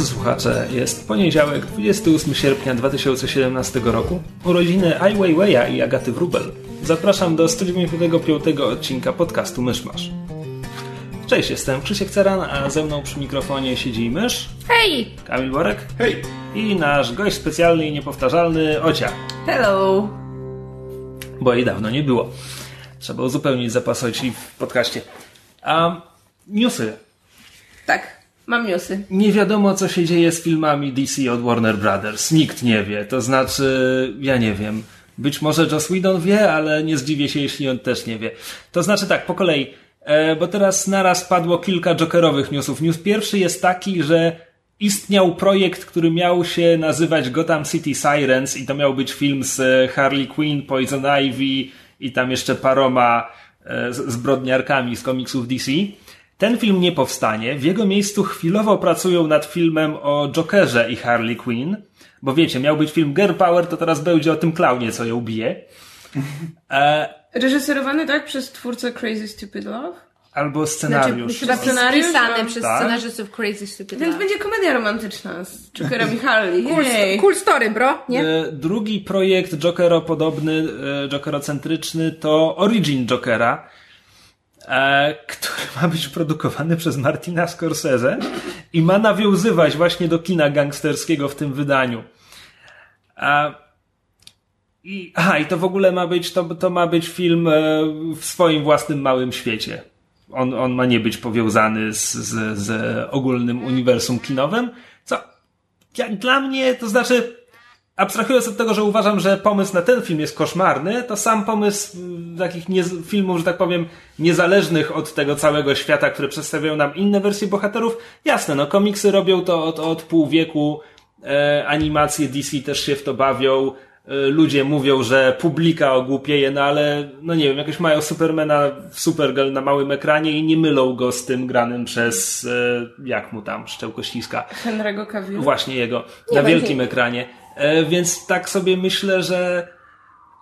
Drodzy słuchacze, jest poniedziałek, 28 sierpnia 2017 roku, urodziny Ai Weiwei'a i Agaty Wrubel. Zapraszam do 195 odcinka podcastu Myszmasz. Cześć, jestem Krzysiek Ceran, a ze mną przy mikrofonie siedzi mysz. Hej! Kamil Borek. Hej! I nasz gość specjalny i niepowtarzalny Ocia. Hello! Bo jej dawno nie było. Trzeba uzupełnić zapas Oci w podcaście. A newsy. Tak, mam newsy. Nie wiadomo, co się dzieje z filmami DC od Warner Brothers. Nikt nie wie. To znaczy, ja nie wiem. Być może Joss Whedon wie, ale nie zdziwię się, jeśli on też nie wie. To znaczy tak, po kolei. E, bo teraz naraz padło kilka jokerowych newsów. News pierwszy jest taki, że istniał projekt, który miał się nazywać Gotham City Sirens i to miał być film z Harley Quinn, Poison Ivy i tam jeszcze paroma e, zbrodniarkami z komiksów DC. Ten film nie powstanie. W jego miejscu chwilowo pracują nad filmem o Jokerze i Harley Quinn. Bo wiecie, miał być film Girl Power, to teraz będzie o tym klaunie, co ją bije. E, Reżyserowany tak przez twórcę Crazy Stupid Love? albo scenariusz. Chyba scenariusz? Pisane Mam- przez Tak? scenarzystów Crazy Stupid Więc Love. będzie komedia romantyczna z Jokerem i Harley. Cool, cool story, bro, nie? E, Drugi projekt Jokero-podobny, e, Jokero-centryczny to Origin Jokera, który ma być produkowany przez Martina Scorsese i ma nawiązywać właśnie do kina gangsterskiego w tym wydaniu. A, i, aha, i to w ogóle ma być, to, to ma być film e, w swoim własnym małym świecie. On, on ma nie być powiązany z, z, z ogólnym uniwersum kinowym, co ja, dla mnie, to znaczy, abstrahując od tego, że uważam, że pomysł na ten film jest koszmarny, to sam pomysł mm, takich nie, filmów, że tak powiem, niezależnych od tego całego świata, które przedstawiają nam inne wersje bohaterów, jasne, no komiksy robią to od, od pół wieku, e, animacje DC też się w to bawią, e, ludzie mówią, że publika ogłupieje, no ale, no nie wiem, jakoś mają Supermana w Supergirl na małym ekranie i nie mylą go z tym granym przez, e, jak mu tam, Szczełkościska. Henry'ego Cavill. Właśnie jego, na wielkim ekranie. E, więc tak sobie myślę, że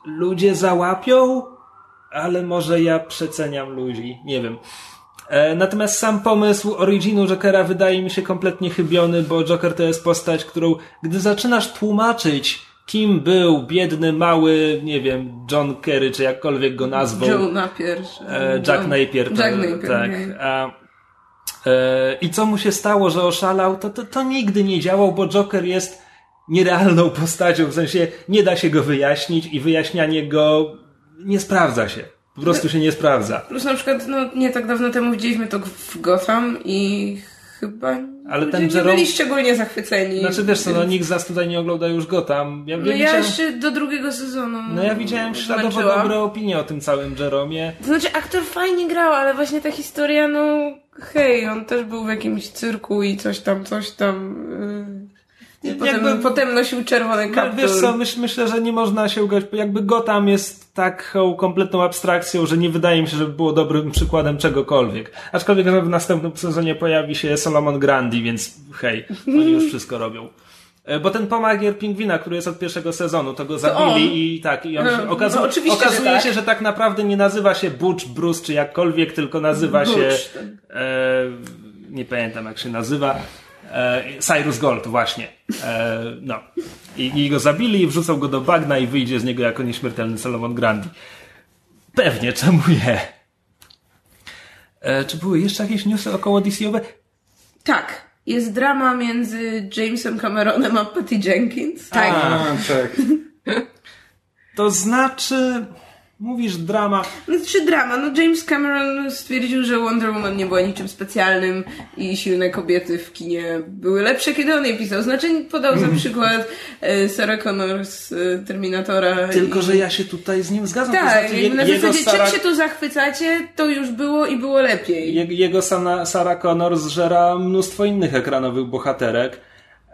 ludzie załapią, ale może ja przeceniam ludzi, nie wiem. E, natomiast sam pomysł originu Jokera wydaje mi się kompletnie chybiony, bo Joker to jest postać, którą gdy zaczynasz tłumaczyć, kim był biedny, mały, nie wiem, John Kerry, czy jakkolwiek go nazwał. Joe Napier. E, Jack John- Napier. To, Jack Napier, tak. A, e, I co mu się stało, że oszalał? To, to, to nigdy nie działał, bo Joker jest nierealną postacią, w sensie nie da się go wyjaśnić i wyjaśnianie go nie sprawdza się. Po prostu się nie sprawdza. Plus na przykład, no nie tak dawno temu widzieliśmy to w Gotham i chyba Ale ten nie Jerome- byli szczególnie zachwyceni. Znaczy wiesz co, no nikt z nas tutaj nie ogląda już go tam. Ja, No ja widziałem, jeszcze do drugiego sezonu no ja widziałem śladowo dobre opinie o tym całym Jeromie. To znaczy, aktor fajnie grał, ale właśnie ta historia, no hej, on też był w jakimś cyrku i coś tam, coś tam. Yy, potem, Jakby- potem nosił czerwony No, kaptur. wiesz co, myśl, myślę, że nie można się ugać, jakby Gotham jest taką kompletną abstrakcją, że nie wydaje mi się, żeby było dobrym przykładem czegokolwiek. Aczkolwiek że w następnym sezonie pojawi się Solomon Grandi, więc hej, oni już wszystko robią. E, Bo ten pomagier pingwina, który jest od pierwszego sezonu, to go zabili on. i tak, i on No, się, no, okazu- że okazuje tak. się, że tak naprawdę nie nazywa się Butch, Bruce czy jakkolwiek, tylko nazywa się, Butch. e, nie pamiętam jak się nazywa, Cyrus Gold właśnie. E, no. I, I go zabili, wrzucą go do bagna i wyjdzie z niego jako nieśmiertelny Solomon Grandi. Pewnie, czemu nie? E, czy były jeszcze jakieś newsy około DC-owe? Tak. Jest drama między Jamesem Cameronem a Patty Jenkins. Tak. A, tak. To znaczy, mówisz drama. No, czy drama? No James Cameron stwierdził, że Wonder Woman nie była niczym specjalnym i silne kobiety w kinie były lepsze, kiedy on je pisał. Znaczy podał za przykład e, Sarah Connor z e, Terminatora. Tylko, i... że ja się tutaj z nim zgadzam. to Tak, znaczy, jakby na zasadzie Sarah- czym się tu zachwycacie, to już było i było lepiej. Je- Jego Sana, Sarah Connor zżera mnóstwo innych ekranowych bohaterek.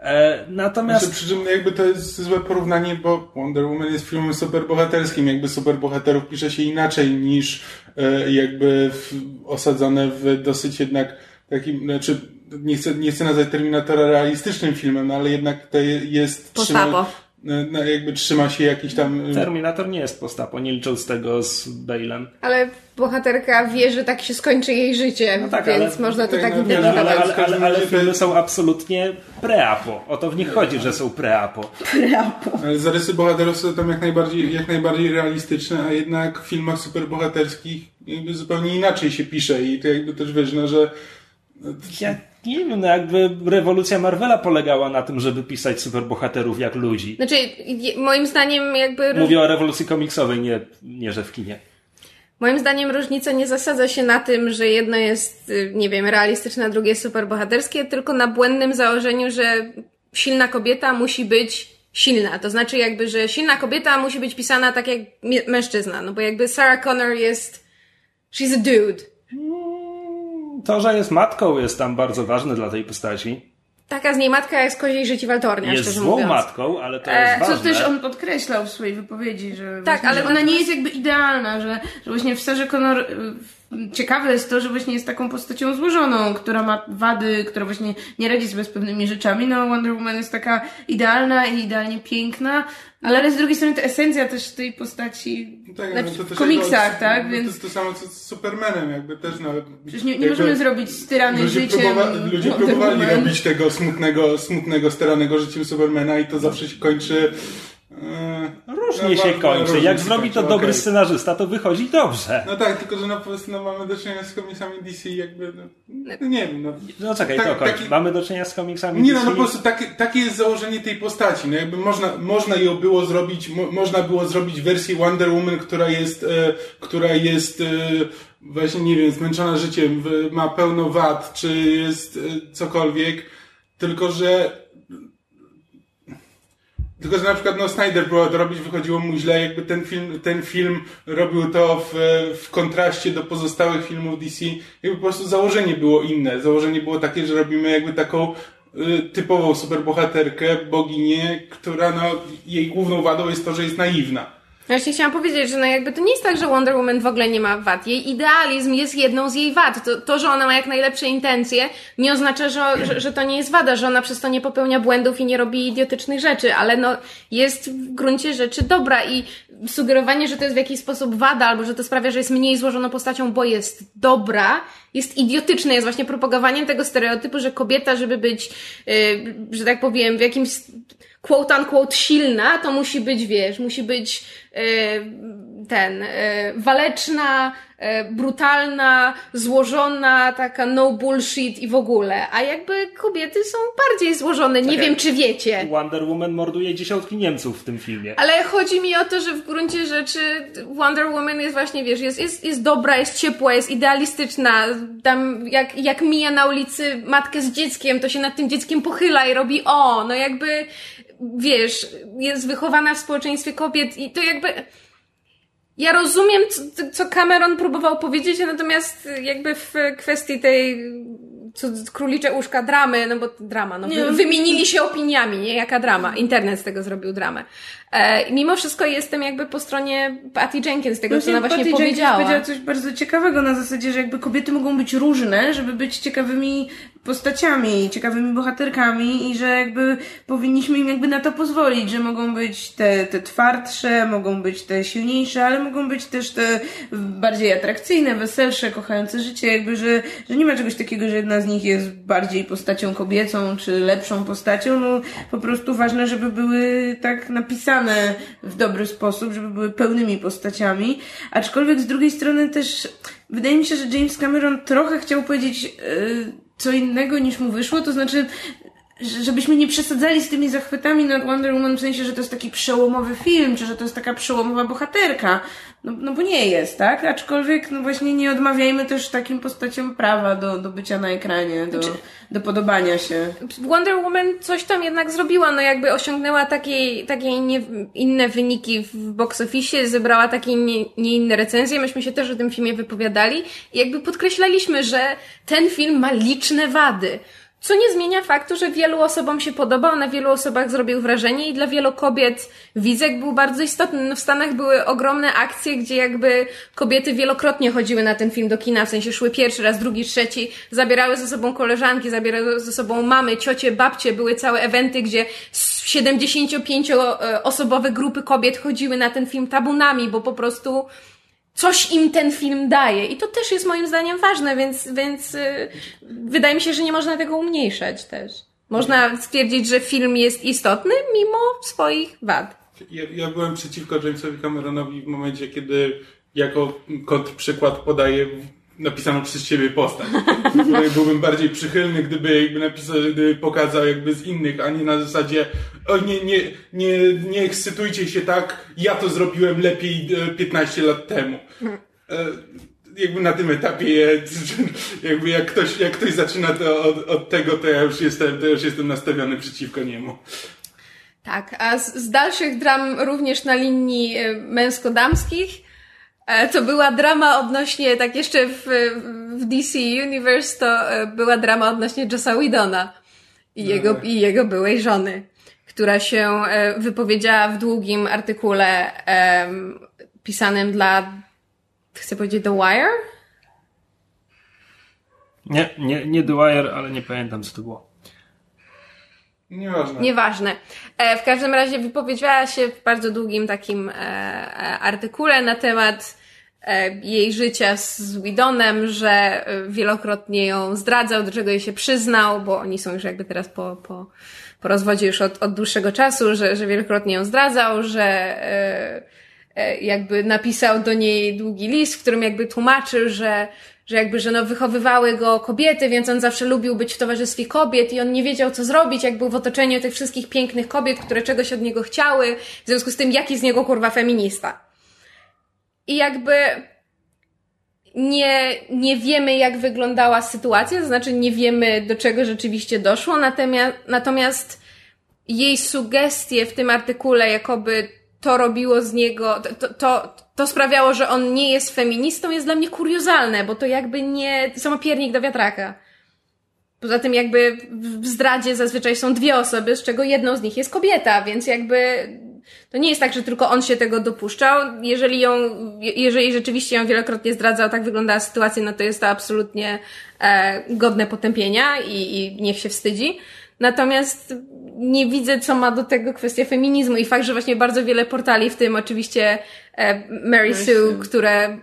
E, natomiast... Znaczy, przy czym jakby to jest złe porównanie, bo Wonder Woman jest filmem superbohaterskim. Jakby superbohaterów pisze się inaczej niż e, jakby w, osadzone w dosyć jednak takim, znaczy nie chcę, nie chcę nazwać Terminatora realistycznym filmem, no, ale jednak to jest... Postapo. No, jakby trzyma się jakiś tam... Terminator nie jest postapo, nie licząc tego z Bale'em. Ale bohaterka wie, że tak się skończy jej życie, No tak, więc ale- można to tak, tak no, interpretować. ale, ale, ale, ale filmy są absolutnie preapo. O to w nich chodzi, że są preapo. Ale zarysy bohaterów są tam jak najbardziej, jak najbardziej realistyczne, a jednak w filmach superbohaterskich jakby zupełnie inaczej się pisze i to jakby też wiesz, no, że Ja nie wiem, no jakby rewolucja Marvela polegała na tym, żeby pisać superbohaterów jak ludzi. Znaczy, moim zdaniem jakby... Mówię o rewolucji komiksowej, nie, nie że w kinie. Moim zdaniem różnica nie zasadza się na tym, że jedno jest, y, nie wiem, realistyczne, a drugie jest superbohaterskie, tylko na błędnym założeniu, że silna kobieta musi być silna. To znaczy jakby, że silna kobieta musi być pisana tak jak mężczyzna. No bo jakby Sarah Connor jest... She's a dude. To, że jest matką jest tam bardzo ważne dla tej postaci. Taka z niej matka jest koziej życi waltornia, Jest szczerze złą mówiąc. matką, ale to E, jest Co ważne. też on podkreślał w swojej wypowiedzi, że, Tak, ale ona nie jest jakby idealna, że, że właśnie w Sarze Connor ciekawe jest to, że właśnie jest taką postacią złożoną, która ma wady, która właśnie nie radzi sobie z pewnymi rzeczami. No Wonder Woman jest taka idealna i idealnie piękna, ale z drugiej strony ta esencja też tej postaci tak, Znaczy, no, to w komiksach, jakby- tak, no, więc- To jest to samo co z Supermanem, jakby też no, Przecież nie, nie możemy zrobić styrany ludzie życiem próbowa- Ludzie próbowali robić tego smutnego, smutnego, steranego życiem Supermana i to zawsze się kończy Różnie no, się kończy. Jak zrobi to dobry scenarzysta, to wychodzi dobrze. No tak, tylko że no, po prostu no, mamy do czynienia z komiksami DC jakby, no, no nie wiem, no. No czekaj, Tak, to kończ. taki- Mamy do czynienia z komiksami Nie no, DC. no po prostu takie, takie jest założenie tej postaci. No jakby można, można ją było zrobić, mo, można było zrobić wersję Wonder Woman, która jest, e, która jest e, właśnie, nie wiem, zmęczona życiem, w, ma pełno wad, czy jest e, cokolwiek, tylko że tylko, że na przykład no, Snyder próbował to robić, wychodziło mu źle, jakby ten film, ten film robił to w, w kontraście do pozostałych filmów DC. Jakby po prostu założenie było inne. Założenie było takie, że robimy jakby taką y, typową superbohaterkę, boginię, która no, jej główną wadą jest to, że jest naiwna. Ja Właśnie chciałam powiedzieć, że no jakby to nie jest tak, że Wonder Woman w ogóle nie ma wad. Jej idealizm jest jedną z jej wad. To, to że ona ma jak najlepsze intencje, nie oznacza, że, że, że to nie jest wada, że ona przez to nie popełnia błędów i nie robi idiotycznych rzeczy, ale no jest w gruncie rzeczy dobra i sugerowanie, że to jest w jakiś sposób wada, albo że to sprawia, że jest mniej złożoną postacią, bo jest dobra, jest idiotyczne, jest właśnie propagowaniem tego stereotypu, że kobieta, żeby być, yy, że tak powiem, w jakimś quote unquote silna, to musi być, wiesz, musi być yy, ten, yy, waleczna, yy, brutalna, złożona, taka no bullshit i w ogóle. A jakby kobiety są bardziej złożone, nie wiem czy wiecie. Wonder Woman morduje dziesiątki Niemców w tym filmie. Ale chodzi mi o to, że w gruncie rzeczy Wonder Woman jest właśnie, wiesz, jest, jest, jest dobra, jest ciepła, jest idealistyczna. Tam jak, jak mija na ulicy matkę z dzieckiem, to się nad tym dzieckiem pochyla i robi o, no jakby, wiesz, jest wychowana w społeczeństwie kobiet i to jakby... Ja rozumiem, co, co Cameron próbował powiedzieć, natomiast jakby w kwestii tej co, królicze uszka dramy, no bo drama, no, Nie. wy, wymienili się opiniami, nie? Jaka drama. Internet z tego zrobił dramę. E, mimo wszystko jestem jakby po stronie Patty Jenkins, tego, co ona właśnie Patty Jenkins powiedziała. powiedziała coś bardzo ciekawego na zasadzie, że jakby kobiety mogą być różne, żeby być ciekawymi postaciami, ciekawymi bohaterkami i że jakby powinniśmy im jakby na to pozwolić, że mogą być te, te twardsze, mogą być te silniejsze, ale mogą być też te bardziej atrakcyjne, weselsze, kochające życie, jakby, że, że nie ma czegoś takiego, że jedna z nich jest bardziej postacią kobiecą, czy lepszą postacią, no po prostu ważne, żeby były tak napisane w dobry sposób, żeby były pełnymi postaciami, aczkolwiek z drugiej strony też wydaje mi się, że James Cameron trochę chciał powiedzieć yy, co innego niż mu wyszło, to znaczy żebyśmy nie przesadzali z tymi zachwytami nad Wonder Woman w sensie, że to jest taki przełomowy film, czy że to jest taka przełomowa bohaterka. No, no bo nie jest, tak? Aczkolwiek, no właśnie nie odmawiajmy też takim postaciom prawa do, do bycia na ekranie, do, do podobania się. Wonder Woman coś tam jednak zrobiła, no jakby osiągnęła takie, takie nie, inne wyniki w box office, zebrała takie nie, nie inne recenzje, myśmy się też o tym filmie wypowiadali i jakby podkreślaliśmy, że ten film ma liczne wady. Co nie zmienia faktu, że wielu osobom się podobał, na wielu osobach zrobił wrażenie i dla wielu kobiet Wizek był bardzo istotny. No w Stanach były ogromne akcje, gdzie jakby kobiety wielokrotnie chodziły na ten film do kina, w sensie szły pierwszy raz, drugi, trzeci, zabierały ze sobą koleżanki, zabierały ze sobą mamy, ciocie, babcie, były całe eventy, gdzie 75-osobowe grupy kobiet chodziły na ten film tabunami, bo po prostu coś im ten film daje. I to też jest moim zdaniem ważne, więc, więc yy, wydaje mi się, że nie można tego umniejszać też. Można stwierdzić, że film jest istotny mimo swoich wad. Ja, ja byłem przeciwko Jamesowi Cameronowi w momencie, kiedy jako kontrprzykład podaje napisaną przez ciebie postać. byłbym bardziej przychylny, gdyby jakby napisał, gdyby pokazał jakby z innych, a nie na zasadzie o nie, nie, nie, nie ekscytujcie się tak, ja to zrobiłem lepiej 15 e, lat temu. E, jakby na tym etapie jakby jak ktoś, jak ktoś zaczyna to od, od tego, to ja już jestem, to już jestem nastawiony przeciwko niemu. Tak, a z, z dalszych dram również na linii e, męsko-damskich to była drama odnośnie, tak jeszcze w, w DC Universe, to e, była drama odnośnie Jossa Whedona i no jego, i jego byłej żony, która się e, wypowiedziała w długim artykule um, pisanym dla, chcę powiedzieć The Wire? Nie, nie, nie The Wire, ale nie pamiętam co to było. Nieważne. Nieważne. E, w każdym razie wypowiedziała się w bardzo długim takim e, e, artykule na temat jej życia z Widonem, że wielokrotnie ją zdradzał, do czego jej się przyznał, bo oni są już jakby teraz po, po, po rozwodzie już od, od dłuższego czasu, że, że wielokrotnie ją zdradzał, że jakby napisał do niej długi list, w którym jakby tłumaczył, że że jakby, że no wychowywały go kobiety, więc on zawsze lubił być w towarzystwie kobiet i on nie wiedział, co zrobić, jak był w otoczeniu tych wszystkich pięknych kobiet, które czegoś od niego chciały, w związku z tym, jaki z niego kurwa feminista. I jakby nie, nie wiemy, jak wyglądała sytuacja, to znaczy nie wiemy, do czego rzeczywiście doszło, natomiast, natomiast jej sugestie w tym artykule, jakoby to robiło z niego, to, to, to sprawiało, że on nie jest feministą, jest dla mnie kuriozalne, bo to jakby nie, to piernik do wiatraka. Poza tym jakby w zdradzie zazwyczaj są dwie osoby, z czego jedną z nich jest kobieta, więc jakby to nie jest tak, że tylko on się tego dopuszczał. Jeżeli ją, jeżeli rzeczywiście ją wielokrotnie zdradzał, tak wyglądała sytuacja, no to jest to absolutnie e, godne potępienia i, i niech się wstydzi. Natomiast nie widzę, co ma do tego kwestia feminizmu i fakt, że właśnie bardzo wiele portali, w tym oczywiście e, Mary, Sue, Sue, które,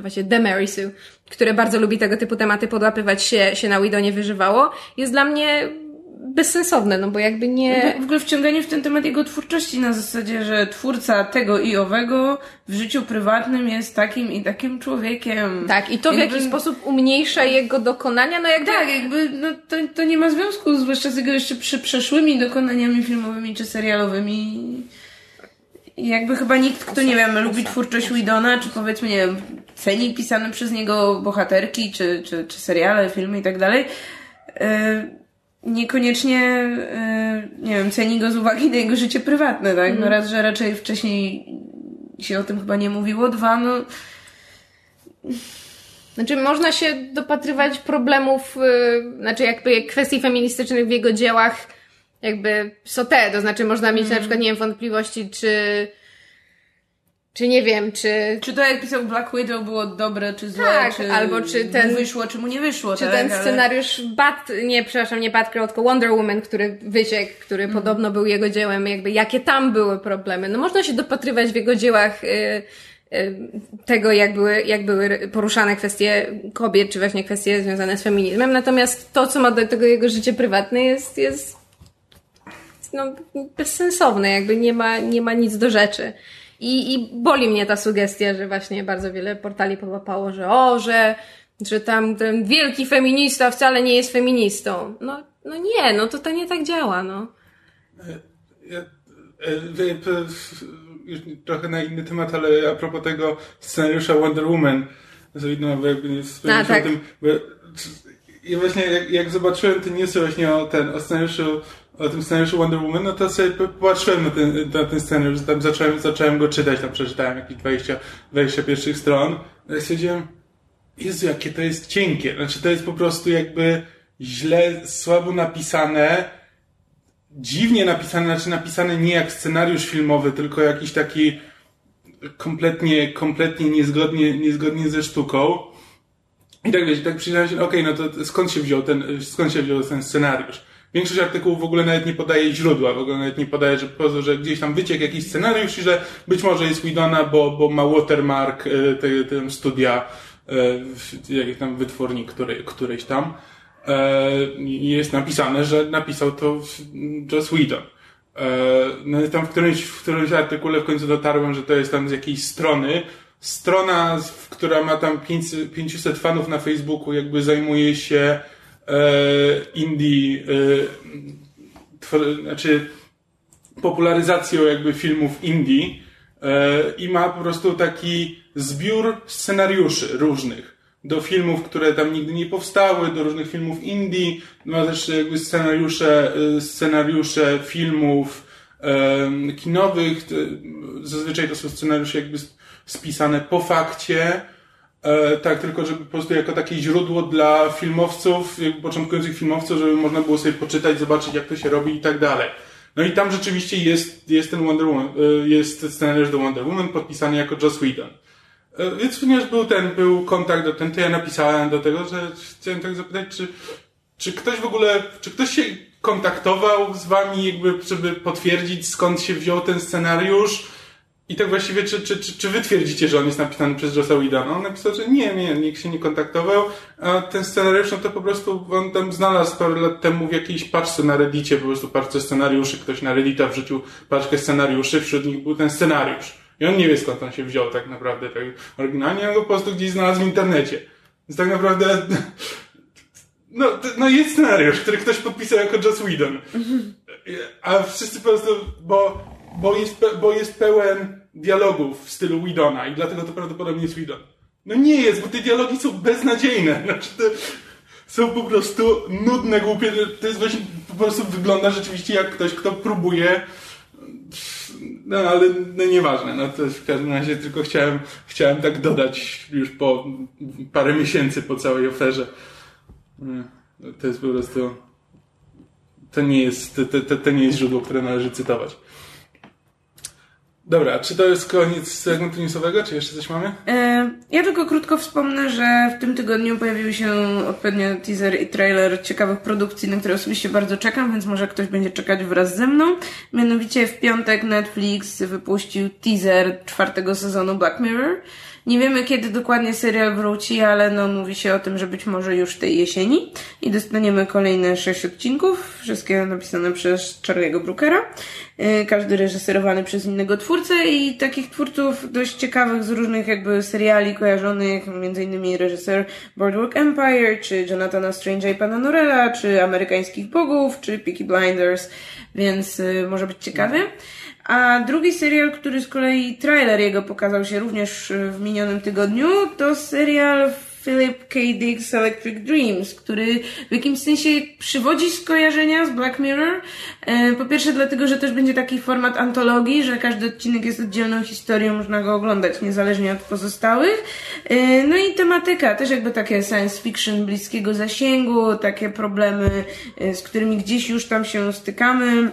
właśnie The Mary Sue, które bardzo lubi tego typu tematy podłapywać się, się na Widonie wyżywało, jest dla mnie bezsensowne, no bo jakby nie... W ogóle wciąganie w ten temat jego twórczości na zasadzie, że twórca tego i owego w życiu prywatnym jest takim i takim człowiekiem. Tak, i to jakby... w jakiś sposób umniejsza jego dokonania, no jakby... Tak, jakby no, to, to nie ma związku, zwłaszcza z jego jeszcze przy przeszłymi dokonaniami filmowymi czy serialowymi. jakby chyba nikt, kto, nie wiem, lubi twórczość Widona, czy powiedzmy, nie wiem, ceni pisane przez niego bohaterki, czy, czy, czy seriale, filmy i tak dalej, yy, niekoniecznie, e, nie wiem, ceni go z uwagi na jego życie prywatne, tak? No mhm. raz, że raczej wcześniej się o tym chyba nie mówiło, dwa, no... Znaczy, można się dopatrywać problemów, yy, znaczy jakby kwestii feministycznych w jego dziełach, jakby są te, to znaczy można mieć mm. na mhm. przykład, nie wiem, wątpliwości, czy czy nie wiem, czy... Czy to jak pisał Black Widow było dobre, czy złe, tak, czy albo czy ten... mu wyszło, czy mu nie wyszło, Czy tak? ten scenariusz Ale... Bat, nie, przepraszam, nie Batgirl, tylko Wonder Woman, który wyciekł, który mm. podobno był jego dziełem, jakby jakie tam były problemy. No można się dopatrywać w jego dziełach y, y, tego, jak były, jak były poruszane kwestie kobiet, czy właśnie kwestie związane z feminizmem, natomiast to, co ma do tego jego życie prywatne jest, jest no, bezsensowne, jakby nie ma, nie ma nic do rzeczy. I, I boli mnie ta sugestia, że właśnie bardzo wiele portali połapało, że o, że, że tam ten wielki feminista wcale nie jest feministą. No, no nie, no to to nie tak działa, no. Ja, już trochę na inny temat, ale a propos tego scenariusza Wonder Woman, jakby nie wspomnieć tak. o tym, bo, i właśnie jak, jak zobaczyłem te newsy właśnie o, ten, o scenariuszu o tym scenariuszu Wonder Woman, no to sobie patrzyłem na ten, na ten scenariusz, tam zacząłem, zacząłem go czytać, tam przeczytałem jakieś 20, 20 pierwszych stron. No i stwierdziłem, Jezu, jakie to jest cienkie. Znaczy, to jest po prostu jakby źle, słabo napisane, dziwnie napisane, znaczy napisane nie jak scenariusz filmowy, tylko jakiś taki kompletnie, kompletnie niezgodnie, niezgodnie ze sztuką. I tak wiesz, tak przyjrzałem się, okej, no to skąd się wziął ten, skąd się wziął ten scenariusz? Większość artykułów w ogóle nawet nie podaje źródła, w ogóle nawet nie podaje, że po że gdzieś tam wyciekł jakiś scenariusz i że być może jest Widona, bo, bo ma watermark y, te, te studia, y, jakiś tam wytwórni który, któryś tam. Y, jest napisane, że napisał to Joss Whedon. No tam w którymś, w którymś artykule w końcu dotarłem, że to jest tam z jakiejś strony. Strona, która ma tam 500, 500 fanów na Facebooku, jakby zajmuje się indie, e, znaczy popularyzacją jakby filmów indie e, i ma po prostu taki zbiór scenariuszy różnych. Do filmów, które tam nigdy nie powstały, do różnych filmów indie, ma też jakby scenariusze, e, scenariusze filmów e, kinowych, zazwyczaj to są scenariusze jakby spisane po fakcie, E, tak, tylko żeby po prostu jako takie źródło dla filmowców, początkujących filmowców, żeby można było sobie poczytać, zobaczyć jak to się robi i tak dalej. No i tam rzeczywiście jest, jest ten Wonder Woman, e, jest scenariusz do Wonder Woman podpisany jako Joss Whedon. E, więc ponieważ był ten, był kontakt do ten, to ja napisałem do tego, że chciałem tak zapytać, czy, czy ktoś w ogóle, czy ktoś się kontaktował z wami, jakby, żeby potwierdzić skąd się wziął ten scenariusz, i tak właściwie, czy, czy, czy, czy wy twierdzicie, że on jest napisany przez Jossa Whedona? On napisał, że nie, nie, nikt się nie kontaktował, a ten scenariusz, no to po prostu on tam znalazł parę lat temu w jakiejś paczce na Reddicie, po prostu paczce scenariuszy, ktoś na Reddita wrzucił paczkę scenariuszy, wśród nich był ten scenariusz. I on nie wie skąd on się wziął tak naprawdę, tak oryginalnie, on go po prostu gdzieś znalazł w internecie. Więc tak naprawdę, no, no jest scenariusz, który ktoś podpisał jako Joss Whedon. A wszyscy po prostu, bo bo jest, bo jest pełen dialogów w stylu Widona i dlatego to prawdopodobnie jest Widon. No nie jest, bo te dialogi są beznadziejne. Znaczy te są po prostu nudne, głupie. To jest właśnie, po prostu wygląda rzeczywiście jak ktoś, kto próbuje no ale no nieważne, no to w każdym razie tylko chciałem, chciałem tak dodać już po parę miesięcy po całej oferze. To jest po prostu to nie jest, to, to, to nie jest źródło, które należy cytować. Dobra, czy to jest koniec segmentu newsowego, czy jeszcze coś mamy? E, ja tylko krótko wspomnę, że w tym tygodniu pojawiły się odpowiednio teaser i trailer ciekawych produkcji, na które osobiście bardzo czekam, więc może ktoś będzie czekać wraz ze mną. Mianowicie w piątek Netflix wypuścił teaser czwartego sezonu Black Mirror. Nie wiemy, kiedy dokładnie serial wróci, ale no mówi się o tym, że być może już tej jesieni. I dostaniemy kolejne sześć odcinków, wszystkie napisane przez Charlie'ego Brookera. Y, każdy reżyserowany przez innego twórcę i takich twórców dość ciekawych z różnych jakby seriali kojarzonych, między innymi reżyser Boardwalk Empire, czy Jonathana Strange'a i Pana Norella, czy Amerykańskich Bogów, czy Peaky Blinders, więc y, może być ciekawy. A drugi serial, który z kolei trailer jego pokazał się również w minionym tygodniu, to serial Philip K. Dick's Electric Dreams, który w jakimś sensie przywodzi skojarzenia z Black Mirror. E, po pierwsze dlatego, że też będzie taki format antologii, że każdy odcinek jest oddzielną historią, można go oglądać niezależnie od pozostałych. E, no i tematyka, też jakby takie science fiction bliskiego zasięgu, takie problemy, e, z którymi gdzieś już tam się stykamy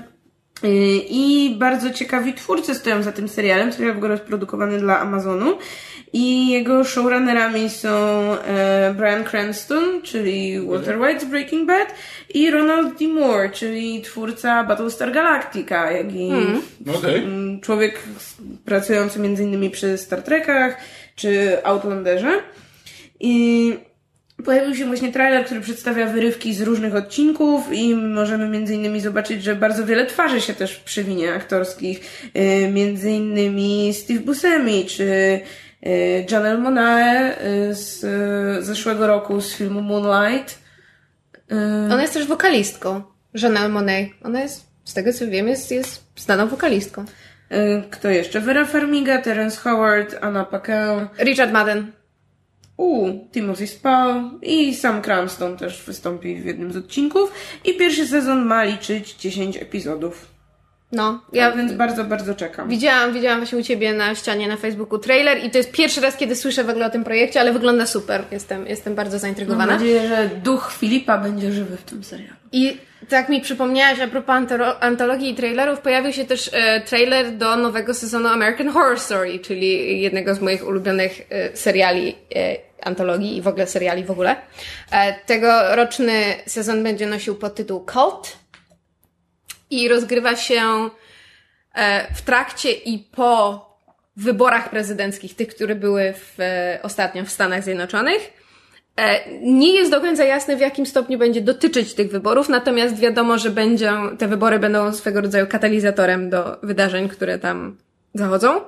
I bardzo ciekawi twórcy stoją za tym serialem. Serial w ogóle jest produkowany dla Amazonu. I jego showrunnerami są e, Brian Cranston, czyli Walter White z Breaking Bad i Ronald D. Moore, czyli twórca Battlestar Galactica, jak i hmm. okay. człowiek pracujący między innymi przy Star Trekach czy Outlanderze. I Pojawił się właśnie trailer, który przedstawia wyrywki z różnych odcinków i możemy między innymi zobaczyć, że bardzo wiele twarzy się też przywinie aktorskich, y, między innymi Steve Buscemi czy y, Janelle Monae y, z zeszłego roku z filmu Moonlight. Ona jest też wokalistką, Janelle Monae. Ona jest, z tego co wiem, jest, jest znaną wokalistką. Kto jeszcze? Vera Farmiga, Terence Howard, Anna Paquin. Richard Madden. U, Timothy Spall i Sam Cranston też wystąpi w jednym z odcinków. I pierwszy sezon ma liczyć 10 epizodów. No, ja Ja więc bardzo, bardzo czekam. widziałam, widziałam właśnie u ciebie na ścianie na Facebooku trailer i to jest pierwszy raz, kiedy słyszę w ogóle o tym projekcie, ale wygląda super. Jestem, jestem bardzo Mam zaintrygowana. nadzieję, że duch Filipa będzie żywy w tym serialu. I tak mi przypomniałaś, a propos antolo- antologii i trailerów, pojawił się też e, trailer do nowego sezonu American Horror Story, czyli jednego z moich ulubionych e, seriali e, antologii i w ogóle seriali w ogóle. E, tegoroczny sezon będzie nosił podtytuł Cult i rozgrywa się e, w trakcie i po wyborach prezydenckich, tych, które były w, e, ostatnio w Stanach Zjednoczonych. E, Nie jest do końca jasne, w jakim stopniu będzie dotyczyć tych wyborów, natomiast wiadomo, że będą, te wybory będą swego rodzaju katalizatorem do wydarzeń, które tam zachodzą.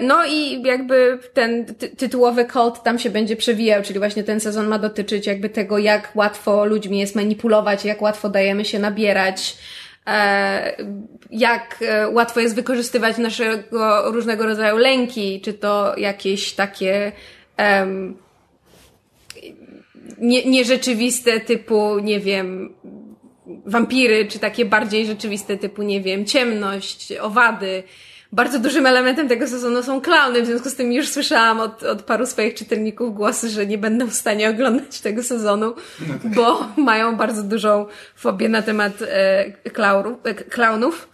No i jakby ten ty- tytułowy cult tam się będzie przewijał, czyli właśnie ten sezon ma dotyczyć jakby tego, jak łatwo ludźmi jest manipulować, jak łatwo dajemy się nabierać, jak e, łatwo jest wykorzystywać naszego różnego rodzaju lęki, czy to jakieś takie em, nie, nierzeczywiste typu, nie wiem, wampiry, czy takie bardziej rzeczywiste typu, nie wiem, ciemność, owady. Bardzo dużym elementem tego sezonu są klauny, w związku z tym już słyszałam od, od paru swoich czytelników głosy, że nie będą w stanie oglądać tego sezonu, bo mają bardzo dużą fobię na temat e, klaurów, e, klaunów.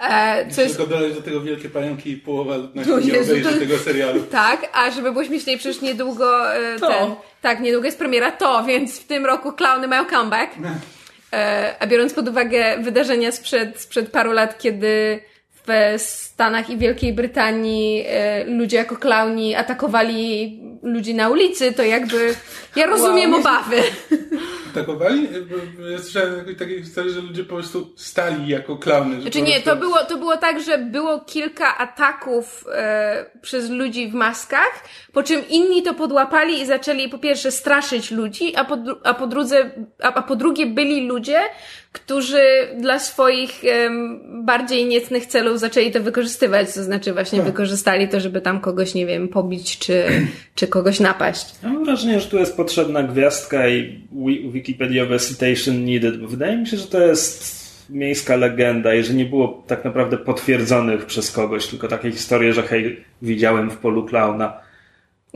E, co jest Tylko dodać do tego wielkie pająki i połowa ludności O nie Jezu, obejrzy to- tego serialu. Tak, a żeby było śmieszniej, przecież niedługo e, To. ten. Tak, niedługo jest premiera to, więc w tym roku klauny mają comeback. E, a biorąc pod uwagę wydarzenia sprzed, sprzed paru lat, kiedy w Stanach i Wielkiej Brytanii e, ludzie jako klauni atakowali ludzi na ulicy, to jakby ja rozumiem Wow. obawy. Atakowali? Bo Ja słyszałem jakieś takie historie, że ludzie po prostu stali jako klauny. Znaczy nie, prostu- to było, to było tak, że było kilka ataków e, przez ludzi w maskach, po czym inni to podłapali i zaczęli po pierwsze straszyć ludzi, a po, a po, drudze, a, a po drugie byli ludzie, którzy dla swoich em, bardziej niecnych celów zaczęli to wykorzystywać, to znaczy właśnie wykorzystali to, żeby tam kogoś, nie wiem, pobić czy, czy kogoś napaść. Ja mam wrażenie, że tu jest potrzebna gwiazdka i wi- wikipediowe citation needed, bo wydaje mi się, że to jest miejska legenda i że nie było tak naprawdę potwierdzonych przez kogoś, tylko takie historie, że hej, widziałem w polu klauna.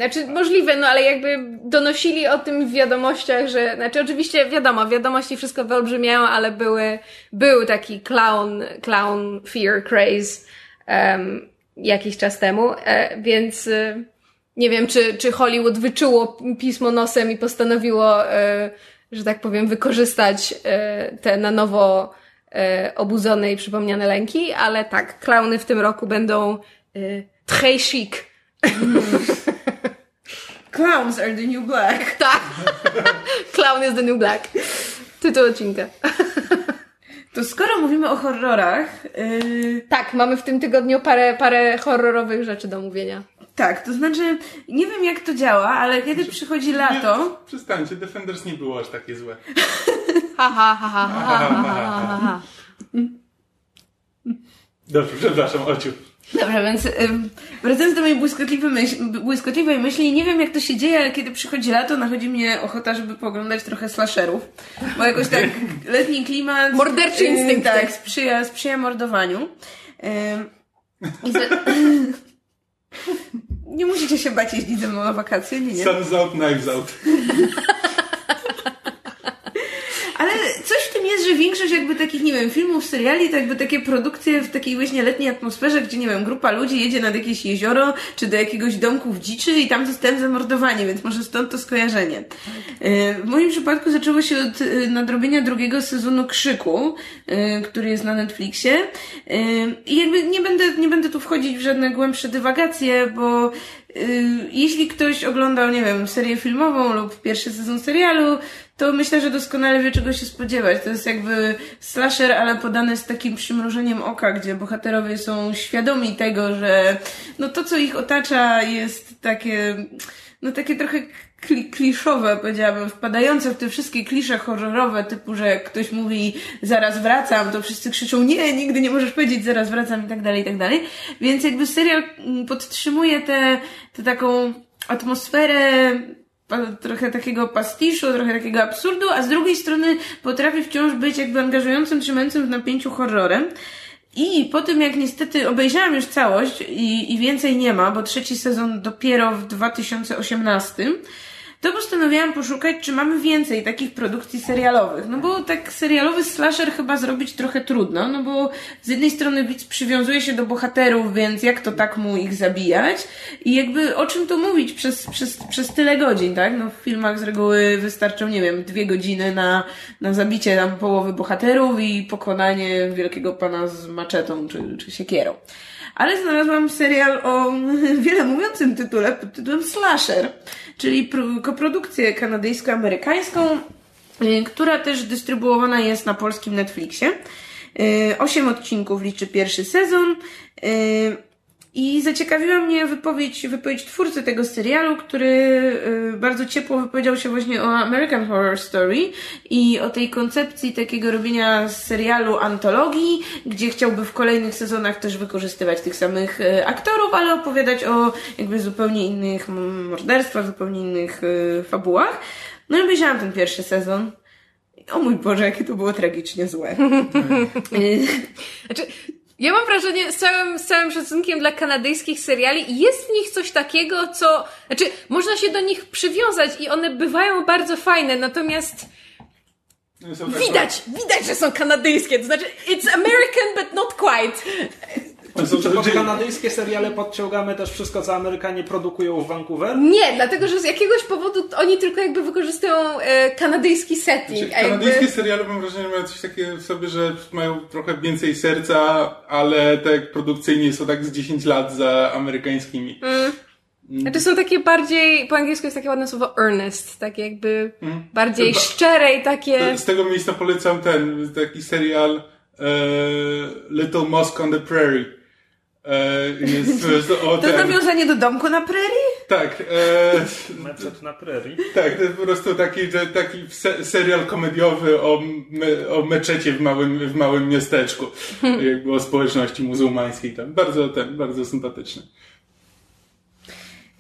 Znaczy, możliwe, no ale jakby donosili o tym w wiadomościach, że, znaczy oczywiście wiadomo, wiadomości wszystko wyolbrzymiają, ale były, był taki clown, clown fear craze um, jakiś czas temu, e, więc e, nie wiem, czy, czy Hollywood wyczuło pismo nosem i postanowiło, e, że tak powiem, wykorzystać e, te na nowo e, obudzone i przypomniane lęki, ale tak, klauny w tym roku będą e, très chic. Clowns are the new black. Tak. Clown is the new black. Tytuł odcinka. To skoro mówimy o horrorach. Yy... Tak, mamy w tym tygodniu parę, parę horrorowych rzeczy do omówienia. Tak, to znaczy, nie wiem jak to działa, ale kiedy Prze przychodzi lato. Nie, przestańcie, Defenders nie było aż takie złe. Dobrze, przepraszam, ociu. Dobra, więc ym, wracając do mojej błyskotliwej, myśl, błyskotliwej myśli, nie wiem jak to się dzieje, ale kiedy przychodzi lato, nachodzi mnie ochota, żeby pooglądać trochę slasherów. Bo jakoś tak letni klimat... Morderczy y, instynkt. Tak, sprzyja, sprzyja mordowaniu. Za... Nie musicie się bać jeździć ze mną na wakacje, nie, nie. Suns out, knives out. Ale coś w tym jest, że większość jakby takich, nie wiem, filmów, seriali, to jakby takie produkcje w takiej właśnie letniej atmosferze, gdzie, nie wiem, grupa ludzi jedzie nad jakieś jezioro, czy do jakiegoś domku w dziczy i tam zostają zamordowani, więc może stąd to skojarzenie. Yy, W moim przypadku zaczęło się od yy, nadrobienia drugiego sezonu Krzyku, yy, który jest na Netflixie. I jakby nie będę, nie będę tu wchodzić w żadne głębsze dywagacje, bo jeśli ktoś oglądał, nie wiem, serię filmową lub pierwszy sezon serialu, to myślę, że doskonale wie, czego się spodziewać. To jest jakby slasher, ale podany z takim przymrużeniem oka, gdzie bohaterowie są świadomi tego, że no to, co ich otacza jest takie, no takie trochę kli- kliszowe, powiedziałabym, wpadające w te wszystkie klisze horrorowe, typu, że jak ktoś mówi zaraz wracam, to wszyscy krzyczą nie, nigdy nie możesz powiedzieć zaraz wracam i tak dalej, i tak dalej. Więc jakby serial mm, podtrzymuje tę taką atmosferę trochę takiego pastiszu, trochę takiego absurdu, a z drugiej strony potrafi wciąż być jakby angażującym, trzymającym w napięciu horrorem. I po tym, jak niestety obejrzałam już całość i, i więcej nie ma, bo trzeci sezon dopiero w 2018, to postanowiłam poszukać, czy mamy więcej takich produkcji serialowych. No bo tak serialowy slasher chyba zrobić trochę trudno, no bo z jednej strony widz przywiązuje się do bohaterów, więc jak to tak mu ich zabijać? I jakby o czym to mówić przez, przez, przez tyle godzin, tak? No w filmach z reguły wystarczą, nie wiem, dwie godziny na, na zabicie tam połowy bohaterów i pokonanie wielkiego pana z maczetą czy, czy siekierą. Ale znalazłam serial o wiele mówiącym tytule pod tytułem Slasher, czyli pro- koprodukcję kanadyjsko-amerykańską, y, która też dystrybuowana jest na polskim Netflixie. Y, Osiem odcinków liczy pierwszy sezon. I zaciekawiła mnie wypowiedź, wypowiedź twórcy tego serialu, który y, bardzo ciepło wypowiedział się właśnie o American Horror Story i o tej koncepcji takiego robienia serialu antologii, gdzie chciałby w kolejnych sezonach też wykorzystywać tych samych y, aktorów, ale opowiadać o jakby zupełnie innych morderstwach, zupełnie innych y, fabułach. No i obejrzałam ten pierwszy sezon. O mój Boże, jakie to było tragicznie złe. Znaczy, ja mam wrażenie, z całym, z całym szacunkiem dla kanadyjskich seriali, jest w nich coś takiego, co. Znaczy, można się do nich przywiązać i one bywają bardzo fajne, natomiast No, tak- widać, widać, że są kanadyjskie. To znaczy, it's American, but not quite. Czy pod tak- kanadyjskie seriale podciągamy też wszystko, co Amerykanie produkują w Vancouver? Nie, dlatego, że z jakiegoś powodu oni tylko jakby wykorzystują e, kanadyjski setting. Znaczy, jakby... Kanadyjskie seriale mam wrażenie, mają coś takiego w sobie, że mają trochę więcej serca, ale te produkcyjnie są tak z 10 lat za amerykańskimi. Znaczy są takie bardziej, po angielsku jest takie ładne słowo earnest, takie jakby bardziej Ba- szczere i takie... Z tego miejsca polecam ten taki serial e, Little Mosque on the Prairie. E, jest, o, to nawiązanie do domku na prerii? tak, e, Mecet na prairie. tak, to jest po prostu taki, taki se, serial komediowy o, me, o meczecie w małym, w małym miasteczku. Jakby o społeczności muzułmańskiej tam. Bardzo, ten, bardzo sympatyczny.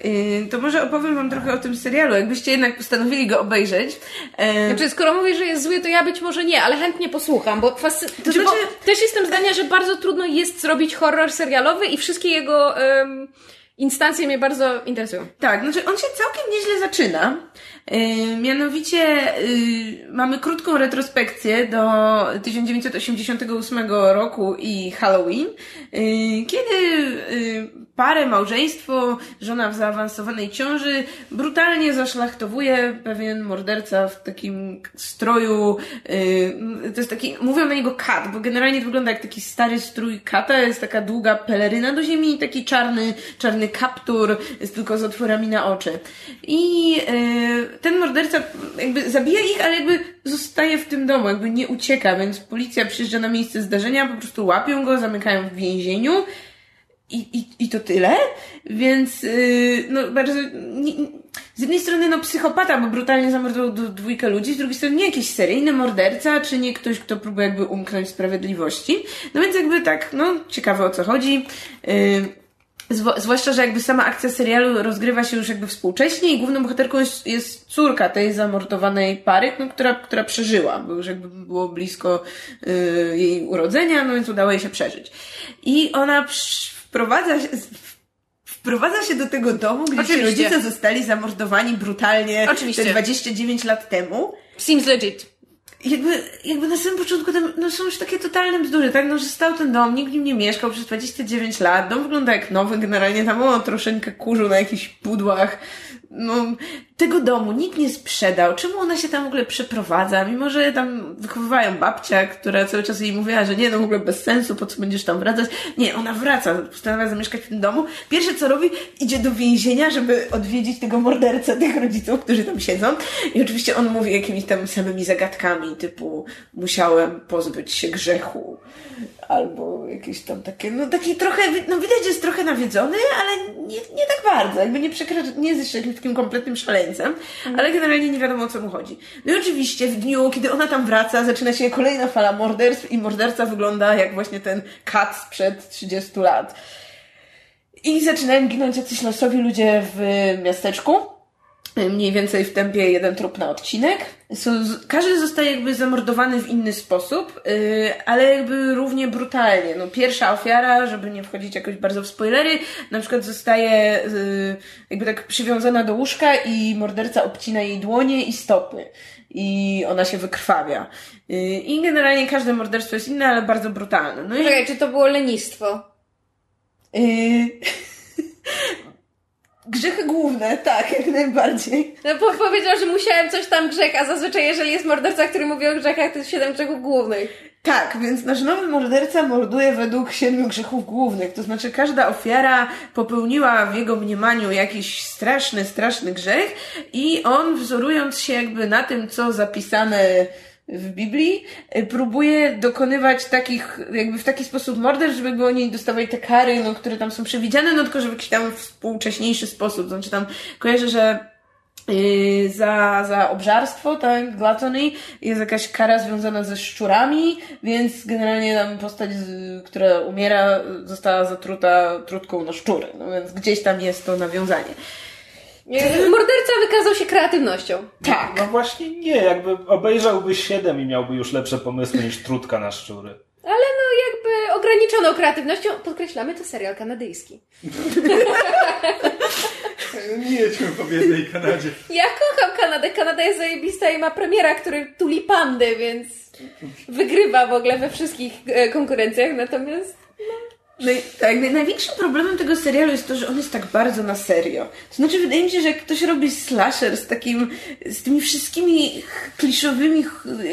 Yy, to może opowiem wam trochę o tym serialu, jakbyście jednak postanowili go obejrzeć. Yy, Znaczy, skoro mówisz, że jest zły, to ja być może nie, ale chętnie posłucham, bo, fascy... To znaczy, znaczy- bo też jestem zdania, że bardzo trudno jest zrobić horror serialowy i wszystkie jego em, instancje mnie bardzo interesują. Tak, znaczy on się całkiem nieźle zaczyna. Yy, mianowicie yy, mamy krótką retrospekcję do 1988 roku i Halloween, yy, kiedy parę, małżeństwo, żona w zaawansowanej ciąży brutalnie zaszlachtowuje pewien morderca w takim stroju, yy, to jest taki, mówią na niego kat, bo generalnie to wygląda jak taki stary strój kata, jest taka długa peleryna do ziemi i taki czarny, czarny kaptur, jest tylko z otworami na oczy. I yy, ten morderca jakby zabija ich, ale jakby zostaje w tym domu, jakby nie ucieka, więc policja przyjeżdża na miejsce zdarzenia, po prostu łapią go, zamykają w więzieniu. I, i, I to tyle? Więc, yy, no bardzo, nie, z jednej strony no psychopata, bo brutalnie zamordował dwójkę ludzi, z drugiej strony nie jakiś seryjny morderca, czy nie ktoś, kto próbuje jakby umknąć sprawiedliwości. No więc jakby tak, no ciekawe o co chodzi. Yy, zwłaszcza, że jakby sama akcja serialu rozgrywa się już jakby współcześnie i główną bohaterką jest, jest córka tej zamordowanej pary, no, która, która przeżyła, bo już jakby było blisko y, jej urodzenia, no więc udało jej się przeżyć. I ona wprowadza się, wprowadza się do tego domu, gdzie ci Oczywiście. rodzice zostali zamordowani brutalnie Oczywiście. te 29 lat temu. Seems legit. Jakby, jakby na samym początku tam, no są już takie totalne bzdury, tak? No, że stał ten dom, nikt w nim nie mieszkał przez 29 lat, dom wygląda jak nowy, generalnie tam o, troszeczkę kurzu na jakichś pudłach. No, tego domu nikt nie sprzedał. Czemu ona się tam w ogóle przeprowadza? Mimo, że tam wychowywają babcia, która cały czas jej mówiła, że nie, no w ogóle bez sensu, po co będziesz tam wracać? Nie, ona wraca, postanawia zamieszkać w tym domu. Pierwsze co robi, idzie do więzienia, żeby odwiedzić tego mordercę, tych rodziców, którzy tam siedzą. I oczywiście on mówi jakimiś tam samymi zagadkami, typu musiałem pozbyć się grzechu. Albo jakieś tam takie, no taki trochę, no widać, że jest trochę nawiedzony, ale nie, nie tak bardzo, jakby nie przekracza, nie jest jeszcze takim kompletnym szaleńcem, ale generalnie nie wiadomo o co mu chodzi. No i oczywiście w dniu, kiedy ona tam wraca, zaczyna się kolejna fala morderstw i morderca wygląda jak właśnie ten kat sprzed 30 lat. I zaczynają ginąć jacyś losowi ludzie w miasteczku. Mniej więcej w tempie jeden trup na odcinek. Są, każdy zostaje jakby zamordowany w inny sposób, yy, ale jakby równie brutalnie. No, pierwsza ofiara, żeby nie wchodzić jakoś bardzo w spoilery, na przykład zostaje yy, jakby tak przywiązana do łóżka i morderca obcina jej dłonie i stopy. I ona się wykrwawia. Yy, I generalnie każde morderstwo jest inne, ale bardzo brutalne. No i Czekaj, czy to było lenistwo? yy, grzechy główne, tak, jak najbardziej. No bo powiedział, że musiałem coś tam grzech, a zazwyczaj jeżeli jest morderca, który mówi o grzechach, to jest siedem grzechów głównych. Tak, więc nasz nowy morderca morduje według siedmiu grzechów głównych. To znaczy, każda ofiara popełniła w jego mniemaniu jakiś straszny, straszny grzech i on, wzorując się jakby na tym, co zapisane w Biblii, y, próbuje dokonywać takich, jakby w taki sposób morderstw, żeby jakby oni dostawali te kary, no, które tam są przewidziane, no tylko, że w jakiś tam współcześniejszy sposób. Znaczy tam kojarzę, że Yy, za, za obżarstwo, tak, gluttony, jest jakaś kara związana ze szczurami, więc generalnie tam postać, która umiera, została zatruta trutką na szczury, no więc gdzieś tam jest to nawiązanie. Morderca wykazał się kreatywnością. Tak. No właśnie nie, jakby obejrzałby 7 i miałby już lepsze pomysły niż trutka na szczury. Ale no jakby ograniczoną kreatywnością, podkreślamy, to serial kanadyjski. Nie jedźmy po biednej Kanadzie. Ja kocham Kanadę. Kanada jest zajebista i ma premiera, który tuli pandy, więc wygrywa w ogóle we wszystkich e, konkurencjach, natomiast No i tak, naj- największym problemem tego serialu jest to, że on jest tak bardzo na serio. To znaczy, wydaje mi się, że jak ktoś robi slasher z takim, z tymi wszystkimi kliszowymi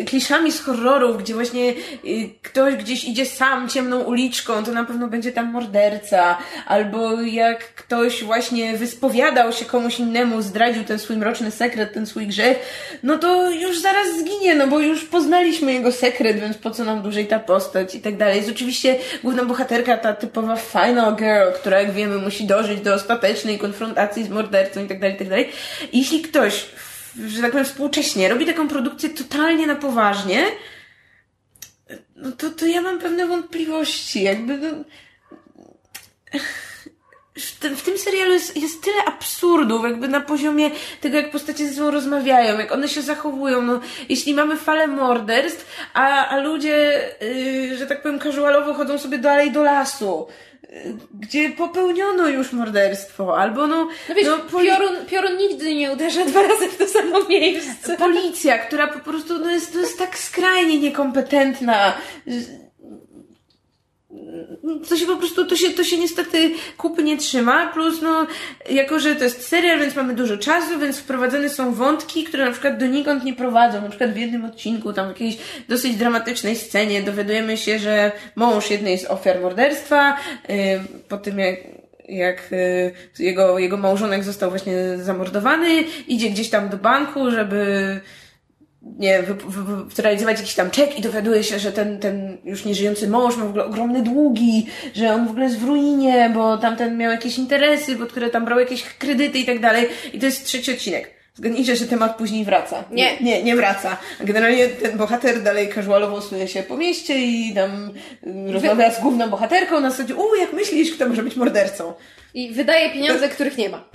kliszami z horrorów, gdzie właśnie y, ktoś gdzieś idzie sam ciemną uliczką, to na pewno będzie tam morderca, albo jak ktoś właśnie wyspowiadał się komuś innemu, zdradził ten swój mroczny sekret, ten swój grzech, no to już zaraz zginie, no bo już poznaliśmy jego sekret, więc po co nam dłużej ta postać i tak dalej. Jest oczywiście główna bohaterka, ta typowa final girl, która jak wiemy musi dożyć do ostatecznej konfrontacji z mordercą i tak dalej, i tak jeśli ktoś, że tak powiem współcześnie, robi taką produkcję totalnie na poważnie, no to, to ja mam pewne wątpliwości, jakby no... W tym, w tym serialu jest, jest tyle absurdów, jakby na poziomie tego, jak postacie ze sobą rozmawiają, jak one się zachowują. No, jeśli mamy falę morderstw, a, a ludzie, yy, że tak powiem, casualowo chodzą sobie dalej do lasu, yy, gdzie popełniono już morderstwo, albo no, no wiesz, no, poli- piorun, piorun nigdy nie uderza dwa razy w to samo miejsce. policja, która po prostu no jest, no jest tak skrajnie niekompetentna. To się po prostu, to się, to się niestety kupy nie trzyma, plus no, jako że to jest serial, więc mamy dużo czasu, więc wprowadzane są wątki, które na przykład donikąd nie prowadzą. Na przykład w jednym odcinku, tam w jakiejś dosyć dramatycznej scenie dowiadujemy się, że mąż jednej z ofiar morderstwa, yy, po tym jak jak y, jego, jego małżonek został właśnie zamordowany, idzie gdzieś tam do banku, żeby nie, wy, wy, wy, zrealizować jakiś tam czek i dowiaduje się, że ten, ten już nieżyjący mąż ma w ogóle ogromne długi, że on w ogóle jest w ruinie, bo tamten miał jakieś interesy, pod które tam brał jakieś kredyty i tak dalej. I to jest trzeci odcinek. Zgadnijcie, że temat później wraca. Nie. Nie, nie wraca. Generalnie ten bohater dalej casualowo suje się po mieście i tam y, rozmawia z główną bohaterką na zasadzie, u, jak myślisz, kto może być mordercą? I wydaje pieniądze, których nie ma.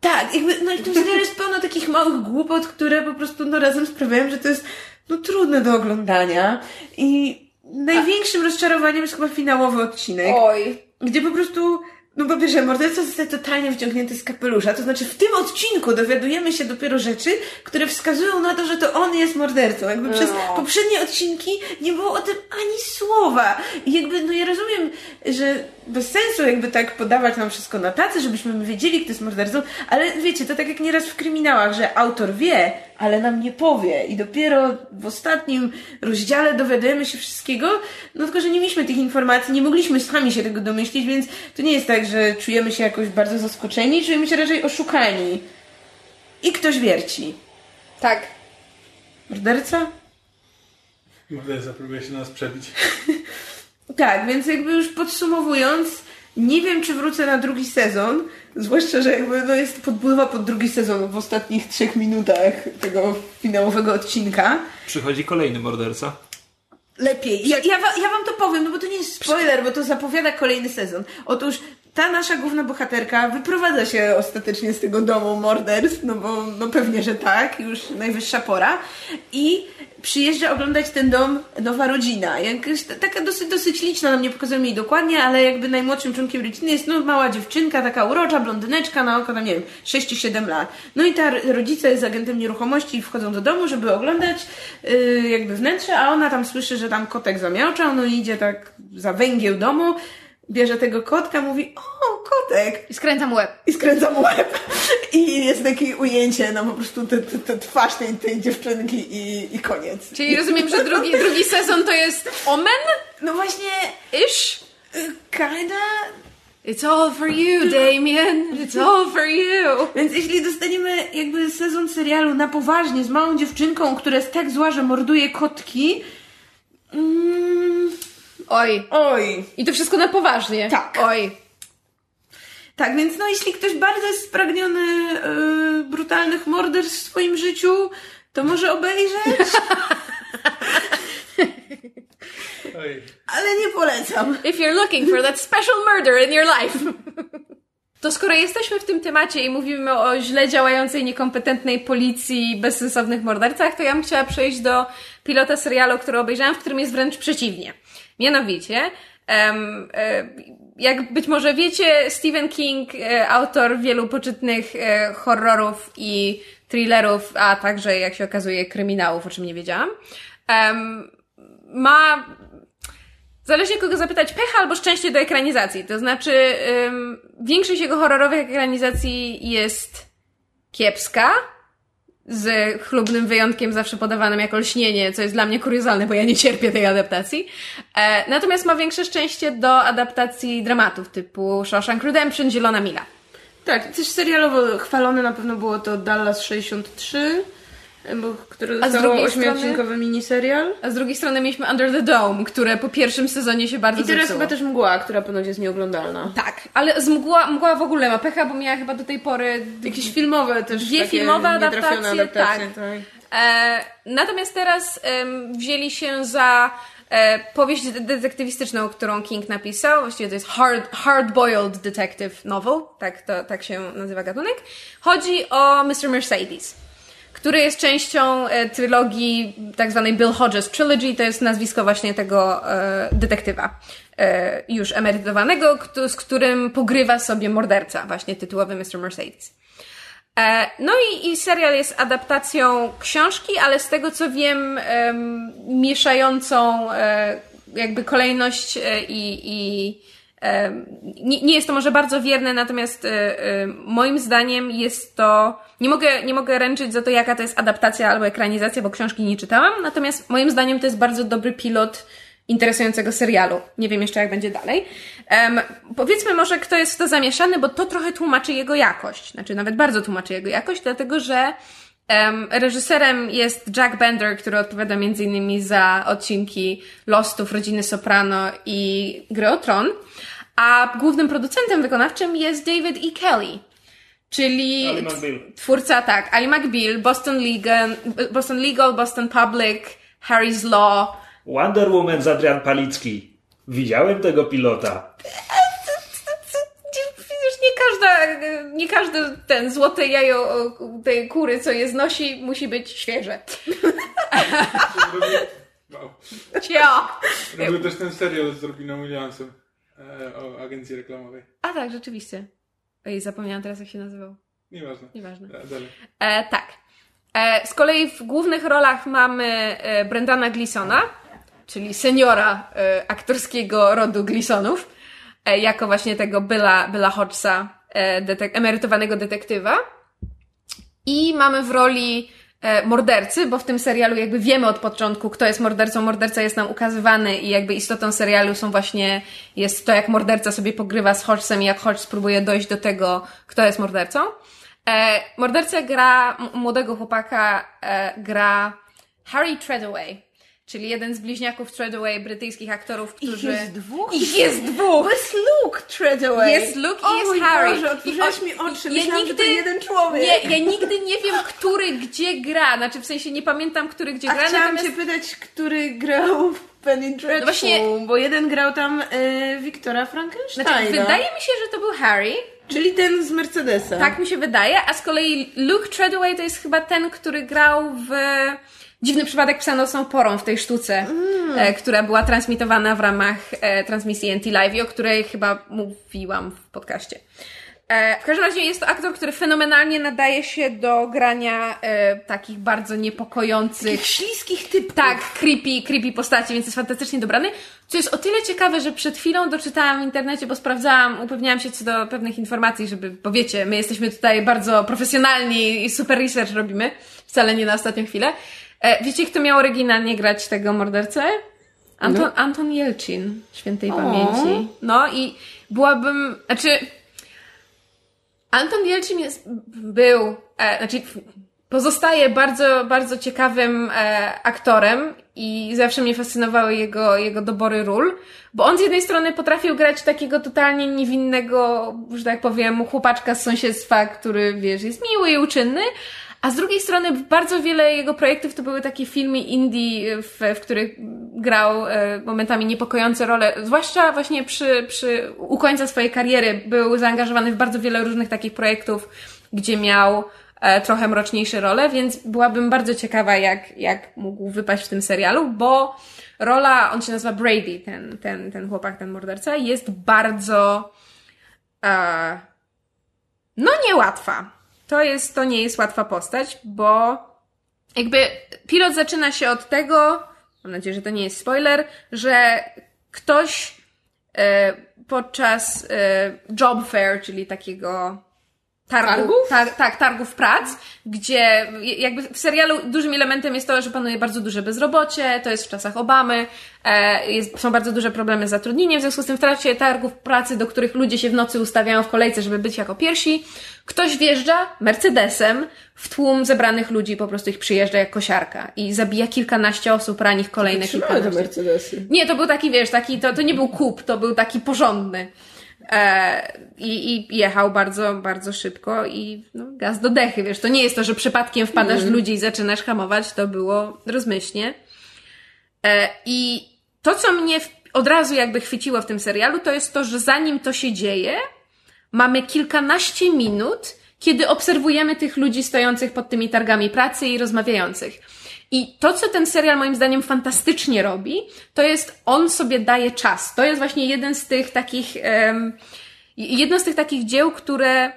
Tak, jakby, no i w tym serialu jest pełno takich małych głupot, które po prostu no razem sprawiają, że to jest no trudne do oglądania i największym rozczarowaniem jest chyba finałowy odcinek, Oj. gdzie po prostu no po pierwsze, morderca zostaje totalnie wciągnięty z kapelusza, to znaczy w tym odcinku dowiadujemy się dopiero rzeczy, które wskazują na to, że to on jest mordercą. Jakby przez No. poprzednie odcinki nie było o tym ani słowa. I jakby, no ja rozumiem, że bez sensu jakby tak podawać nam wszystko na tacy, żebyśmy my wiedzieli, kto jest mordercą, ale wiecie, to tak jak nieraz w kryminałach, że autor wie, ale nam nie powie i dopiero w ostatnim rozdziale dowiadujemy się wszystkiego, no tylko, że nie mieliśmy tych informacji, nie mogliśmy sami się tego domyślić, więc to nie jest tak, że czujemy się jakoś bardzo zaskoczeni, czujemy się raczej oszukani. I ktoś wierci. Tak. Morderca? Morderca próbuje się nas przebić. Tak, więc jakby już podsumowując, nie wiem, czy wrócę na drugi sezon, zwłaszcza, że jakby no jest podbudowa pod drugi sezon w ostatnich trzech minutach tego finałowego odcinka. Przychodzi kolejny morderca. Lepiej. Ja, ja, wa- ja wam to powiem, no bo to nie jest spoiler, bo to zapowiada kolejny sezon. Otóż ta nasza główna bohaterka wyprowadza się ostatecznie z tego domu morderstw, no bo no pewnie, że tak, już najwyższa pora. I przyjeżdża oglądać ten dom nowa rodzina. Jakaś ta- taka dosyć, dosyć liczna, nam nie pokazują jej dokładnie, ale jakby najmłodszym członkiem rodziny jest no mała dziewczynka, taka urocza, blondyneczka na oko, tam nie wiem, 6-7 lat. No i ta rodzice z agentem nieruchomości i wchodzą do domu, żeby oglądać yy, jakby wnętrze, a ona tam słyszy, że tam kotek zamiałczał, no i idzie tak za węgieł domu, bierze tego kotka, mówi, o, kotek! I skręcam łeb. I skręca mu łeb. I jest takie ujęcie, no po prostu te, te, te twarz tej, tej dziewczynki i, i koniec. Czyli rozumiem, że drugi, drugi sezon to jest Omen? No właśnie, Ish? y, kinda... It's all for you, Damien. It's all for you. Więc jeśli dostaniemy jakby sezon serialu na poważnie z małą dziewczynką, która jest tak zła, że morduje kotki, mm, Oj. oj. I to wszystko na poważnie. Tak. Oj. Tak, więc no jeśli ktoś bardzo jest spragniony y, brutalnych morderstw w swoim życiu, to może obejrzeć, Oj. ale nie polecam. If you're looking for that special murder in your life. To skoro jesteśmy w tym temacie i mówimy o źle działającej, niekompetentnej policji, bezsensownych mordercach, to ja bym chciała przejść do pilota serialu, który obejrzałam, w którym jest wręcz przeciwnie. Mianowicie, e, jak być może wiecie, Stephen King, e, autor wielu poczytnych e, horrorów i thrillerów, a także, jak się okazuje, kryminałów, o czym nie wiedziałam, em, ma Zależy kogo zapytać, pecha albo szczęście do ekranizacji. To znaczy, ym, większość jego horrorowych ekranizacji jest kiepska, z chlubnym wyjątkiem zawsze podawanym jako lśnienie, co jest dla mnie kuriozalne, bo ja nie cierpię tej adaptacji. E, natomiast ma większe szczęście do adaptacji dramatów typu Shawshank Redemption, Zielona Mila. Tak, też serialowo chwalone na pewno było to Dallas 63, bo, które A z dostało drugiej ośmiodcinkowy miniserial. A z drugiej strony mieliśmy Under the Dome, które po pierwszym sezonie się bardzo I teraz zepsuło. chyba też Mgła, która ponoć jest nieoglądalna. Tak, ale z mgła, mgła w ogóle ma pecha, bo miała chyba do tej pory Jakieś filmowe też Dwie filmowe adaptacje, adaptacje tak. E, natomiast teraz em, wzięli się za e, powieść de- detektywistyczną, którą King napisał. Właściwie to jest hard, hard-boiled detective novel, tak, to, tak się nazywa gatunek. Chodzi o Mr. Mercedes który jest częścią e, trylogii tak zwanej Bill Hodges Trilogy, to jest nazwisko właśnie tego e, detektywa e, już emerytowanego, z którym pogrywa sobie morderca, właśnie tytułowy Mr. Mercedes. No i, i serial jest adaptacją książki, ale z tego co wiem, em, mieszającą jakby kolejność i, i nie, jest to może bardzo wierne, natomiast e, e, moim zdaniem jest to. Nie mogę, nie mogę ręczyć za to, jaka to jest adaptacja albo ekranizacja, bo książki nie czytałam, natomiast moim zdaniem to jest bardzo dobry pilot interesującego serialu. Nie wiem jeszcze, jak będzie dalej. Em, powiedzmy może, kto jest w to zamieszany, bo to trochę tłumaczy jego jakość. Znaczy, nawet bardzo tłumaczy jego jakość, dlatego że reżyserem jest Jack Bender, który odpowiada innymi za odcinki Lostów, Rodziny Soprano i Gry o Tron. A głównym producentem wykonawczym jest David E. Kelly. Czyli twórca, tak, Ali McBeal, Boston Legal, Boston Legal, Boston Public, Harry's Law, Wonder Woman z Adrian Palicki. Widziałem tego pilota. Każda, nie każdy ten złote jajo tej kury, co je znosi, musi być świeże. Wow. Cio! Robił też ten serial z Robiną Williamsem e, o agencji reklamowej. A tak, rzeczywiście. Ej, zapomniałam teraz, jak się nazywał. Nieważne. Nieważne. Dalej. E, tak. E, z kolei w głównych rolach mamy e, Brendana Gleesona, czyli seniora e, aktorskiego rodu Gleesonów, e, jako właśnie tego Billa, Billa Hodgesa, detek- emerytowanego detektywa. I mamy w roli e, mordercy, bo w tym serialu jakby wiemy od początku, kto jest mordercą. Morderca jest nam ukazywany i jakby istotą serialu są właśnie, jest to, jak morderca sobie pogrywa z Hodgesem i jak Hodges próbuje dojść do tego, kto jest mordercą. E, gra, młodego chłopaka e, gra Harry Treadaway, czyli jeden z bliźniaków Treadaway, brytyjskich aktorów, którzy... jest dwóch? Ich jest dwóch! To jest Luke Treadaway. Jest Luke i jest Harry. Boże, mi oczy. ja Myślałam, że to nigdy- jeden człowiek. Nie, ja nigdy nie wiem, który gdzie gra. Znaczy, w sensie nie pamiętam, który gdzie A gra, chciałam natomiast cię pytać, który grał w Penny Dreadful, No właśnie- bo jeden grał tam e, Wiktora Frankensteina. Znaczy, wydaje mi się, że to był Harry. Czyli ten z Mercedesa. Tak mi się wydaje, a z kolei Luke Treadaway to jest chyba ten, który grał w Dziwny przypadek psa nocną porą w tej sztuce, e, która była transmitowana w ramach e, transmisji NT Live, i o której chyba mówiłam w podcaście. E, w każdym razie jest to aktor, który fenomenalnie nadaje się do grania e, takich bardzo niepokojących, Tych śliskich typów. tak, creepy, creepy postaci, więc jest fantastycznie dobrany. Co jest o tyle ciekawe, że przed chwilą doczytałam w internecie, bo sprawdzałam, upewniałam się co do pewnych informacji, żeby, bo wiecie, my jesteśmy tutaj bardzo profesjonalni i super research robimy, wcale nie na ostatnią chwilę. E, wiecie, kto miał oryginalnie grać tego mordercę? Anton, Anton Jelcin, świętej pamięci. No i byłabym, znaczy, Anton Jelcin jest, był, e, znaczy pozostaje bardzo, bardzo ciekawym e, aktorem i zawsze mnie fascynowały jego, jego dobory ról, bo on z jednej strony potrafił grać takiego totalnie niewinnego, że tak powiem, chłopaczka z sąsiedztwa, który, wiesz, jest miły i uczynny, a z drugiej strony bardzo wiele jego projektów to były takie filmy indie, w, w których grał e, momentami niepokojące role, zwłaszcza właśnie przy, przy, u końca swojej kariery był zaangażowany w bardzo wiele różnych takich projektów, gdzie miał e, trochę mroczniejsze role, więc byłabym bardzo ciekawa, jak, jak mógł wypaść w tym serialu, bo rola, on się nazywa Brady, ten, ten, ten chłopak, ten morderca, jest bardzo e, no niełatwa. To jest, to nie jest łatwa postać, bo jakby pilot zaczyna się od tego, mam nadzieję, że to nie jest spoiler, że ktoś e, podczas e, job fair, czyli takiego targu, Targów? tar, tak, targów prac, gdzie jakby w serialu dużym elementem jest to, że panuje bardzo duże bezrobocie, to jest w czasach Obamy, e, jest, są bardzo duże problemy z zatrudnieniem, w związku z tym w trakcie targów pracy, do których ludzie się w nocy ustawiają w kolejce, żeby być jako pierwsi, ktoś wjeżdża Mercedesem w tłum zebranych ludzi, po prostu ich przyjeżdża jak kosiarka i zabija kilkanaście osób, rani ich kolejne te kilkanaście. Mercedesy. Nie, to był taki, wiesz, taki, to, to nie był kup, to był taki porządny. E, i, I jechał bardzo, bardzo szybko i no, gaz do dechy, wiesz, to nie jest to, że przypadkiem wpadasz w ludzi i zaczynasz hamować, to było rozmyślnie. E, I to, co mnie od razu jakby chwyciło w tym serialu, to jest to, że zanim to się dzieje, mamy kilkanaście minut, kiedy obserwujemy tych ludzi stojących pod tymi targami pracy i rozmawiających. I to, co ten serial moim zdaniem fantastycznie robi, to jest on sobie daje czas. To jest właśnie jeden z tych takich, jedno z tych takich dzieł, które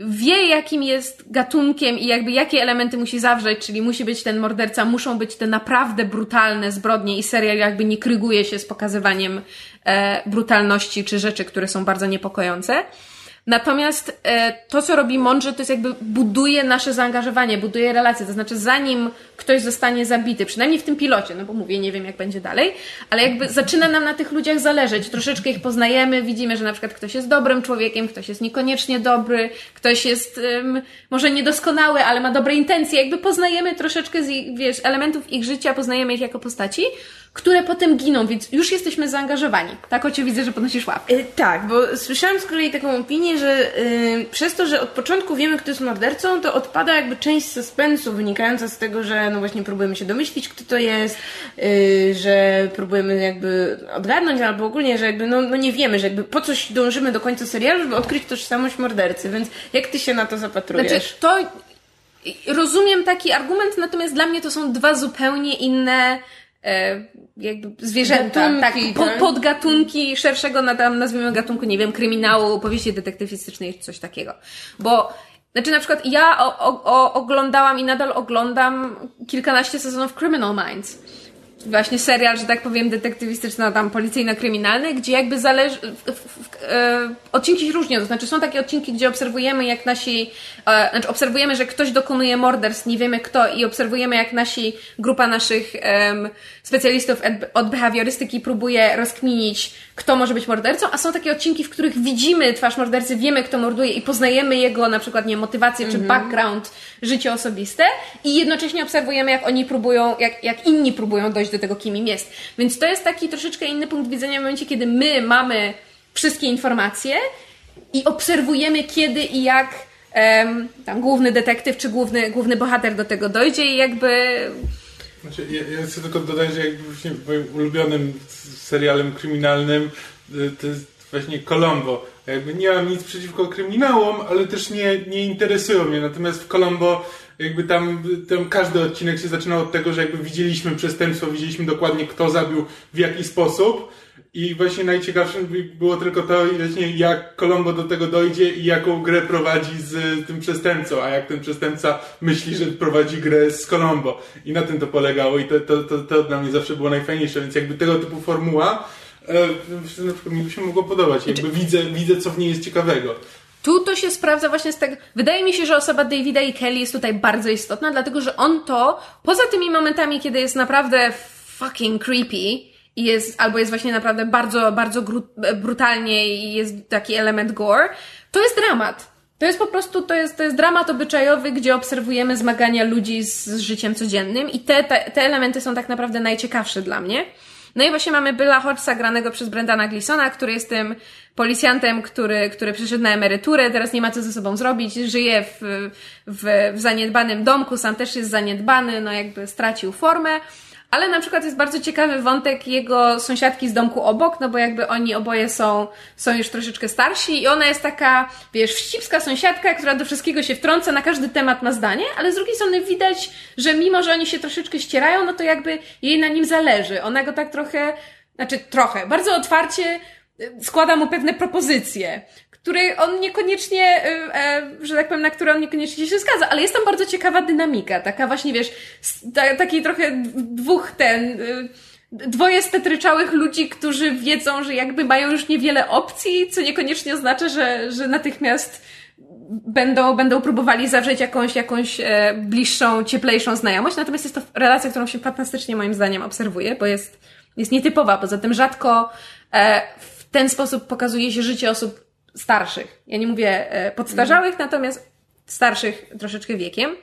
wie, jakim jest gatunkiem i jakby jakie elementy musi zawrzeć, czyli musi być ten morderca, muszą być te naprawdę brutalne zbrodnie i serial jakby nie kryguje się z pokazywaniem e, brutalności czy rzeczy, które są bardzo niepokojące. Natomiast e, to, co robi mądrze, to jest jakby buduje nasze zaangażowanie, buduje relacje. To znaczy, zanim ktoś zostanie zabity, przynajmniej w tym pilocie, no bo mówię, nie wiem, jak będzie dalej, ale jakby zaczyna nam na tych ludziach zależeć. Troszeczkę ich poznajemy, widzimy, że na przykład ktoś jest dobrym człowiekiem, ktoś jest niekoniecznie dobry, ktoś jest um, może niedoskonały, ale ma dobre intencje. Jakby poznajemy troszeczkę z ich, wiesz, elementów ich życia, poznajemy ich jako postaci które potem giną, więc już jesteśmy zaangażowani. Tak ocie widzę, że podnosisz łapkę. Y, tak, bo słyszałam z kolei taką opinię, że y, przez to, że od początku wiemy, kto jest mordercą, to odpada jakby część suspensu wynikająca z tego, że no właśnie próbujemy się domyślić, kto to jest, y, że próbujemy jakby odgadnąć, albo ogólnie, że jakby no, no nie wiemy, że jakby po coś dążymy do końca serialu, żeby odkryć tożsamość mordercy, więc jak ty się na to zapatrujesz? Znaczy, to rozumiem taki argument, natomiast dla mnie to są dwa zupełnie inne e, jakby zwierzęta, Gatunki, tak, po, podgatunki szerszego, na- tam nazwijmy gatunku, nie wiem, kryminału, opowieści detektywistycznej, czy coś takiego. Bo, znaczy na przykład ja o, o, o, oglądałam i nadal oglądam kilkanaście sezonów Criminal Minds. Właśnie serial, że tak powiem, detektywistyczno, tam policyjno-kryminalny, gdzie jakby zależy, w, w, w, e, odcinki się różnią, to znaczy są takie odcinki, gdzie obserwujemy jak nasi, e, znaczy obserwujemy, że ktoś dokonuje morderstw, nie wiemy kto i obserwujemy jak nasi, grupa naszych em, specjalistów od, behawiorystyki próbuje rozkminić, kto może być mordercą, a są takie odcinki, w których widzimy twarz mordercy, wiemy kto morduje i poznajemy jego na przykład, nie motywację czy background, życie osobiste i jednocześnie obserwujemy jak oni próbują, jak, jak inni próbują dojść do tego, kim im jest. Więc to jest taki troszeczkę inny punkt widzenia w momencie, kiedy my mamy wszystkie informacje i obserwujemy kiedy i jak tam główny detektyw czy główny, główny bohater do tego dojdzie i jakby Znaczy, ja, ja chcę tylko dodać, że jakby właśnie moim ulubionym serialem kryminalnym y, to jest właśnie Colombo. Jakby nie mam nic przeciwko kryminałom, ale też nie, nie interesują mnie. Natomiast w Colombo jakby tam, tam każdy odcinek się zaczynał od tego, że jakby widzieliśmy przestępstwo, widzieliśmy dokładnie kto zabił, w jaki sposób. I właśnie najciekawszym było tylko to, jak Colombo do tego dojdzie i jaką grę prowadzi z tym przestępcą, a jak ten przestępca myśli, że prowadzi grę z Colombo. I na tym to polegało i to, to, to, to dla mnie zawsze było najfajniejsze, więc jakby tego typu formuła e, na przykład mi by się mogło podobać. Jakby widzę, widzę, co w niej jest ciekawego. Tu to się sprawdza właśnie z tego. Wydaje mi się, że osoba Davida i Kelly jest tutaj bardzo istotna, dlatego że on to, poza tymi momentami, kiedy jest naprawdę fucking creepy, i jest, albo jest właśnie naprawdę bardzo, bardzo gru, brutalnie i jest taki element gore, to jest dramat. To jest po prostu, to jest, to jest dramat obyczajowy, gdzie obserwujemy zmagania ludzi z, z życiem codziennym i te, te, te elementy są tak naprawdę najciekawsze dla mnie. No i właśnie mamy Billa Hodgsa granego przez Brendana Gleesona, który jest tym policjantem, który, który przyszedł na emeryturę, teraz nie ma co ze sobą zrobić, żyje w, w, w zaniedbanym domku, sam też jest zaniedbany, no jakby stracił formę. Ale na przykład jest bardzo ciekawy wątek jego sąsiadki z domku obok, no bo jakby oni oboje są, są już troszeczkę starsi i ona jest taka, wiesz, wścibska sąsiadka, która do wszystkiego się wtrąca, na każdy temat ma zdanie, ale z drugiej strony widać, że mimo, że oni się troszeczkę ścierają, no to jakby jej na nim zależy. Ona go tak trochę, znaczy trochę, bardzo otwarcie y, składa mu pewne propozycje której on niekoniecznie, y, e, że tak powiem, na które on niekoniecznie się zgadza, ale jest tam bardzo ciekawa dynamika, taka właśnie, wiesz, ta, taki trochę dwóch ten, y, dwoje stetryczałych ludzi, którzy wiedzą, że jakby mają już niewiele opcji, co niekoniecznie oznacza, że, że natychmiast będą, będą próbowali zawrzeć jakąś, jakąś e, bliższą, cieplejszą znajomość, natomiast jest to relacja, którą się fantastycznie moim zdaniem obserwuje, bo jest, jest nietypowa, poza tym rzadko e, w ten sposób pokazuje się życie osób starszych. Ja nie mówię e, podstarzałych, mm. natomiast starszych troszeczkę wiekiem.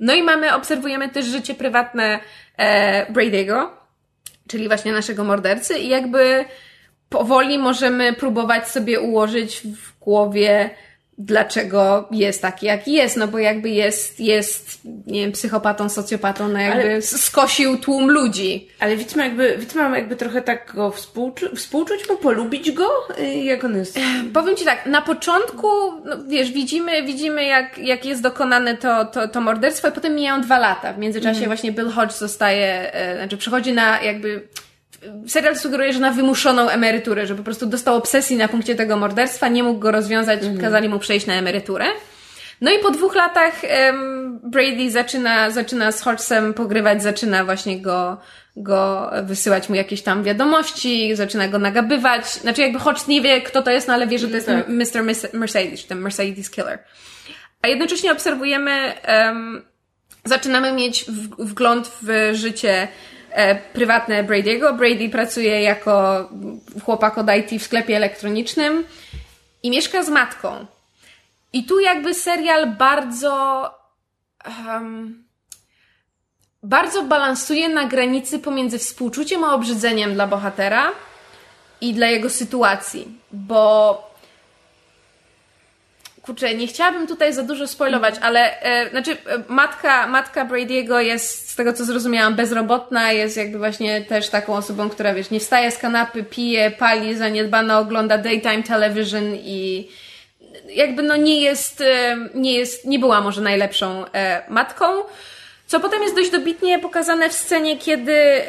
No i mamy, obserwujemy też życie prywatne e, Brady'ego, czyli właśnie naszego mordercy i jakby powoli możemy próbować sobie ułożyć w głowie dlaczego jest taki, jaki jest, no bo jakby jest, jest, nie wiem, psychopatą, socjopatą, no jakby ale, skosił tłum ludzi. Ale widzimy jakby, widzimy mamy jakby trochę tak go współczu, współczuć mu, polubić go? Y, jak on jest? Powiem Ci tak, na początku, no wiesz, widzimy, widzimy jak, jak jest dokonane to, to, to morderstwo, a potem mijają dwa lata. W międzyczasie mm. właśnie Bill Hodge zostaje, e, znaczy przechodzi na jakby serial sugeruje, że na wymuszoną emeryturę, że po prostu dostał obsesji na punkcie tego morderstwa, nie mógł go rozwiązać, mhm. kazali mu przejść na emeryturę. No i po dwóch latach um, Brady zaczyna, zaczyna z Hodgsem pogrywać, zaczyna właśnie go, go wysyłać mu jakieś tam wiadomości, zaczyna go nagabywać. Znaczy jakby Hodge nie wie, kto to jest, no ale wie, że to jest tak. Mr. Mercedes, ten Mercedes Killer. A jednocześnie obserwujemy, um, zaczynamy mieć wgląd w życie prywatne Brady'ego. Brady pracuje jako chłopak od IT w sklepie elektronicznym i mieszka z matką. I tu jakby serial bardzo um, bardzo balansuje na granicy pomiędzy współczuciem a obrzydzeniem dla bohatera i dla jego sytuacji, bo kurczę, nie chciałabym tutaj za dużo spoilować, ale e, znaczy e, matka, matka Brady'ego jest, z tego co zrozumiałam, bezrobotna, jest jakby właśnie też taką osobą, która wiesz, nie wstaje z kanapy, pije, pali, zaniedbana, ogląda daytime television i jakby no nie jest, e, nie jest, nie była może najlepszą e, matką, co potem jest dość dobitnie pokazane w scenie, kiedy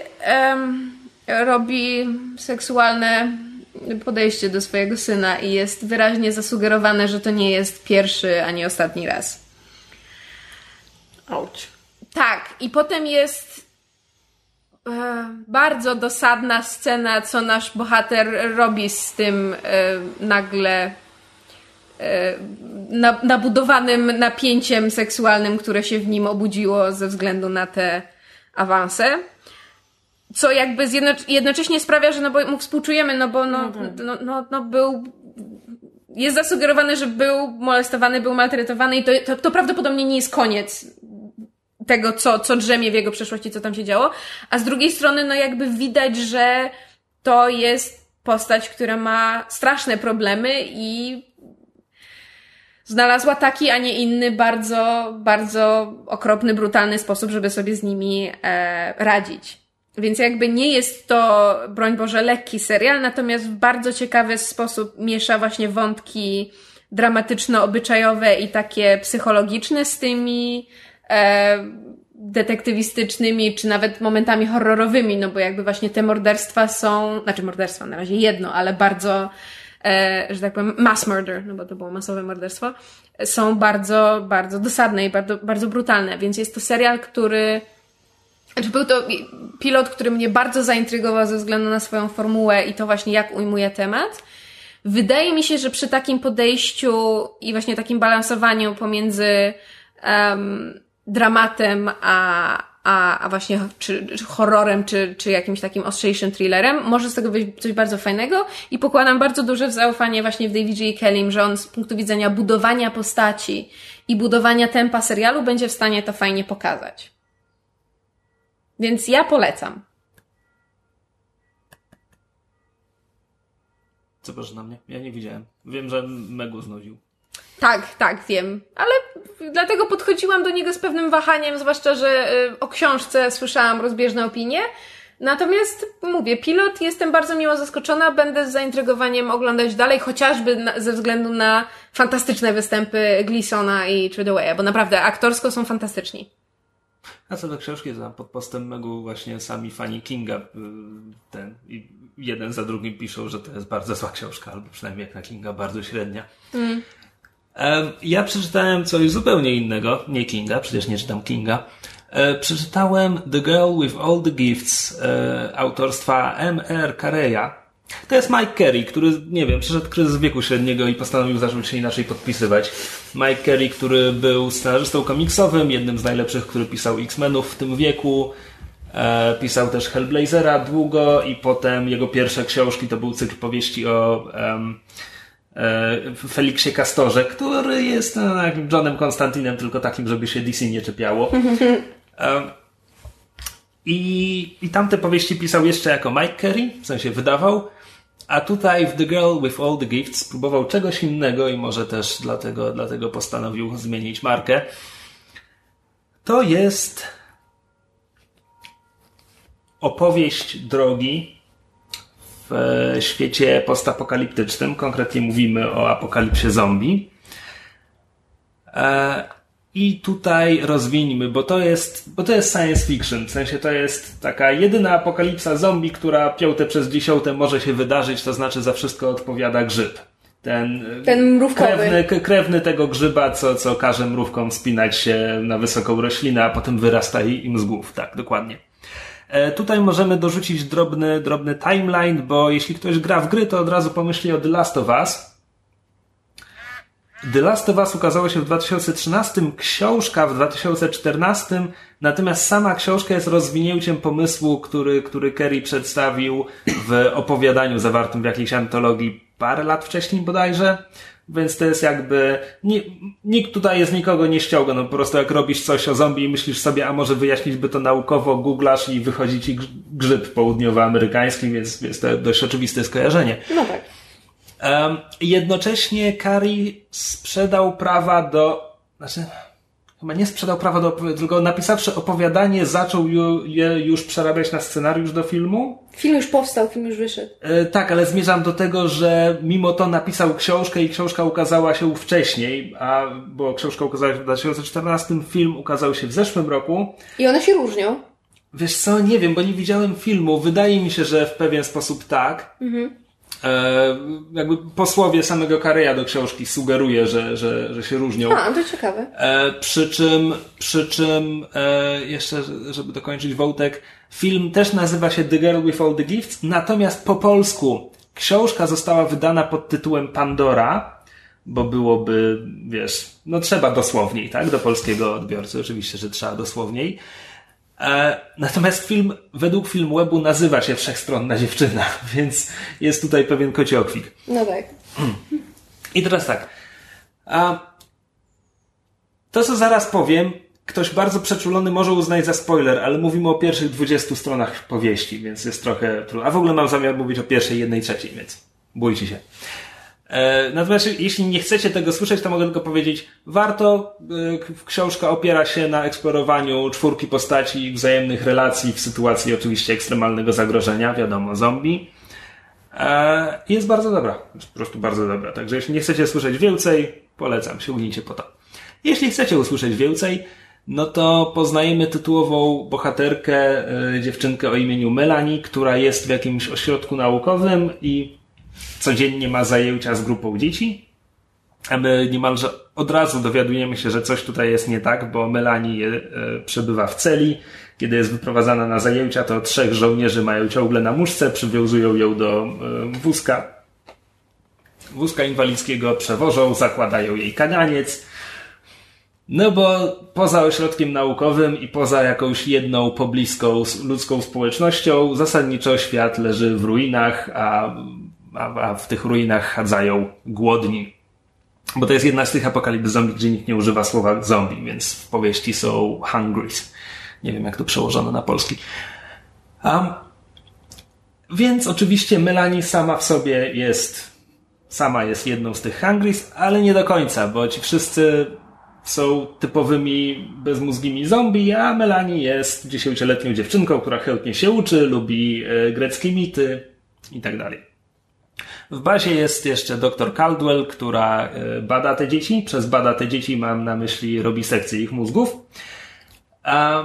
robi seksualne podejście do swojego syna i jest wyraźnie zasugerowane, że to nie jest pierwszy ani ostatni raz. Auć. Tak, i potem jest e, bardzo dosadna scena, co nasz bohater robi z tym e, nagle e, na, nabudowanym napięciem seksualnym, które się w nim obudziło ze względu na te awanse co jakby jednocześnie sprawia, że no bo mu współczujemy, no bo no, no, tak. no, no, no był jest zasugerowane, że był molestowany, był maltretowany i to, to, to prawdopodobnie nie jest koniec tego, co, co drzemie w jego przeszłości, co tam się działo. A z drugiej strony, no jakby widać, że to jest postać, która ma straszne problemy i znalazła taki, a nie inny bardzo, bardzo okropny, brutalny sposób, żeby sobie z nimi e, radzić. Więc jakby nie jest to, broń Boże, lekki serial, natomiast w bardzo ciekawy sposób miesza właśnie wątki dramatyczno-obyczajowe i takie psychologiczne z tymi e, detektywistycznymi, czy nawet momentami horrorowymi, no bo jakby właśnie te morderstwa są, znaczy morderstwa na razie jedno, ale bardzo, e, że tak powiem, mass murder, no bo to było masowe morderstwo, są bardzo, bardzo dosadne i bardzo, bardzo brutalne, więc jest to serial, który znaczy był to pilot, który mnie bardzo zaintrygował ze względu na swoją formułę i to właśnie jak ujmuje temat. Wydaje mi się, że przy takim podejściu i właśnie takim balansowaniu pomiędzy um, dramatem a, a, a właśnie czy, czy horrorem, czy, czy jakimś takim ostrzejszym thrillerem, może z tego być coś bardzo fajnego i pokładam bardzo duże zaufanie właśnie w Davidzie i Kellym, że on z punktu widzenia budowania postaci i budowania tempa serialu będzie w stanie to fajnie pokazać. Więc ja polecam. Co proszę na mnie? Ja nie widziałem. Wiem, że Megu znudził. Tak, tak, wiem. Ale dlatego podchodziłam do niego z pewnym wahaniem, zwłaszcza, że y, o książce słyszałam rozbieżne opinie. Natomiast mówię, pilot jestem bardzo miło zaskoczona, będę z zaintrygowaniem oglądać dalej, chociażby na, ze względu na fantastyczne występy Gleesona i Treadawaya, bo naprawdę aktorsko są fantastyczni. A co do książki, to pod postem Megu właśnie sami fani Kinga y, ten jeden za drugim piszą, że to jest bardzo zła książka, albo przynajmniej jak na Kinga bardzo średnia. Mm. Ja przeczytałem coś zupełnie innego, nie Kinga, przecież nie czytam Kinga. E, przeczytałem The Girl with All the Gifts e, autorstwa M.R. Careya. To jest Mike Carey, który, nie wiem, przeszedł kryzys wieku średniego i postanowił zacząć się inaczej podpisywać. Mike Carey, który był scenarzystą komiksowym, jednym z najlepszych, który pisał X-Menów w tym wieku. E, pisał też Hellblazera długo i potem jego pierwsze książki to był cykl powieści o um, E, Feliksie Castorze, który jest no, takim Johnem Konstantinem, tylko takim, żeby się DC nie czepiało. E, I, I tamte powieści pisał jeszcze jako Mike Carey, w sensie wydawał, a tutaj w The Girl with All the Gifts spróbował czegoś innego i może też dlatego, dlatego postanowił zmienić markę. To jest opowieść drogi w świecie postapokaliptycznym. Konkretnie mówimy o apokalipsie zombie. I tutaj rozwiniemy, bo to jest, bo to jest science fiction. W sensie to jest taka jedyna apokalipsa zombie, która piąte przez dziesiąte może się wydarzyć, to znaczy za wszystko odpowiada grzyb. Ten, Ten krewny, krewny tego grzyba, co, co każe mrówkom spinać się na wysoką roślinę, a potem wyrasta im z głów. Tak, dokładnie. E, tutaj możemy dorzucić drobny, drobny timeline, bo jeśli ktoś gra w gry, to od razu pomyśli o The Last of Us. The Last of Us ukazało się w 2013, książka w 2014, natomiast sama książka jest rozwinięciem pomysłu, który, który Kerry przedstawił w opowiadaniu zawartym w jakiejś antologii parę lat wcześniej bodajże. Więc to jest jakby, nikt tutaj jest nikogo nie ściąga, no po prostu jak robisz coś o zombie i myślisz sobie, a może wyjaśnić by to naukowo, googlasz i wychodzi ci grzyb południowoamerykański, więc, więc to dość oczywiste skojarzenie. No tak. Jednocześnie Kari sprzedał prawa do, znaczy, chyba nie sprzedał prawa do opowiadania, tylko napisawszy opowiadanie, zaczął je już przerabiać na scenariusz do filmu. Film już powstał, film już wyszedł. E, tak, ale zmierzam do tego, że mimo to napisał książkę i książka ukazała się wcześniej, a bo książka ukazała się w 2014, film ukazał się w zeszłym roku. I one się różnią. Wiesz co, nie wiem, bo nie widziałem filmu. Wydaje mi się, że w pewien sposób tak. Mhm. E, jakby posłowie samego Kareja do książki sugeruje, że, że, że się różnią. A, to ciekawe. E, przy czym, przy czym e, jeszcze, żeby dokończyć wątek, film też nazywa się The Girl with All the Gifts, natomiast po polsku książka została wydana pod tytułem Pandora, bo byłoby, wiesz, no trzeba dosłowniej, tak, do polskiego odbiorcy, oczywiście, że trzeba dosłowniej. E, natomiast film, według film webu nazywa się Wszechstronna dziewczyna, więc jest tutaj pewien kociokwik. No tak. I teraz tak. To, co zaraz powiem, ktoś bardzo przeczulony może uznać za spoiler, ale mówimy o pierwszych 20 stronach powieści, więc jest trochę trudno. A w ogóle mam zamiar mówić o pierwszej jednej trzeciej, więc bójcie się. E, natomiast jeśli nie chcecie tego słyszeć, to mogę tylko powiedzieć, warto, e, książka opiera się na eksplorowaniu czwórki postaci i wzajemnych relacji w sytuacji oczywiście ekstremalnego zagrożenia, wiadomo, zombie. E, Jest bardzo dobra, jest po prostu bardzo dobra. Także jeśli nie chcecie słyszeć więcej, polecam, sięgnijcie po to. Jeśli chcecie usłyszeć więcej, no to poznajemy tytułową bohaterkę, dziewczynkę o imieniu Melanie, która jest w jakimś ośrodku naukowym i codziennie ma zajęcia z grupą dzieci. A my niemalże od razu dowiadujemy się, że coś tutaj jest nie tak, bo Melanie e, przebywa w celi. Kiedy jest wyprowadzana na zajęcia, to trzech żołnierzy mają ciągle na muszce, przywiązują ją do e, wózka, wózka inwalidzkiego, przewożą, zakładają jej kaganiec. No bo poza ośrodkiem naukowym i poza jakąś jedną pobliską ludzką społecznością, zasadniczo świat leży w ruinach, a, a, a w tych ruinach chadzają głodni. Bo to jest jedna z tych apokalips zombie, gdzie nikt nie używa słowa zombie, więc w powieści są hungries. Nie wiem, jak to przełożono na polski. A, więc oczywiście Melanie sama w sobie jest, sama jest jedną z tych hungries, ale nie do końca, bo ci wszyscy są typowymi bezmózgimi zombie, a Melanie jest dziesięcioletnią dziewczynką, która chętnie się uczy, lubi e, greckie mity i tak dalej. W bazie jest jeszcze dr Caldwell, która e, bada te dzieci. Przez bada te dzieci mam na myśli, robi sekcję ich mózgów. A,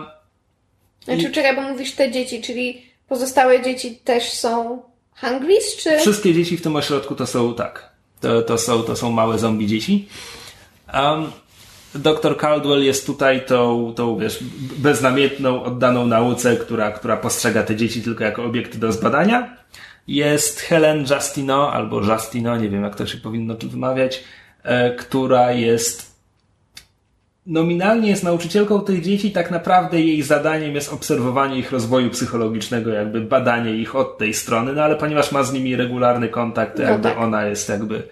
Znaczy, czekaj, bo mówisz te dzieci, czyli pozostałe dzieci też są hungries, czy... Wszystkie dzieci w tym ośrodku to są tak. To, to, są, to są małe zombie dzieci. Um, Dr Caldwell jest tutaj tą, tą wiesz, beznamiętną, oddaną nauce, która, która postrzega te dzieci tylko jako obiekty do zbadania. Jest Helen Justino, albo Justino, nie wiem jak to się powinno wymawiać, e, która jest nominalnie jest nauczycielką tych dzieci, tak naprawdę jej zadaniem jest obserwowanie ich rozwoju psychologicznego, jakby badanie ich od tej strony, no ale ponieważ ma z nimi regularny kontakt, to No jakby tak. ona jest jakby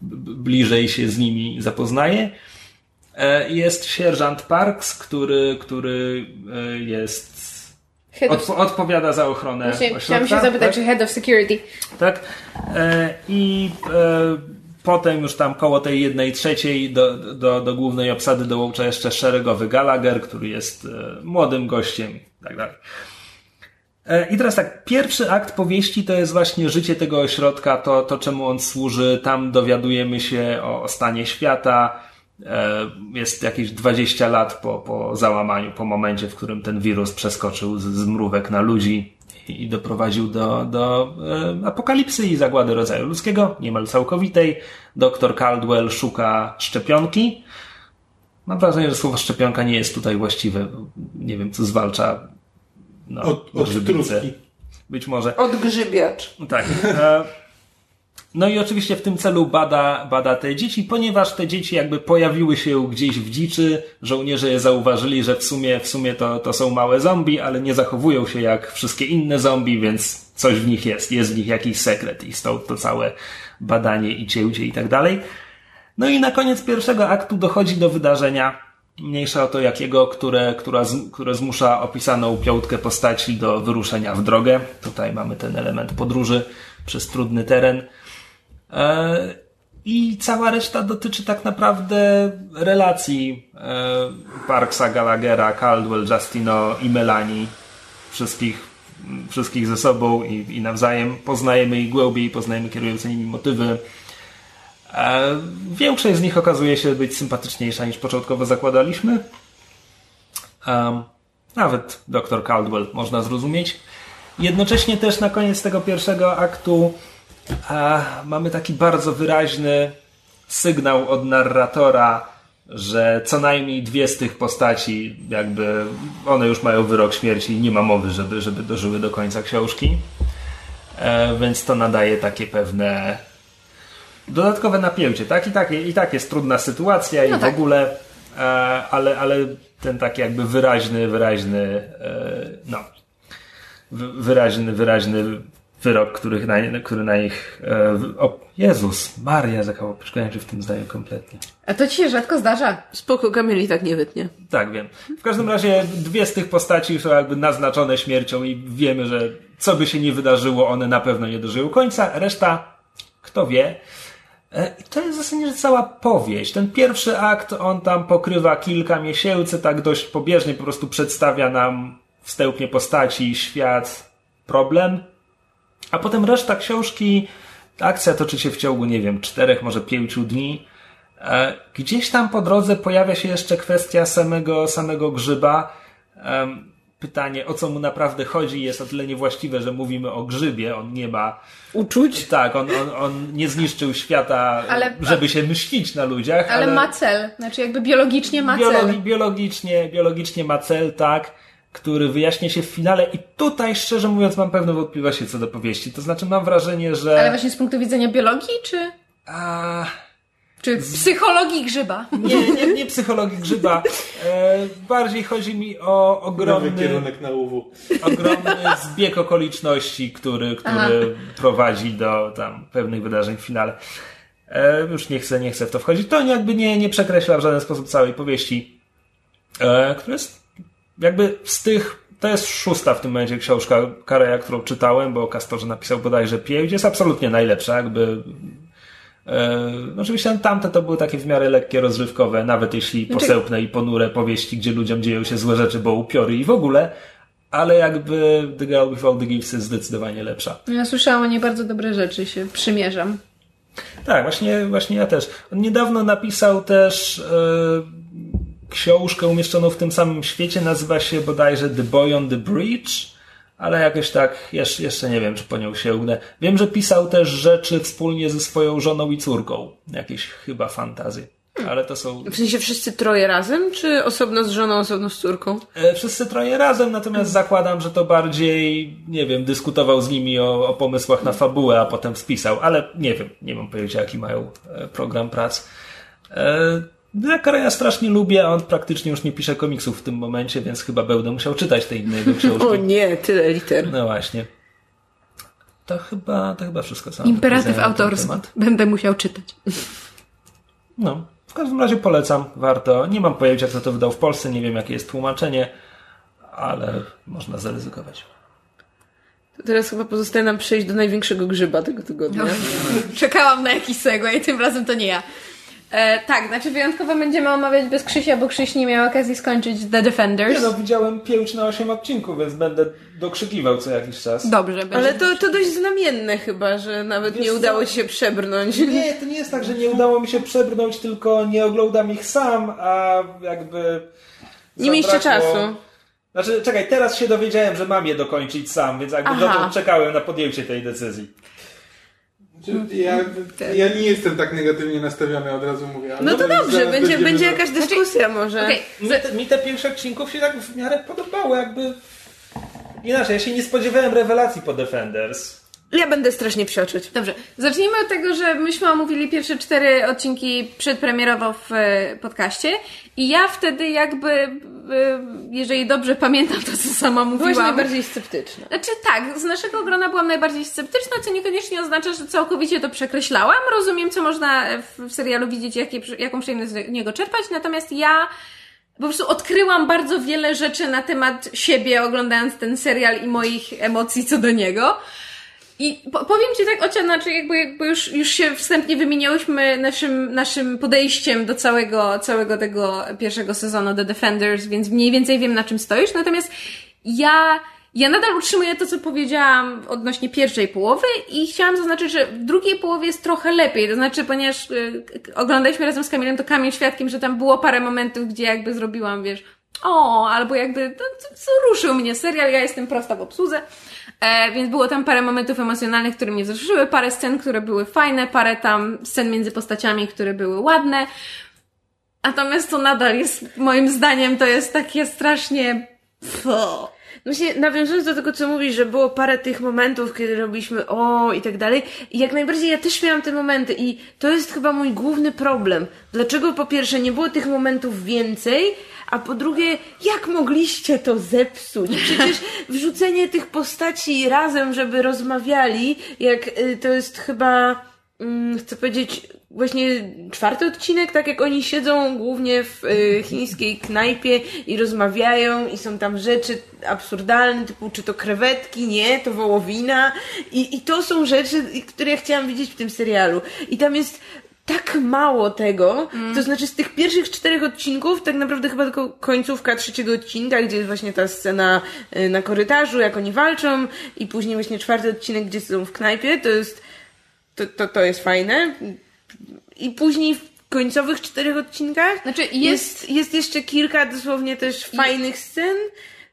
bliżej się z nimi zapoznaje. E, Jest sierżant Parks, który, który e, jest Odpo- odpowiada za ochronę Właśnie, chciałam się zapytać, tak? czy head of security. Tak. E, I e, potem już tam koło tej jednej trzeciej do, do, do głównej obsady dołącza jeszcze szeregowy Gallagher, który jest e, młodym gościem i tak dalej. E, I teraz tak, pierwszy akt powieści to jest właśnie życie tego ośrodka, to, to czemu on służy. Tam dowiadujemy się o, o stanie świata. E, Jest jakieś 20 lat po, po załamaniu, po momencie, w którym ten wirus przeskoczył z, z mrówek na ludzi i doprowadził do, do e, apokalipsy i zagłady rodzaju ludzkiego, niemal całkowitej. Dr Caldwell szuka szczepionki. Mam wrażenie, że słowo szczepionka nie jest tutaj właściwe. Nie wiem, co zwalcza no, Od, od. Być może. Odgrzybiacz. Tak. No i oczywiście w tym celu bada, bada te dzieci, ponieważ te dzieci jakby pojawiły się gdzieś w dziczy, żołnierze je zauważyli, że w sumie, w sumie to, to są małe zombie, ale nie zachowują się jak wszystkie inne zombie, więc coś w nich jest, jest w nich jakiś sekret i stąd to całe badanie i cięcie i tak dalej. No i na koniec pierwszego aktu dochodzi do wydarzenia, mniejsza o to jakiego, które, która które zmusza opisaną piątkę postaci do wyruszenia w drogę. Tutaj mamy ten element podróży przez trudny teren. E, I cała reszta dotyczy tak naprawdę relacji e, Parksa, Gallaghera, Caldwell, Justino i Melanie. Wszystkich, wszystkich ze sobą i, i nawzajem. Poznajemy ich głębiej, poznajemy kierujące nimi motywy. E, Większość z nich okazuje się być sympatyczniejsza niż początkowo zakładaliśmy. Nawet dr Caldwell można zrozumieć. Jednocześnie też na koniec tego pierwszego aktu e, mamy taki bardzo wyraźny sygnał od narratora, że co najmniej dwie z tych postaci, jakby one już mają wyrok śmierci i nie ma mowy, żeby, żeby dożyły do końca książki. E, więc to nadaje takie pewne dodatkowe napięcie, tak? I tak, i tak jest trudna sytuacja i No w tak. ogóle, e, ale, ale ten taki jakby wyraźny, wyraźny, e, no, wy- wyraźny, wyraźny wyrok, który na, który na nich, e, o Jezus, Maria, zakało, się w tym zdaniu kompletnie. A to ci się rzadko zdarza. Spoko, Kamil i tak nie wytnie. Tak, wiem. W każdym razie dwie z tych postaci są jakby naznaczone śmiercią i wiemy, że co by się nie wydarzyło, one na pewno nie dożyją końca. Reszta, kto wie. E, I to jest w zasadzie cała powieść. Ten pierwszy akt, on tam pokrywa kilka miesięcy, tak dość pobieżnie po prostu przedstawia nam wstępnie postaci, świat, problem. A potem reszta książki, akcja toczy się w ciągu, nie wiem, czterech, może pięciu dni. E, gdzieś tam po drodze pojawia się jeszcze kwestia samego, samego grzyba. Pytanie, o co mu naprawdę chodzi, jest o tyle niewłaściwe, że mówimy o grzybie. On nie ma. Uczuć? Tak, on, on, on nie zniszczył świata, Ale- żeby się mścić na ludziach. Ale ma cel. Znaczy jakby biologicznie ma cel. Biologi, biologicznie, biologicznie ma cel, tak, który wyjaśnia się w finale i tutaj, szczerze mówiąc, mam pewne wątpliwości co do powieści. To znaczy mam wrażenie, że... Ale właśnie z punktu widzenia biologii, czy, A, czy psychologii grzyba? nie, nie, nie psychologii grzyba. E, bardziej chodzi mi o Nowy ogromny, kierunek na UW. ogromny zbieg okoliczności, który, który prowadzi do tam pewnych wydarzeń w finale. E, już nie chcę, nie chcę w to wchodzić. To jakby nie, nie przekreśla w żaden sposób całej powieści, e, która jest jakby z tych, to jest szósta w tym momencie książka Kareja, którą czytałem, bo Kastorze napisał bodajże pięć, jest absolutnie najlepsza, jakby E, no oczywiście tamte to były takie w miarę lekkie, rozrywkowe, nawet jeśli posełpne i ponure powieści, gdzie ludziom dzieją się złe rzeczy, bo upiory i w ogóle, ale jakby The Girl with All the Gifts jest zdecydowanie lepsza. Ja słyszałam o niej bardzo dobre rzeczy, się przymierzam. Tak, właśnie, właśnie ja też. On niedawno napisał też e, książkę umieszczoną w tym samym świecie, nazywa się bodajże The Boy on the Bridge, ale jakoś tak jeszcze, jeszcze nie wiem, czy po nią się uda. Wiem, że pisał też rzeczy wspólnie ze swoją żoną i córką. Jakieś chyba fantazy. Ale to są W sensie wszyscy troje razem, czy osobno z żoną, osobno z córką? e, wszyscy troje razem, natomiast zakładam, że to bardziej, nie wiem, dyskutował z nimi o, o pomysłach na fabułę, a potem spisał, ale nie wiem, nie mam pojęcia, jaki mają e, program prac. E, Ja Kareja strasznie lubię, a on praktycznie już nie pisze komiksów w tym momencie, więc chyba będę musiał czytać te inne jego książki. O nie, tyle liter. No właśnie. To chyba, to chyba wszystko co Imperatyw autorski. Będę musiał czytać. No, w każdym razie polecam, warto. Nie mam pojęcia, kto to wydał w Polsce, nie wiem, jakie jest tłumaczenie, ale można zaryzykować. To teraz chyba pozostaje nam przejść do największego grzyba tego tygodnia. Czekałam na jakiś segway, tym razem to nie ja. E, tak, znaczy wyjątkowo będziemy omawiać bez Krzysia, bo Krzyś nie miał okazji skończyć The Defenders. Nie no, widziałem 5 na 8 odcinków, więc będę dokrzykiwał co jakiś czas. Dobrze, będzie. Ale to, to dość znamienne chyba, że nawet Wiesz nie udało ci się przebrnąć. Nie, to nie jest tak, że nie udało mi się przebrnąć, tylko nie oglądam ich sam, a jakby... Nie mieliście czasu. Znaczy, czekaj, teraz się dowiedziałem, że mam je dokończyć sam, więc jakby dotąd czekałem na podjęcie tej decyzji. Ja, ja nie jestem tak negatywnie nastawiony, od razu mówię. No to zaraz dobrze, będzie, będzie jakaś dyskusja może. Okej, Mi te, mi te pierwsze odcinków się tak w miarę podobały, jakby... Inaczej, ja się nie spodziewałem rewelacji po Defenders. Ja będę strasznie psioczyć. Dobrze, zacznijmy od tego, że myśmy omówili pierwsze cztery odcinki przedpremierowo w e, podcaście i ja wtedy jakby, e, jeżeli dobrze pamiętam to, co sama Byłaś mówiłam... najbardziej sceptyczna. Znaczy tak, z naszego grona byłam najbardziej sceptyczna, co niekoniecznie oznacza, że całkowicie to przekreślałam. Rozumiem, co można w, w serialu widzieć, jakie, jaką przyjemność z niego czerpać, natomiast ja po prostu odkryłam bardzo wiele rzeczy na temat siebie, oglądając ten serial i moich emocji co do niego. I po, powiem Ci tak, Ocia, znaczy jakby, jakby już, już się wstępnie wymieniałyśmy naszym, naszym podejściem do całego, całego tego pierwszego sezonu The Defenders, więc mniej więcej wiem na czym stoisz. Natomiast ja, ja nadal utrzymuję to, co powiedziałam odnośnie pierwszej połowy i chciałam zaznaczyć, że w drugiej połowie jest trochę lepiej. To znaczy, ponieważ y, oglądaliśmy razem z Kamilem, to Kamil świadkiem, że tam było parę momentów, gdzie jakby zrobiłam, wiesz, o, albo jakby, to, to, co ruszył mnie serial, ja jestem prosta w obsłudze. E, więc było tam parę momentów emocjonalnych, które mnie wzruszyły, parę scen, które były fajne, parę tam scen między postaciami, które były ładne. Natomiast to nadal jest, moim zdaniem, to jest takie strasznie... Pfu. Właśnie nawiązując do tego, co mówisz, że było parę tych momentów, kiedy robiliśmy o i tak dalej. I jak najbardziej ja też miałam te momenty i to jest chyba mój główny problem. Dlaczego po pierwsze nie było tych momentów więcej, a po drugie, jak mogliście to zepsuć? Przecież wrzucenie tych postaci razem, żeby rozmawiali, jak y, to jest chyba, mm, chcę powiedzieć, właśnie czwarty odcinek, tak jak oni siedzą głównie w y, chińskiej knajpie i rozmawiają i są tam rzeczy absurdalne, typu czy to krewetki, nie, to wołowina i, i to są rzeczy, które ja chciałam widzieć w tym serialu. I tam jest tak mało tego. To znaczy z tych pierwszych czterech odcinków, tak naprawdę chyba tylko końcówka trzeciego odcinka, gdzie jest właśnie ta scena y, na korytarzu, jak oni walczą i później właśnie czwarty odcinek, gdzie są w knajpie, to jest to, to, to jest fajne. I później w końcowych czterech odcinkach Znaczy, jest- jest, jest jeszcze kilka dosłownie też fajnych scen,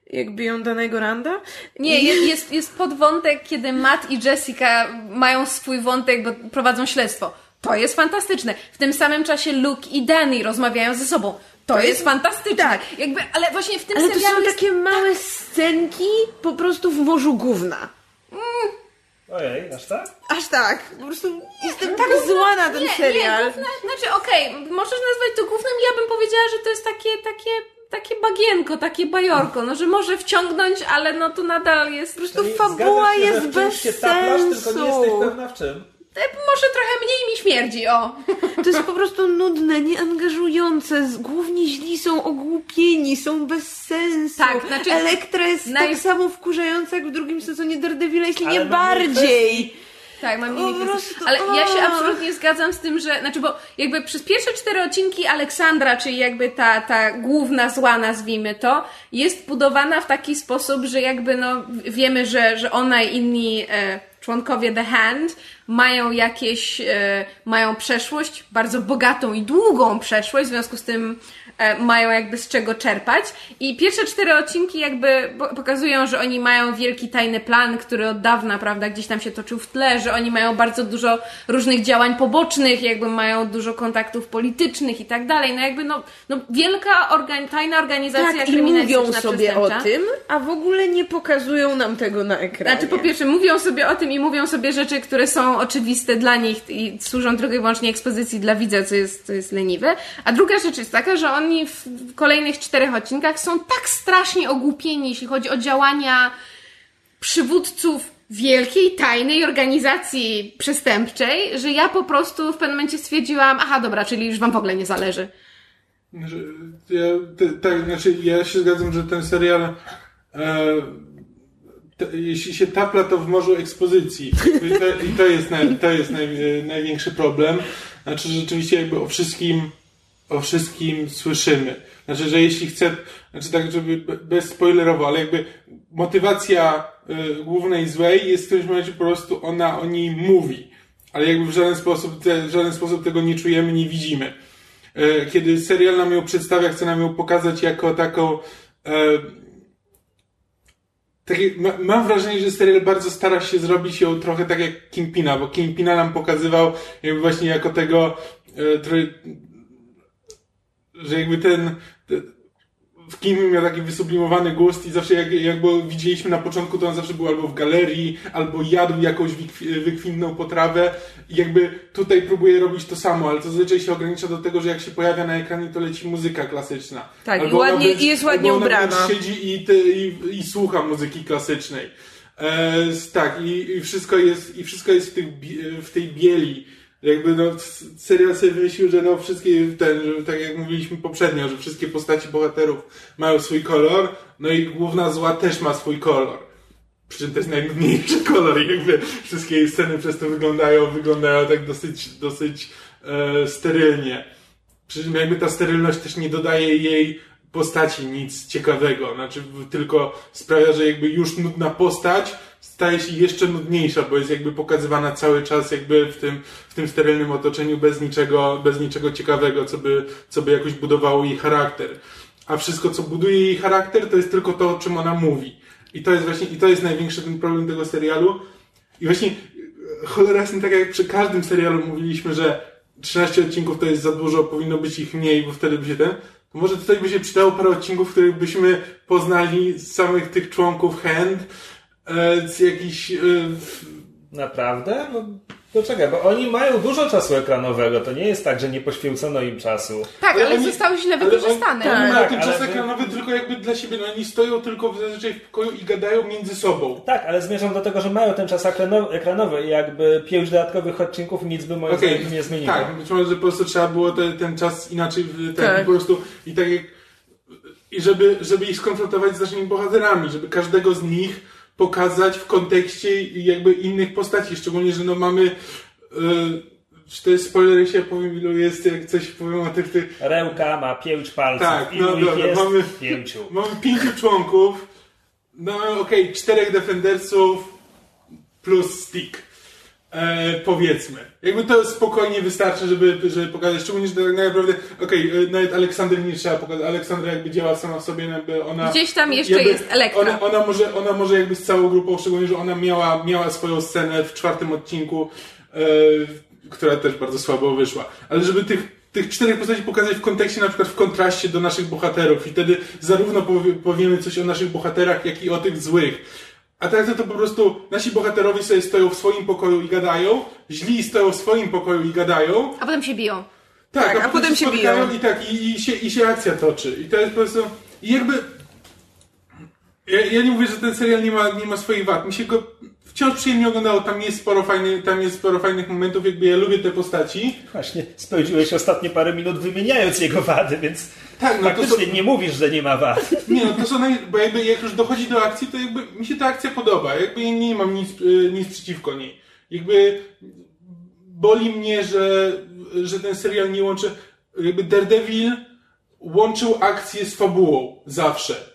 jak biją danego Randa. Nie, jest, jest, jest podwątek, kiedy Matt i Jessica mają swój wątek, bo prowadzą śledztwo. To jest fantastyczne. W tym samym czasie Luke i Danny rozmawiają ze sobą. To, jest, jest- fantastyczne. tak. Jakby, ale właśnie w tym Ale to serialu są jest... takie małe scenki po prostu w morzu gówna. Ojej, aż tak? Aż tak. Po prostu jestem tak zła na ten nie, serial. Nie, gówna, znaczy okej, możesz nazwać to gównem, ja bym powiedziała, że to jest takie, takie, takie bagienko, takie bajorko, no że może wciągnąć, ale no to nadal jest... Po prostu To fabuła jest bez taplasz, tylko nie jesteś sensu. pewna w czym. Może trochę mniej mi śmierdzi, o. To jest po prostu nudne, nieangażujące. Głównie źli są ogłupieni, są bez sensu. Tak, znaczy- Elektra jest naj- tak samo wkurzająca jak w drugim sezonie Daredevila, jeśli Ale nie mam mniej bardziej. Tak, mam prostu, Ale ja się absolutnie zgadzam z tym, że, znaczy, bo jakby przez pierwsze cztery odcinki Aleksandra, czyli jakby ta, ta główna zła, nazwijmy to, jest budowana w taki sposób, że jakby no wiemy, że, że ona i inni e, członkowie The Hand mają jakieś, e, mają przeszłość, bardzo bogatą i długą przeszłość, w związku z tym mają jakby z czego czerpać. I pierwsze cztery odcinki jakby po- pokazują, że oni mają wielki tajny plan, który od dawna, prawda, gdzieś tam się toczył w tle, że oni mają bardzo dużo różnych działań pobocznych, jakby mają dużo kontaktów politycznych i tak dalej. No jakby no, no wielka organ, tajna organizacja Tak, i mówią sobie o tym, a w ogóle nie pokazują nam tego na ekranie. Znaczy, po pierwsze, mówią sobie o tym i mówią sobie rzeczy, które są oczywiste dla nich i służą tylko i wyłącznie ekspozycji dla widza, co jest, co jest leniwe. A druga rzecz jest taka, że oni w kolejnych czterech odcinkach są tak strasznie ogłupieni, jeśli chodzi o działania przywódców wielkiej, tajnej organizacji przestępczej, że ja po prostu w pewnym momencie stwierdziłam, aha, dobra, czyli już wam w ogóle nie zależy. Znaczy, ja, tak, znaczy ja się zgadzam, że ten serial e, te, jeśli się tapla, to w morzu ekspozycji. I to, i to jest, naj, to jest naj, e, największy problem. Znaczy, rzeczywiście jakby o wszystkim o wszystkim słyszymy. Znaczy, że jeśli chcę, znaczy tak, żeby be- bezspoilerowo, ale jakby motywacja y, głównej złej jest w którymś momencie po prostu ona o niej mówi. Ale jakby w żaden sposób, te, w żaden sposób tego nie czujemy, nie widzimy. E, Kiedy serial nam ją przedstawia, chce nam ją pokazać jako taką e, takie, ma, mam wrażenie, że serial bardzo stara się zrobić ją trochę tak jak Kingpina, bo Kingpina nam pokazywał jakby właśnie jako tego trochę, że jakby ten, te, w Kingpin miał taki wysublimowany gust i zawsze jak, jak go widzieliśmy na początku, to on zawsze był albo w galerii, albo jadł jakąś wykwi- wykwintną potrawę i jakby tutaj próbuje robić to samo, ale to zazwyczaj się ogranicza do tego, że jak się pojawia na ekranie, to leci muzyka klasyczna. Tak, i Albo ona ładnie- wręcz- i jest ładnie ubrana. siedzi i, te, i, i słucha muzyki klasycznej. E, tak, i, i wszystko jest, i wszystko jest w, tych, w tej bieli. Jakby no, serial sobie wymyślił, że no wszystkie, ten, że tak jak mówiliśmy poprzednio, że wszystkie postaci bohaterów mają swój kolor, no i główna zła też ma swój kolor. Przy czym to jest najnudniejszy kolor jakby wszystkie sceny przez to wyglądają, wyglądają tak dosyć, dosyć e, sterylnie. Przy czym jakby ta sterylność też nie dodaje jej postaci nic ciekawego. Znaczy tylko sprawia, że jakby już nudna postać staje się jeszcze nudniejsza, bo jest jakby pokazywana cały czas jakby w tym, w tym sterylnym otoczeniu bez niczego, bez niczego ciekawego, co by, co by jakoś budowało jej charakter. A wszystko, co buduje jej charakter, to jest tylko to, o czym ona mówi. I to jest właśnie, i to jest największy ten problem tego serialu. I właśnie e, cholera jasna, tak jak przy każdym serialu mówiliśmy, że 13 odcinków to jest za dużo, powinno być ich mniej, bo wtedy by się ten. To może tutaj by się przydało parę odcinków, w których byśmy poznali samych tych członków hand, e, z jakichś. E, Naprawdę? No, to czekaj, bo oni mają dużo czasu ekranowego. To nie jest tak, że nie poświęcono im czasu. Tak, Ale ale, oni- zostały źle ale wykorzystane. Oni, oni mają Tak, ten ale czas wy- ekranowy tylko jakby dla siebie, no oni stoją tylko w- zazwyczaj w pokoju i gadają między sobą. Tak, ale zmierzam do tego, że mają ten czas ekrano- ekranowy i jakby pięć dodatkowych odcinków nic by moim zdaniem nie zmieniło. Tak, być może, że po prostu trzeba było te, ten czas inaczej, w- ten, Tak. i po prostu, i tak jak, i żeby, żeby ich skonfrontować z naszymi bohaterami, żeby każdego z nich pokazać w kontekście jakby innych postaci, szczególnie, że no mamy, yy, Czy to jest spoiler, jeśli ja powiem ilu jest, jak coś powiem o tych... tych... Rełka ma pięć palców. Tak, Ilu no ich dobra, jest? mamy- Pięciu. Mamy pięciu członków, no okej, czterech defendersów plus stick. E, powiedzmy. Jakby to spokojnie wystarczy, żeby, żeby pokazać, szczególnie, że tak naprawdę, okej, e, nawet Aleksandry nie trzeba pokazać, Aleksandra jakby działa sama w sobie, jakby ona... Gdzieś tam jeszcze jest Elektra. Ona, ona, może, ona może jakby z całą grupą, szczególnie, że ona miała, miała swoją scenę w czwartym odcinku, e, która też bardzo słabo wyszła. Ale żeby tych tych czterech postaci pokazać w kontekście, na przykład w kontraście do naszych bohaterów i wtedy zarówno powie, powiemy coś o naszych bohaterach, jak i o tych złych. A tak to, to po prostu nasi bohaterowie sobie stoją w swoim pokoju i gadają, źli stoją w swoim pokoju i gadają, A potem się biją. tak, Tak, a potem się spotkają biją. I tak, i, i, się, i się akcja toczy. I to jest po prostu. I jakby. Ja, ja nie mówię, że ten serial nie ma, nie ma swoich wad. Mi się go wciąż przyjemnie oglądało. Tam jest sporo fajnych, tam jest sporo fajnych momentów, jakby ja lubię te postaci. Właśnie spędziłeś ostatnie parę minut wymieniając jego wady, więc Tak, no to faktycznie są- nie mówisz, że nie ma wad. Nie no, to są naj... bo jakby jak już dochodzi do akcji, to jakby mi się ta akcja podoba. Jakby ja nie mam nic, y, nic przeciwko niej. Jakby boli mnie, że, że ten serial nie łączy. Jakby Daredevil łączył akcję z fabułą zawsze.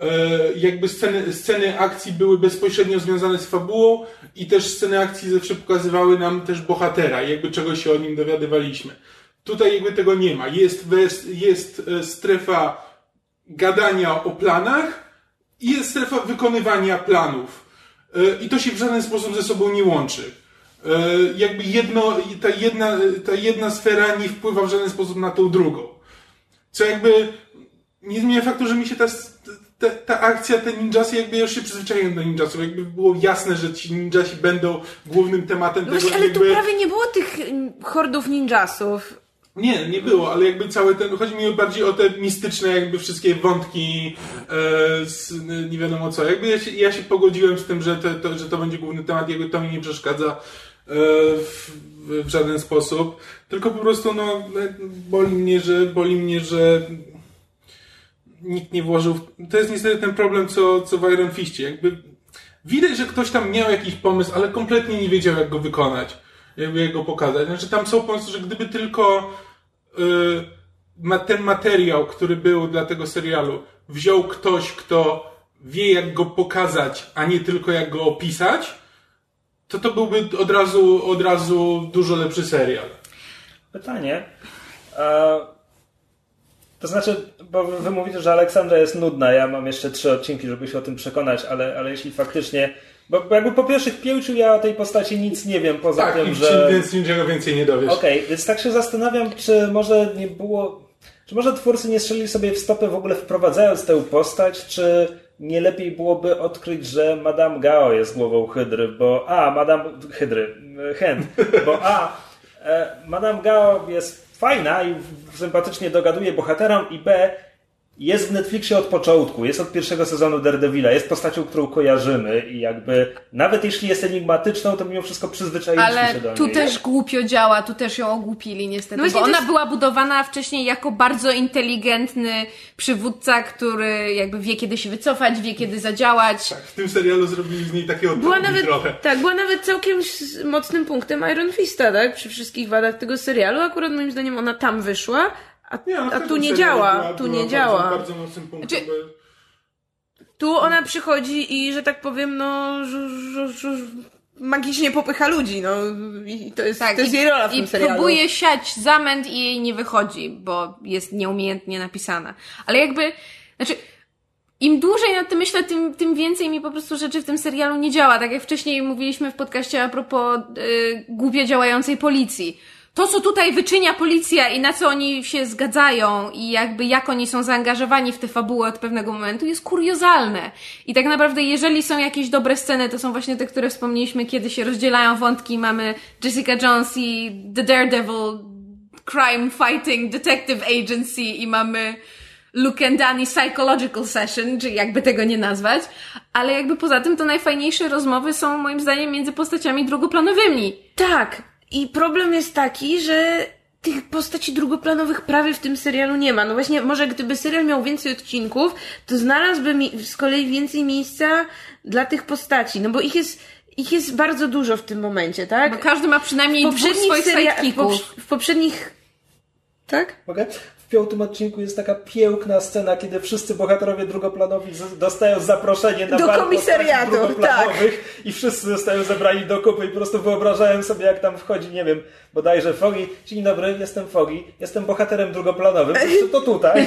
E, jakby sceny, sceny akcji były bezpośrednio związane z fabułą i też sceny akcji zawsze pokazywały nam też bohatera, jakby czegoś się o nim dowiadywaliśmy. Tutaj jakby tego nie ma. Jest, jest e, strefa gadania o planach i jest strefa wykonywania planów. E, I to się w żaden sposób ze sobą nie łączy. Jakby jedno, ta jedna, ta jedna sfera nie wpływa w żaden sposób na tą drugą. Co jakby nie zmienia faktu, że mi się ta, ta, ta akcja, te ninjasy, jakby ja już się przyzwyczaiłem do ninjasów. Jakby było jasne, że ci ninjasi będą głównym tematem No tego. właśnie, ale tu jakby... prawie nie było tych mm, hordów ninjasów. Nie, nie było, ale jakby cały ten, chodzi mi bardziej o te mistyczne jakby wszystkie wątki e, z, nie wiadomo co. Jakby ja się, ja się pogodziłem z tym, że to, to, że to będzie główny temat, jakby to mi nie przeszkadza e, w, w żaden sposób. Tylko po prostu no, boli mnie, że boli mnie, że nikt nie włożył. To jest niestety ten problem, co, co w Iron Fistie. Jakby widać, że ktoś tam miał jakiś pomysł, ale kompletnie nie wiedział, jak go wykonać. Jak go pokazać. Znaczy tam są pomysły, że gdyby tylko y, ma, ten materiał, który był dla tego serialu, wziął ktoś, kto wie, jak go pokazać, a nie tylko jak go opisać, to to byłby od razu, od razu dużo lepszy serial. Pytanie. E, to znaczy, bo wy mówicie, że Aleksandra jest nudna. Ja mam jeszcze trzy odcinki, żeby się o tym przekonać, ale, ale jeśli faktycznie. Bo, bo jakby po pierwszych pięciu ja o tej postaci nic nie wiem, poza Tak, tym, i że. więc niczego więcej nie dowiesz. Okej, więc tak się zastanawiam, czy może nie było. Czy może twórcy nie strzelili sobie w stopę w ogóle wprowadzając tę postać, czy nie lepiej byłoby odkryć, że Madame Gao jest głową Hydry, bo a, Madame Hydry, e, Hand, bo a, e, Madame Gao jest fajna i sympatycznie dogaduje bohaterom i b, jest w Netflixie od początku, jest od pierwszego sezonu Daredevila, jest postacią, którą kojarzymy i jakby nawet jeśli jest enigmatyczną, to mimo wszystko przyzwyczailiśmy się Ale do niej. tu też głupio działa, tu też ją ogłupili niestety, No bo ona jest- była budowana wcześniej jako bardzo inteligentny przywódca, który jakby wie kiedy się wycofać, wie kiedy zadziałać. Tak, w tym serialu zrobili z niej takiego Była nawet, trochę. tak, była nawet całkiem mocnym punktem Iron Fista, tak? Przy wszystkich wadach tego serialu. Akurat moim zdaniem ona tam wyszła, a, Nie, a każdym tu nie działa. była- tu była nie bardzo, działa. Bardzo mocnym punktem. Znaczy- Tu ona przychodzi i, że tak powiem, no, żu, żu, żu, magicznie popycha ludzi, no. I to jest, to jest Tak, i, jej rola w tym i serialu. próbuje siać zamęt i jej nie wychodzi, bo jest nieumiejętnie napisana. Ale jakby, znaczy, im dłużej nad tym myślę, tym, tym więcej mi po prostu rzeczy w tym serialu nie działa. Tak jak wcześniej mówiliśmy w podcaście a propos y, głupio działającej policji. To, co tutaj wyczynia policja i na co oni się zgadzają i jakby jak oni są zaangażowani w tę fabułę od pewnego momentu jest kuriozalne. I tak naprawdę jeżeli są jakieś dobre sceny, to są właśnie te, które wspomnieliśmy, kiedy się rozdzielają wątki. Mamy Jessica Jones i The Daredevil Crime Fighting Detective Agency i mamy Luke and Danny Psychological Session, czy jakby tego nie nazwać, ale jakby poza tym to najfajniejsze rozmowy są moim zdaniem między postaciami drugoplanowymi. Tak. I problem jest taki, że tych postaci drugoplanowych prawie w tym serialu nie ma. No właśnie, może gdyby serial miał więcej odcinków, to znalazłby mi z kolei więcej miejsca dla tych postaci. No bo ich jest, ich jest bardzo dużo w tym momencie, tak? Bo każdy ma przynajmniej dwóch swoich seria- w, poprz- w poprzednich... Tak? Mogę? W piątym odcinku jest taka piękna scena, kiedy wszyscy bohaterowie drugoplanowi dostają zaproszenie na Do komisariatu, drugoplanowych i wszyscy zostają zebrani do kupy i po prostu wyobrażałem sobie, jak tam wchodzi, nie wiem, bodajże Fogi. Dzień dobry, jestem Fogi, jestem bohaterem drugoplanowym, po prostu to tutaj.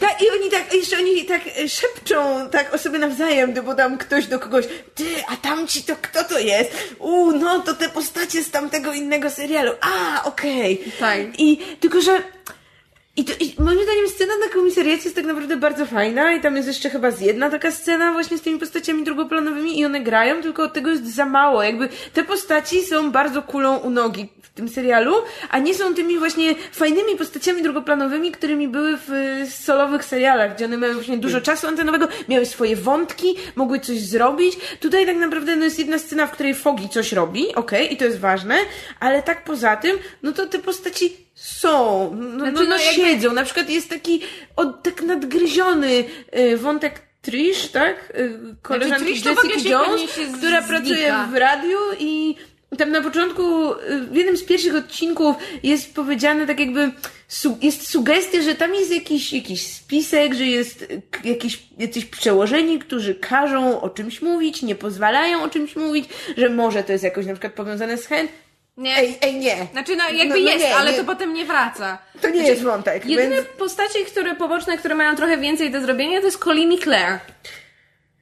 Tak, i oni tak, jeszcze oni tak szepczą tak o sobie nawzajem, bo tam ktoś do kogoś, ty, a tamci to kto to jest? U, no to te postacie z tamtego innego serialu. A, okej. Tak. I tylko, że i, to, I moim zdaniem scena na komisariacie jest tak naprawdę bardzo fajna i tam jest jeszcze chyba z jedna taka scena właśnie z tymi postaciami drugoplanowymi i one grają, tylko tego jest za mało. Jakby te postaci są bardzo kulą u nogi w tym serialu, a nie są tymi właśnie fajnymi postaciami drugoplanowymi, którymi były w y, solowych serialach, gdzie one miały właśnie dużo czasu antenowego, miały swoje wątki, mogły coś zrobić. Tutaj tak naprawdę no, jest jedna scena, w której Fogi coś robi, okej, i to jest ważne, ale tak poza tym, no to te postaci są, no, Znaczy, no, no, no, jakby- siedzą. Na przykład jest taki od, tak nadgryziony y, wątek Trish, tak? Y, koleżanki Trish to Jessica Jones, się która znika. pracuje w radiu i tam na początku, y, w jednym z pierwszych odcinków jest powiedziane tak jakby, su, jest sugestia, że tam jest jakiś, jakiś spisek, że jest jakiś, jacyś przełożeni, którzy każą o czymś mówić, nie pozwalają o czymś mówić, że może to jest jakoś na przykład powiązane z chęt. Nie. Ej, ej, nie. Znaczy, no jakby No, no jest, nie, ale nie. to potem nie wraca. To nie Znaczy, jest wątek, Jedyne więc... postacie, które poboczne, które mają trochę więcej do zrobienia, to jest Colleen i Claire.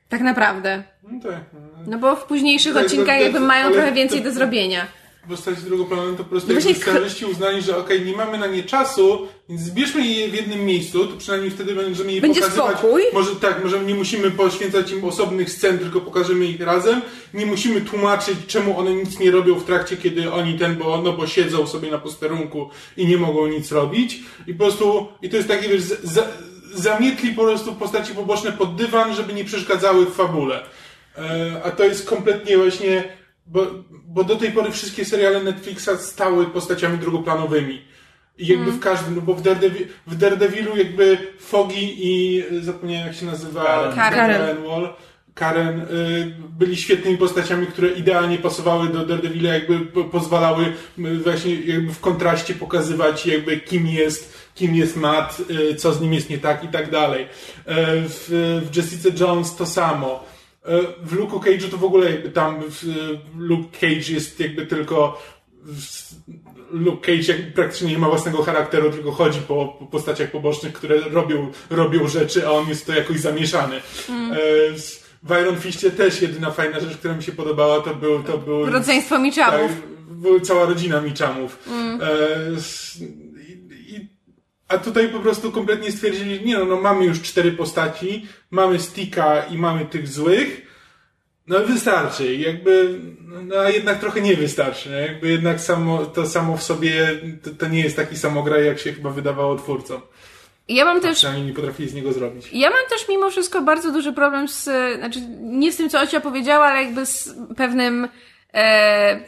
Tak naprawdę. No tak. no. No bo w późniejszych Tak, odcinkach to- jakby to- mają ale trochę to- więcej do zrobienia. Postaci drugoplanowe to po prostu No scenarzyści uznali, że okej, nie mamy na nie czasu, więc zbierzmy je w jednym miejscu, to przynajmniej wtedy będziemy je Będzie pokazywać. spokój. Może tak, może nie musimy poświęcać im osobnych scen, tylko pokażemy ich razem. Nie musimy tłumaczyć, czemu one nic nie robią w trakcie, kiedy oni ten, bo, no bo siedzą sobie na posterunku i nie mogą nic robić. I po prostu, i to jest takie, wiesz, za, zamietli po prostu postaci poboczne pod dywan, żeby nie przeszkadzały w fabule. E, a to jest kompletnie właśnie, bo, bo do tej pory wszystkie seriale Netflixa stały postaciami drugoplanowymi. I jakby w każdym, no bo w, Daredevil, w Daredevilu jakby Fogi i y, zapomniałem jak się nazywa Karen. Karen. Karen Wall. Karen y, byli świetnymi postaciami, które idealnie pasowały do Daredevila, jakby po, pozwalały y, właśnie jakby w kontraście pokazywać jakby kim jest, kim jest Matt, y, co z nim jest nie tak i tak dalej. E, w, w Jessica Jones to samo. E, W Luke Cage'u to w ogóle jakby tam w, Luke Cage jest jakby tylko Luke Cage praktycznie nie ma własnego charakteru, tylko chodzi po, po postaciach pobocznych, które robią, robią rzeczy, a on jest to jakoś zamieszany. Mm. E, W Iron Fistie też jedyna fajna rzecz, która mi się podobała, to był, to był Rodzeństwo Michamów. tak, była cała rodzina Michamów. Mm. A tutaj po prostu kompletnie stwierdzili, nie no, no mamy już cztery postaci, mamy Stika i mamy tych złych, no wystarczy. Jakby, no a jednak trochę nie wystarczy. Nie? Jakby jednak samo, to samo w sobie, to, to nie jest taki samograj, jak się chyba wydawało twórcom. Ja mam też Przynajmniej nie potrafili z niego zrobić. Ja mam też mimo wszystko bardzo duży problem z, znaczy nie z tym, co Ocia powiedziała, ale jakby z pewnym e,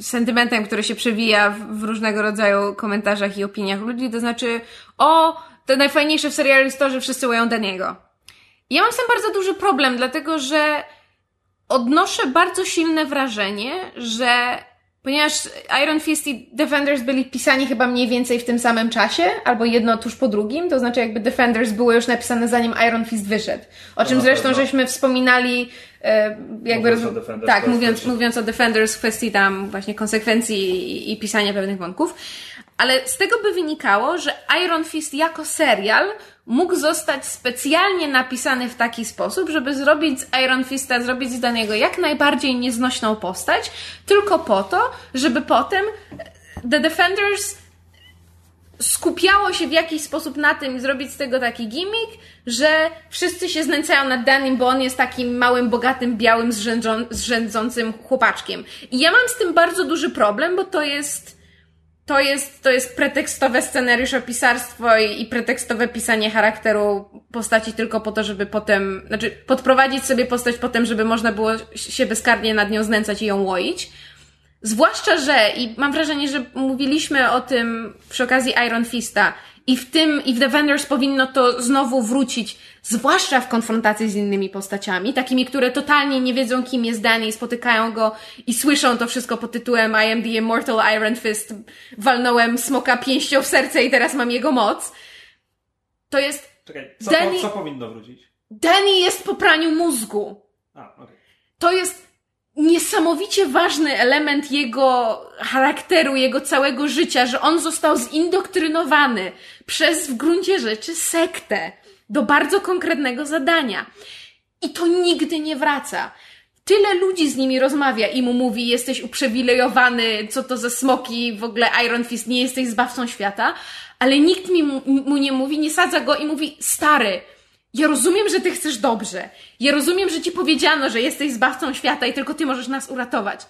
sentymentem, który się przewija w, w różnego rodzaju komentarzach i opiniach ludzi, to znaczy o, to najfajniejsze w serialu jest to, że wszyscy łają Daniego. Ja mam z tym bardzo duży problem, dlatego że odnoszę bardzo silne wrażenie, że ponieważ Iron Fist i Defenders byli pisani chyba mniej więcej w tym samym czasie, albo jedno tuż po drugim, to znaczy jakby Defenders było już napisane zanim Iron Fist wyszedł. O czym na zresztą żeśmy wspominali e, jakby Mówiąc roz- o Defenders tak, mówiąc, mówiąc o Defenders w kwestii tam właśnie konsekwencji i, i pisania pewnych wątków. Ale z tego by wynikało, że Iron Fist jako serial mógł zostać specjalnie napisany w taki sposób, żeby zrobić z Iron Fista, zrobić z Daniego jak najbardziej nieznośną postać, tylko po to, żeby potem The Defenders skupiało się w jakiś sposób na tym, zrobić z tego taki gimmick, że wszyscy się znęcają nad Danim, bo on jest takim małym, bogatym, białym, zrzędzą- zrzędzącym chłopaczkiem. I ja mam z tym bardzo duży problem, bo to jest to jest, to jest pretekstowe scenariuszopisarstwo i, i pretekstowe pisanie charakteru postaci tylko po to, żeby potem, znaczy podprowadzić sobie postać potem, żeby można było się bezkarnie nad nią znęcać i ją łoić. Zwłaszcza, że, i mam wrażenie, że mówiliśmy o tym przy okazji Iron Fista, i w tym, i w Defenders powinno to znowu wrócić, zwłaszcza w konfrontacji z innymi postaciami, takimi, które totalnie nie wiedzą, kim jest Danny, i spotykają go i słyszą to wszystko pod tytułem I am the immortal Iron Fist, walnąłem smoka pięścią w serce i teraz mam jego moc. To jest, Czekaj, co, Danny- co powinno wrócić? Danny jest po praniu mózgu. A, okej. to jest niesamowicie ważny element jego charakteru, jego całego życia, że on został zindoktrynowany przez w gruncie rzeczy sektę do bardzo konkretnego zadania. I to nigdy nie wraca. Tyle ludzi z nimi rozmawia i mu mówi, jesteś uprzywilejowany, co to za smoki, w ogóle Iron Fist, nie jesteś zbawcą świata, ale nikt mi mu, mu nie mówi, nie sadza go i mówi, stary, ja rozumiem, że ty chcesz dobrze. Ja rozumiem, że ci powiedziano, że jesteś zbawcą świata i tylko ty możesz nas uratować.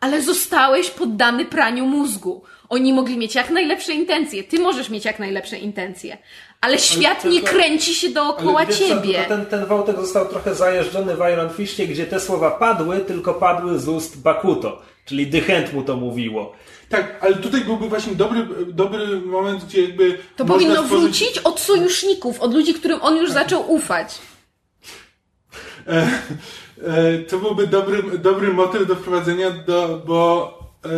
Ale zostałeś poddany praniu mózgu. Oni mogli mieć jak najlepsze intencje. Ty możesz mieć jak najlepsze intencje. Ale świat nie tylko- kręci się dookoła Ale wiesz ciebie. ten, ten wątek został trochę zajeżdżony w Iron Fishie, gdzie te słowa padły, tylko padły z ust Bakuto. Czyli Hand mu to mówiło. Tak, ale tutaj byłby właśnie dobry, dobry moment, gdzie jakby To powinno stworzyć- wrócić od sojuszników, od ludzi, którym on już zaczął ufać. E, e, to byłby dobry, dobry motyw do wprowadzenia, do, bo, e,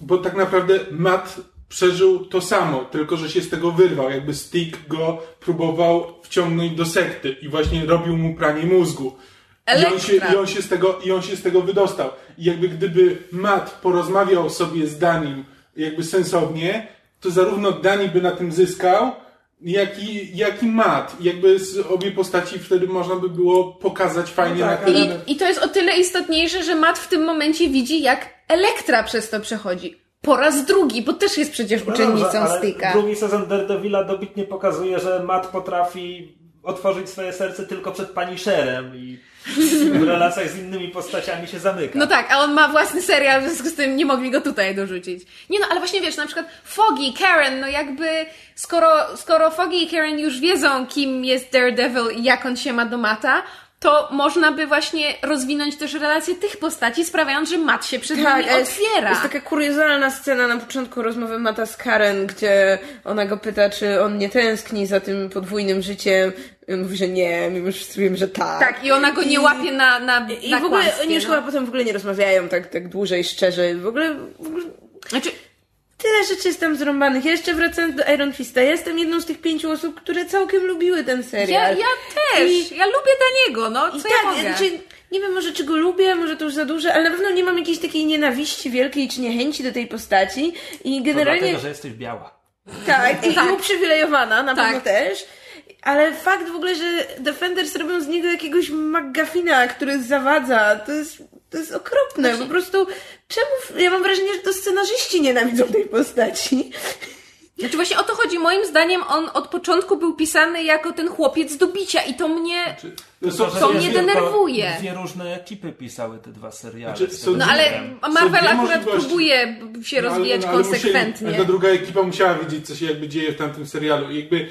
bo tak naprawdę Matt przeżył to samo, tylko że się z tego wyrwał. Jakby Stick go próbował wciągnąć do sekty i właśnie robił mu pranie mózgu. I on, się, Elektra. i, on się z tego, I on się z tego wydostał. I jakby gdyby Matt porozmawiał sobie z Danim jakby sensownie, to zarówno Dani by na tym zyskał, jak i, jak i Matt. I jakby z obie postaci wtedy można by było pokazać fajnie No tak, na. I, I to jest o tyle istotniejsze, że Matt w tym momencie widzi, jak Elektra przez to przechodzi. Po raz drugi, bo też jest przecież uczennicą No dobrze, ale Sticka. Drugi sezon Daredevila dobitnie pokazuje, że Matt potrafi otworzyć swoje serce tylko przed Punisherem i w relacjach z innymi postaciami się zamyka. No tak, a on ma własny serial, w związku z tym nie mogli go tutaj dorzucić. Nie no, ale właśnie wiesz, na przykład Foggy, Karen, no jakby skoro, skoro Foggy i Karen już wiedzą, kim jest Daredevil i jak on się ma do Mata, to można by właśnie rozwinąć też relacje tych postaci, sprawiając, że Mat się przed Tak, jest, otwiera. jest taka kuriozalna scena na początku rozmowy Mata z Karen, gdzie ona go pyta, czy on nie tęskni za tym podwójnym życiem. I on mówi, że nie, mimo że wiem, że tak. Tak, i ona go nie I- łapie na, na, I na w ogóle kłamstwie, oni już no. chyba potem w ogóle nie rozmawiają tak, tak dłużej, szczerze. W ogóle, w ogóle Znaczy, tyle rzeczy jest tam zrąbanych. Ja jeszcze wracając do Iron Fista, ja jestem jedną z tych pięciu osób, które całkiem lubiły ten ja, serial. ja też, I- ja lubię Daniego, no, co I ja tak, mogę? znaczy, nie wiem może czego lubię, może to już za duże, ale na pewno nie mam jakiejś takiej nienawiści wielkiej czy niechęci do tej postaci i generalnie... dlatego, że jesteś biała. Tak, i Tak. uprzywilejowana, na Tak. pewno też. Ale fakt w ogóle, że Defenders robią z niego jakiegoś McGuffina, który zawadza, to jest, to jest okropne. Znaczy- Po prostu, czemu, ja mam wrażenie, że to scenarzyści nienawidzą tej postaci. Znaczy właśnie o to chodzi. Moim zdaniem on od początku był pisany jako ten chłopiec do bicia i to mnie... No, są, że to wiesz, mnie denerwuje. Dwie różne ekipy pisały te dwa seriale. Znaczy, No co ale. Marvel akurat próbuje się No, ale- rozwijać no, ale konsekwentnie. Musieli, ale ta druga ekipa musiała wiedzieć, co się jakby dzieje w tamtym serialu. I jakby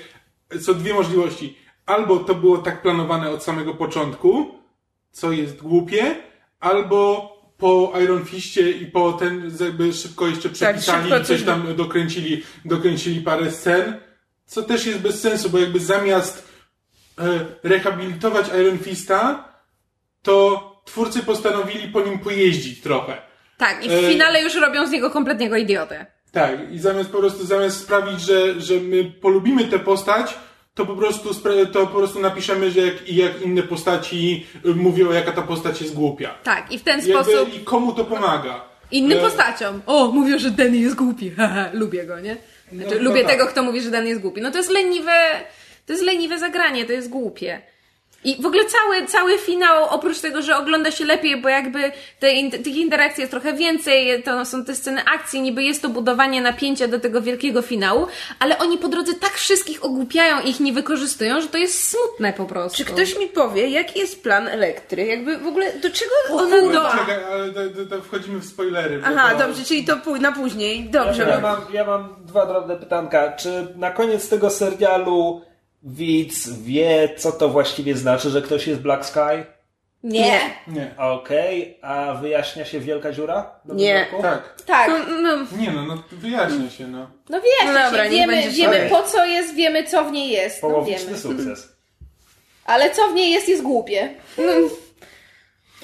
są dwie możliwości. Albo to było tak planowane od samego początku, co jest głupie, albo po Iron Fistie i po ten jakby szybko jeszcze przepisali szybko i coś coś- tam dokręcili, dokręcili parę scen, co też jest bez sensu, bo jakby zamiast e, rehabilitować Iron Fista, to twórcy postanowili po nim pojeździć trochę. Tak, i w E, finale już robią z niego kompletnego idiotę. Tak, i zamiast po prostu, zamiast sprawić, że, że my polubimy tę postać, to po prostu, to po prostu napiszemy, że jak, jak inne postaci y, mówią, jaka ta postać jest głupia. Tak, i w ten Jakby, sposób I komu to pomaga? innym E, postaciom. O, mówią, że Danny jest głupi. Lubię go, nie? Znaczy, No, lubię no tak. tego, kto mówi, że Danny jest głupi. No to jest leniwe, to jest leniwe zagranie, to jest głupie. I w ogóle cały, cały finał, oprócz tego, że ogląda się lepiej, bo jakby te, in, tych interakcji jest trochę więcej, to są te sceny akcji, niby jest to budowanie napięcia do tego wielkiego finału, ale oni po drodze tak wszystkich ogłupiają i ich nie wykorzystują, że to jest smutne po prostu. Czy ktoś mi powie, jaki jest plan Elektry? Jakby w ogóle, do czego ona... kurde. do... Czekaj, ale to, to, to wchodzimy w spoilery. Aha, to... dobrze, czyli to pój- na później. Dobrze, Ja bo... mam, ja mam dwa drobne pytanka. Czy na koniec tego serialu widz wie, co to właściwie znaczy, że ktoś jest Black Sky? Nie. Nie. Okej, a wyjaśnia się wielka dziura? do Nie. wyroku? Tak. Tak. No, no, Nie no, no wyjaśnia się, no. No wiesz, No dobra, niech wiemy, będzie wiemy po co jest, wiemy co w niej jest. No Połowiczny wiemy. sukces. Ale co w niej jest, jest głupie.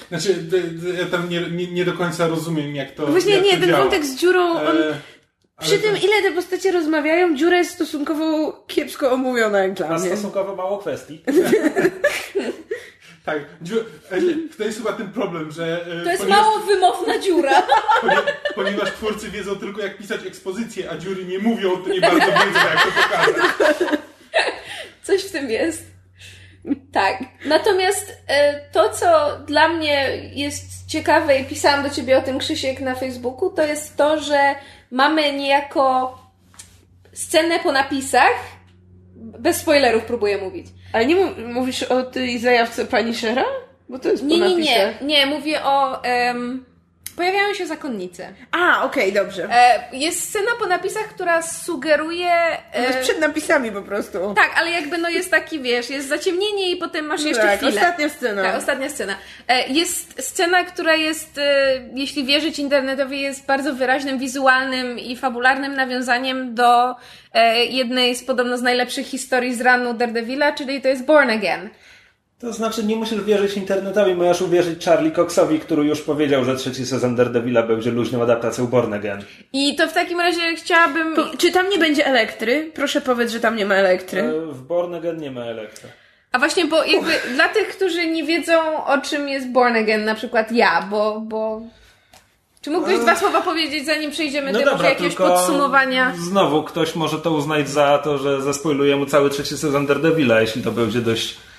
Znaczy, d- d- ja tam nie, nie, nie do końca rozumiem, jak to właśnie jak nie, to ten działa. wątek z dziurą, on... E, Przy tym, to- ile te postacie rozmawiają, dziura jest stosunkowo kiepsko omówiona jak dla Ma mnie. stosunkowo mało kwestii. Tak, dziu- e, to jest chyba ten problem, że... e, To jest ponieważ, mało wymowna dziura. ponie- Ponieważ twórcy wiedzą tylko, jak pisać ekspozycję, a dziury nie mówią, to nie bardzo wiedzą, jak to pokazać. Coś w tym jest. Tak. Natomiast e, to, co dla mnie jest ciekawe i pisałam do ciebie o tym Krzysiek na Facebooku, to jest to, że mamy niejako scenę po napisach. Bez spoilerów próbuję mówić. Ale nie mów, mówisz o tej zajawce pani Shera? Bo to jest Nie, po nie, nie. napisach. Nie, mówię o. em, pojawiają się zakonnice. A, okej, dobrze. E, jest scena po napisach, która sugeruje. To jest E, przed napisami po prostu. tak, ale jakby no jest taki, wiesz, jest zaciemnienie i potem masz jeszcze tak, chwilę. ostatnia scena. Tak, ostatnia scena. E, Jest scena, która jest, e, jeśli wierzyć internetowi, jest bardzo wyraźnym wizualnym i fabularnym nawiązaniem do e, jednej z podobno z najlepszych historii z ranu Daredevila, czyli to jest Born Again. To znaczy, nie musisz wierzyć internetowi, możesz uwierzyć Charlie Coxowi, który już powiedział, że trzeci sezon Daredevila będzie luźną adaptacją Born Again. I to w takim razie chciałabym... Po, czy tam nie będzie elektry? Proszę powiedz, że tam nie ma elektry. E, W Born Again nie ma elektra. A właśnie, bo jakby dla tych, którzy nie wiedzą, o czym jest Born Again, na przykład ja, bo... bo... Czy mógłbyś dwa słowa powiedzieć, zanim przejdziemy do może jakiegoś podsumowania? znowu ktoś może to uznać za to, że zaspoiluję mu cały trzeci sezon Daredevila, jeśli to będzie dość e,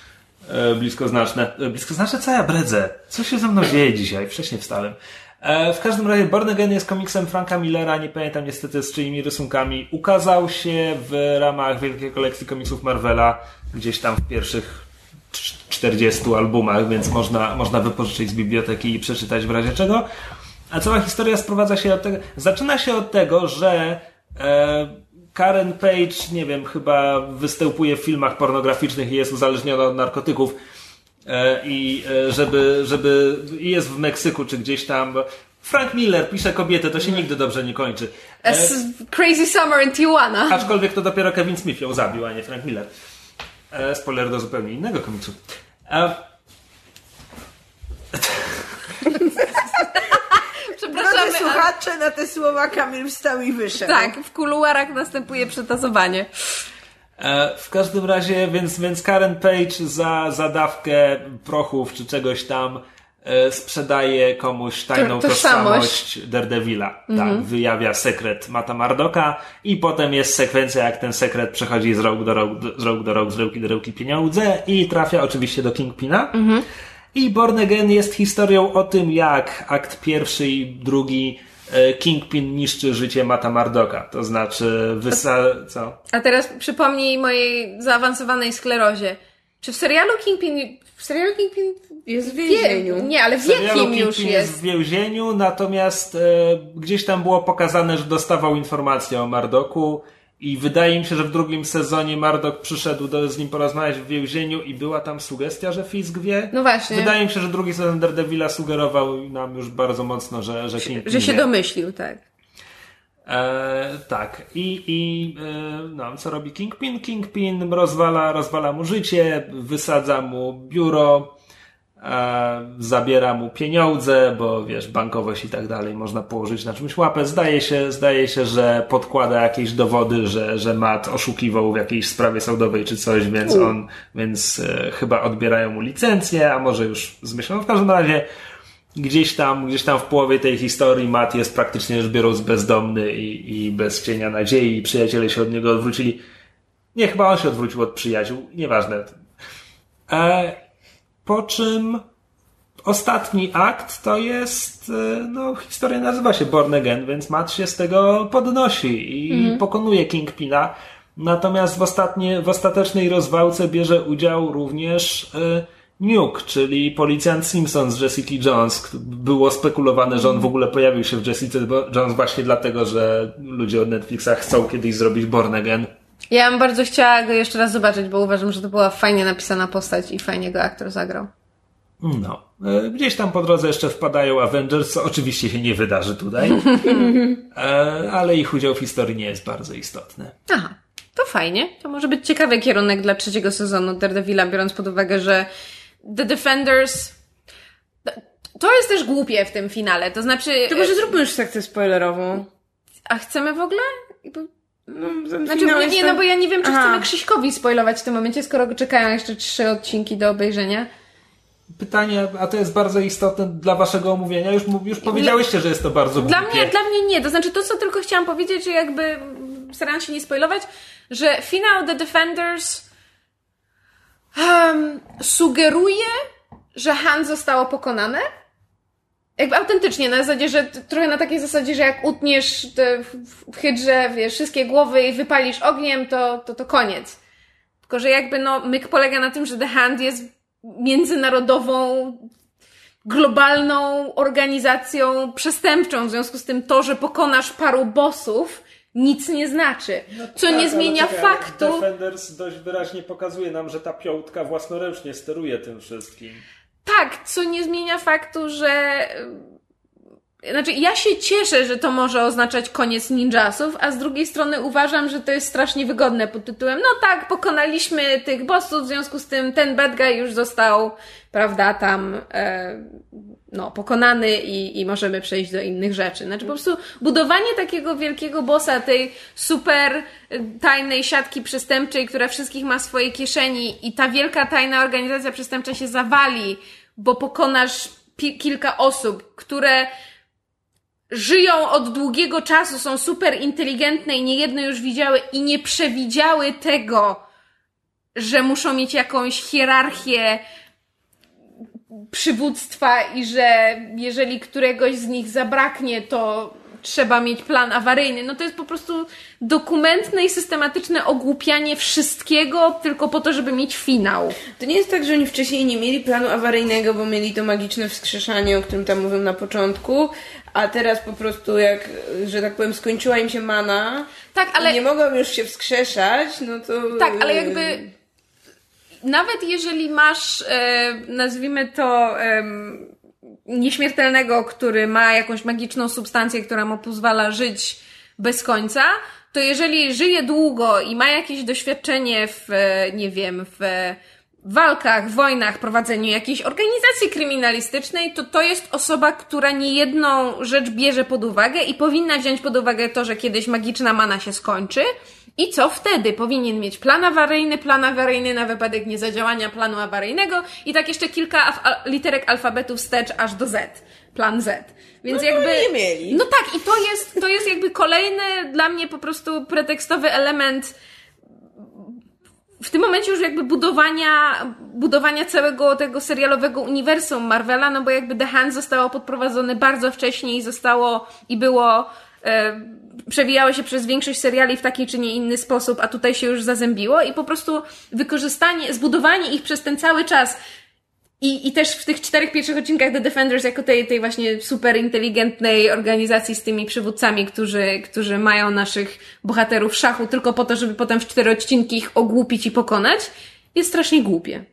bliskoznaczne. E, bliskoznaczne? Co ja bredzę? Co się ze mną dzieje dzisiaj? Wcześniej wstałem. E, w każdym razie Born Again jest komiksem Franka Millera, nie pamiętam niestety z czyimi rysunkami. Ukazał się w ramach wielkiej kolekcji komiksów Marvela, gdzieś tam w pierwszych cz- 40 albumach, więc można, można wypożyczyć z biblioteki i przeczytać w razie czego. A cała historia sprowadza się od tego, zaczyna się od tego, że e, Karen Page, nie wiem, chyba występuje w filmach pornograficznych i jest uzależniona od narkotyków. E, I e, żeby, żeby jest w Meksyku czy gdzieś tam. Frank Miller pisze kobietę, to się nigdy dobrze nie kończy. A s- Crazy Summer in Tijuana. Aczkolwiek to dopiero Kevin Smith ją zabił, a nie Frank Miller. E, spoiler do zupełnie innego komiksu. E, Przepraszamy, Drodzy słuchacze, na te słowa Kamil wstał i wyszedł. Tak, w kuluarach następuje przetasowanie. E, W każdym razie, więc, więc Karen Page za zadawkę prochów czy czegoś tam e, sprzedaje komuś tajną To- tożsamość. tożsamość Daredevila. Tak, wyjawia sekret Mata Mardoka i potem jest sekwencja, jak ten sekret przechodzi z rąk do rąk, z rąk do rąk, z ręki do ręki pieniądze i trafia oczywiście do Kingpina. I Born Again jest historią o tym, jak akt pierwszy i drugi e, Kingpin niszczy życie Mata Mardoka. To znaczy, wysa... co? A teraz przypomnij mojej zaawansowanej sklerozie. Czy w serialu Kingpin... W serialu Kingpin... Jest w więzieniu. nie, ale w serialu jakim już Kingpin jest? w więzieniu, natomiast e, gdzieś tam było pokazane, że dostawał informacje o Mardoku i wydaje mi się, że w drugim sezonie Mardok przyszedł do, z nim porozmawiać w więzieniu i była tam sugestia, że Fisk wie. No właśnie. Wydaje mi się, że drugi sezon Daredevila sugerował nam już bardzo mocno, że, że Kingpin Że się wie. domyślił, tak. E, tak. I, i e, no, co robi Kingpin? Kingpin rozwala, rozwala mu życie, wysadza mu biuro, zabiera mu pieniądze, bo wiesz, bankowość i tak dalej można położyć na czymś łapę. Zdaje się, zdaje się, że podkłada jakieś dowody, że, że Matt oszukiwał w jakiejś sprawie sądowej czy coś, więc on, więc e, chyba odbierają mu licencję, a może już z myślą. W każdym razie gdzieś tam, gdzieś tam w połowie tej historii Matt jest praktycznie rzecz biorąc bezdomny i, i bez cienia nadziei i przyjaciele się od niego odwrócili. Nie, chyba on się odwrócił od przyjaciół, nieważne. E, po czym ostatni akt to jest, e, no historia nazywa się Born Again, więc Matt się z tego podnosi i pokonuje Kingpina. Natomiast w, ostatnie, w ostatecznej rozwałce bierze udział również e, Nuke, czyli policjant Simpson z Jessica Jones. Było spekulowane, że on w ogóle pojawił się w Jessica Jones właśnie dlatego, że ludzie od Netflixa chcą kiedyś zrobić Born Again. Ja bym bardzo chciała go jeszcze raz zobaczyć, bo uważam, że to była fajnie napisana postać i fajnie go aktor zagrał. No. E, Gdzieś tam po drodze jeszcze wpadają Avengers, co oczywiście się nie wydarzy tutaj. E, Ale ich udział w historii nie jest bardzo istotny. Aha, to fajnie. To może być ciekawy kierunek dla trzeciego sezonu Daredevila, biorąc pod uwagę, że The Defenders... To jest też głupie w tym finale, to znaczy... To może zróbmy już sekcję spoilerową. A chcemy w ogóle? No, Znaczy, nie, tak- no bo ja nie wiem, czy Aha. chcemy Krzyśkowi spoilować w tym momencie, skoro czekają jeszcze trzy odcinki do obejrzenia. Pytanie, a to jest bardzo istotne dla waszego omówienia. Już, już powiedziałyście, że jest to bardzo Dla głupie. mnie, dla mnie nie. To znaczy, to co tylko chciałam powiedzieć, że jakby starając się nie spoilować, że finał The Defenders em, sugeruje, że Han zostało pokonane. Jakby autentycznie, na zasadzie, że trochę na takiej zasadzie, że jak utniesz te w, hydrze, wiesz, wszystkie głowy i wypalisz ogniem, to, to, to koniec. Tylko, że jakby no, myk polega na tym, że The Hand jest międzynarodową globalną organizacją przestępczą. W związku z tym to, że pokonasz paru bossów, nic nie znaczy. Co Tak, nie zmienia faktu. Defenders dość wyraźnie pokazuje nam, że ta piątka własnoręcznie steruje tym wszystkim. Tak, co nie zmienia faktu, że. Znaczy, ja się cieszę, że to może oznaczać koniec ninjasów, a z drugiej strony uważam, że to jest strasznie wygodne pod tytułem. No tak, pokonaliśmy tych bossów, w związku z tym ten bad guy już został, prawda, tam, e, no, pokonany i, i możemy przejść do innych rzeczy. Znaczy, po prostu budowanie takiego wielkiego bossa, tej super e, tajnej siatki przestępczej, która wszystkich ma w swojej kieszeni i ta wielka tajna organizacja przestępcza się zawali, bo pokonasz kilka osób, które żyją od długiego czasu, są super inteligentne i niejedno już widziały i nie przewidziały tego, że muszą mieć jakąś hierarchię przywództwa i że jeżeli któregoś z nich zabraknie, to trzeba mieć plan awaryjny. No to jest po prostu dokumentne i systematyczne ogłupianie wszystkiego tylko po to, żeby mieć finał. To nie jest tak, że oni wcześniej nie mieli planu awaryjnego, bo mieli to magiczne wskrzeszanie, o którym tam mówiłem na początku, a teraz po prostu jak, że tak powiem, skończyła im się mana Tak, ale... nie mogą już się wskrzeszać, no to... Tak, ale jakby nawet jeżeli masz, e, nazwijmy to, nieśmiertelnego, który ma jakąś magiczną substancję, która mu pozwala żyć bez końca, to jeżeli żyje długo i ma jakieś doświadczenie w, e, nie wiem, w walkach, wojnach, prowadzeniu jakiejś organizacji kryminalistycznej, to to jest osoba, która niejedną rzecz bierze pod uwagę i powinna wziąć pod uwagę to, że kiedyś magiczna mana się skończy. I co wtedy? Powinien mieć plan awaryjny, plan awaryjny na wypadek niezadziałania planu awaryjnego i tak jeszcze kilka literek alfabetu wstecz aż do Z. Plan Z. Więc No jakby. nie mieli. No tak, i to jest, to jest jakby kolejny dla mnie po prostu pretekstowy element w tym momencie już jakby budowania, budowania całego tego serialowego uniwersum Marvela, no bo jakby The Hand zostało podprowadzone bardzo wcześnie i zostało i było e, przewijało się przez większość seriali w taki czy nie inny sposób, a tutaj się już zazębiło i po prostu wykorzystanie, zbudowanie ich przez ten cały czas i, I też w tych czterech pierwszych odcinkach The Defenders, jako tej, tej właśnie super inteligentnej organizacji z tymi przywódcami, którzy, którzy mają naszych bohaterów w szachu tylko po to, żeby potem w cztery odcinki ich ogłupić i pokonać, jest strasznie głupie.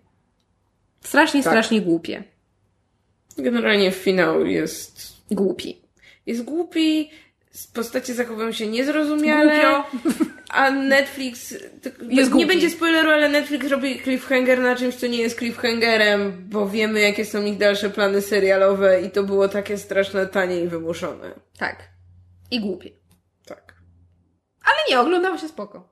Strasznie, Tak. strasznie głupie. Generalnie finał jest... Głupi. Jest głupi, postacie zachowują się niezrozumiale. Głupio. A Netflix. Jest nie głupi. będzie spoileru, ale Netflix robi cliffhanger na czymś, co nie jest cliffhangerem, bo wiemy, jakie są ich dalsze plany serialowe i to było takie straszne, tanie i wymuszone. Tak. I głupie. Ale nie, oglądało się spoko.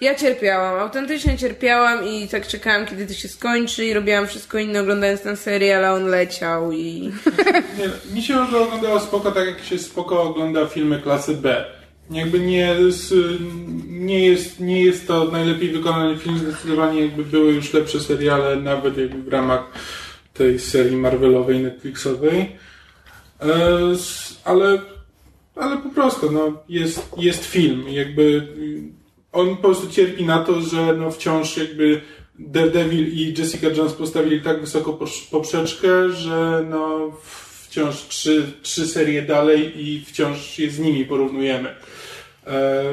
Ja cierpiałam, autentycznie cierpiałam i tak czekałam, kiedy to się skończy i robiłam wszystko inne oglądając ten serial, a on leciał i... Nie, mi się oglądało spoko, tak jak się spoko ogląda filmy klasy B. Jakby nie, nie, jest, nie jest to najlepiej wykonany film, zdecydowanie jakby były już lepsze seriale, nawet jakby w ramach tej serii Marvelowej, Netflixowej. E, ale, ale po prostu, no, jest, jest film. Jakby y, on po prostu cierpi na to, że no, wciąż jakby Daredevil i Jessica Jones postawili tak wysoko poprzeczkę, że no, wciąż trzy, trzy serie dalej i wciąż się z nimi porównujemy. E,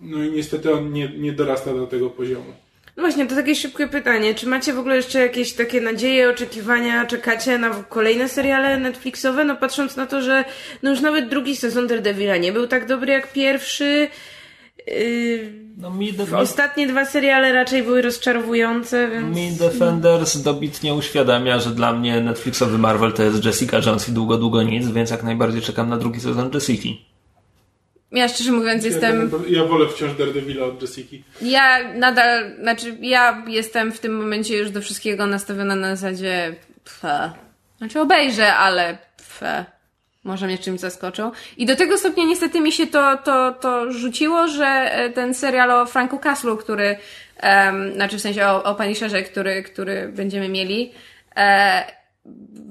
no i niestety on nie, nie dorasta do tego poziomu. No właśnie, to takie szybkie pytanie. Czy macie w ogóle jeszcze jakieś takie nadzieje, oczekiwania, czekacie na kolejne seriale Netflixowe? No patrząc na to, że no już nawet drugi sezon Daredevila nie był tak dobry jak pierwszy. Yy, No, mi, de- ostatnie dwa seriale raczej były rozczarowujące, więc... mi Defenders dobitnie uświadamia, że dla mnie Netflixowy Marvel to jest Jessica Jones i długo, długo nic, więc jak najbardziej czekam na drugi sezon Jessica. Ja szczerze mówiąc jestem... Ja, ja wolę wciąż Daredevila od Jessica. Ja nadal, znaczy ja jestem w tym momencie już do wszystkiego nastawiona na zasadzie pfe. Znaczy obejrzę, ale pfe. Może mnie czymś zaskoczą. I do tego stopnia niestety mi się to, to, to rzuciło, że e, ten serial o Franku Caslu, który, em, znaczy w sensie o, o Punisherze, który, który będziemy mieli, e,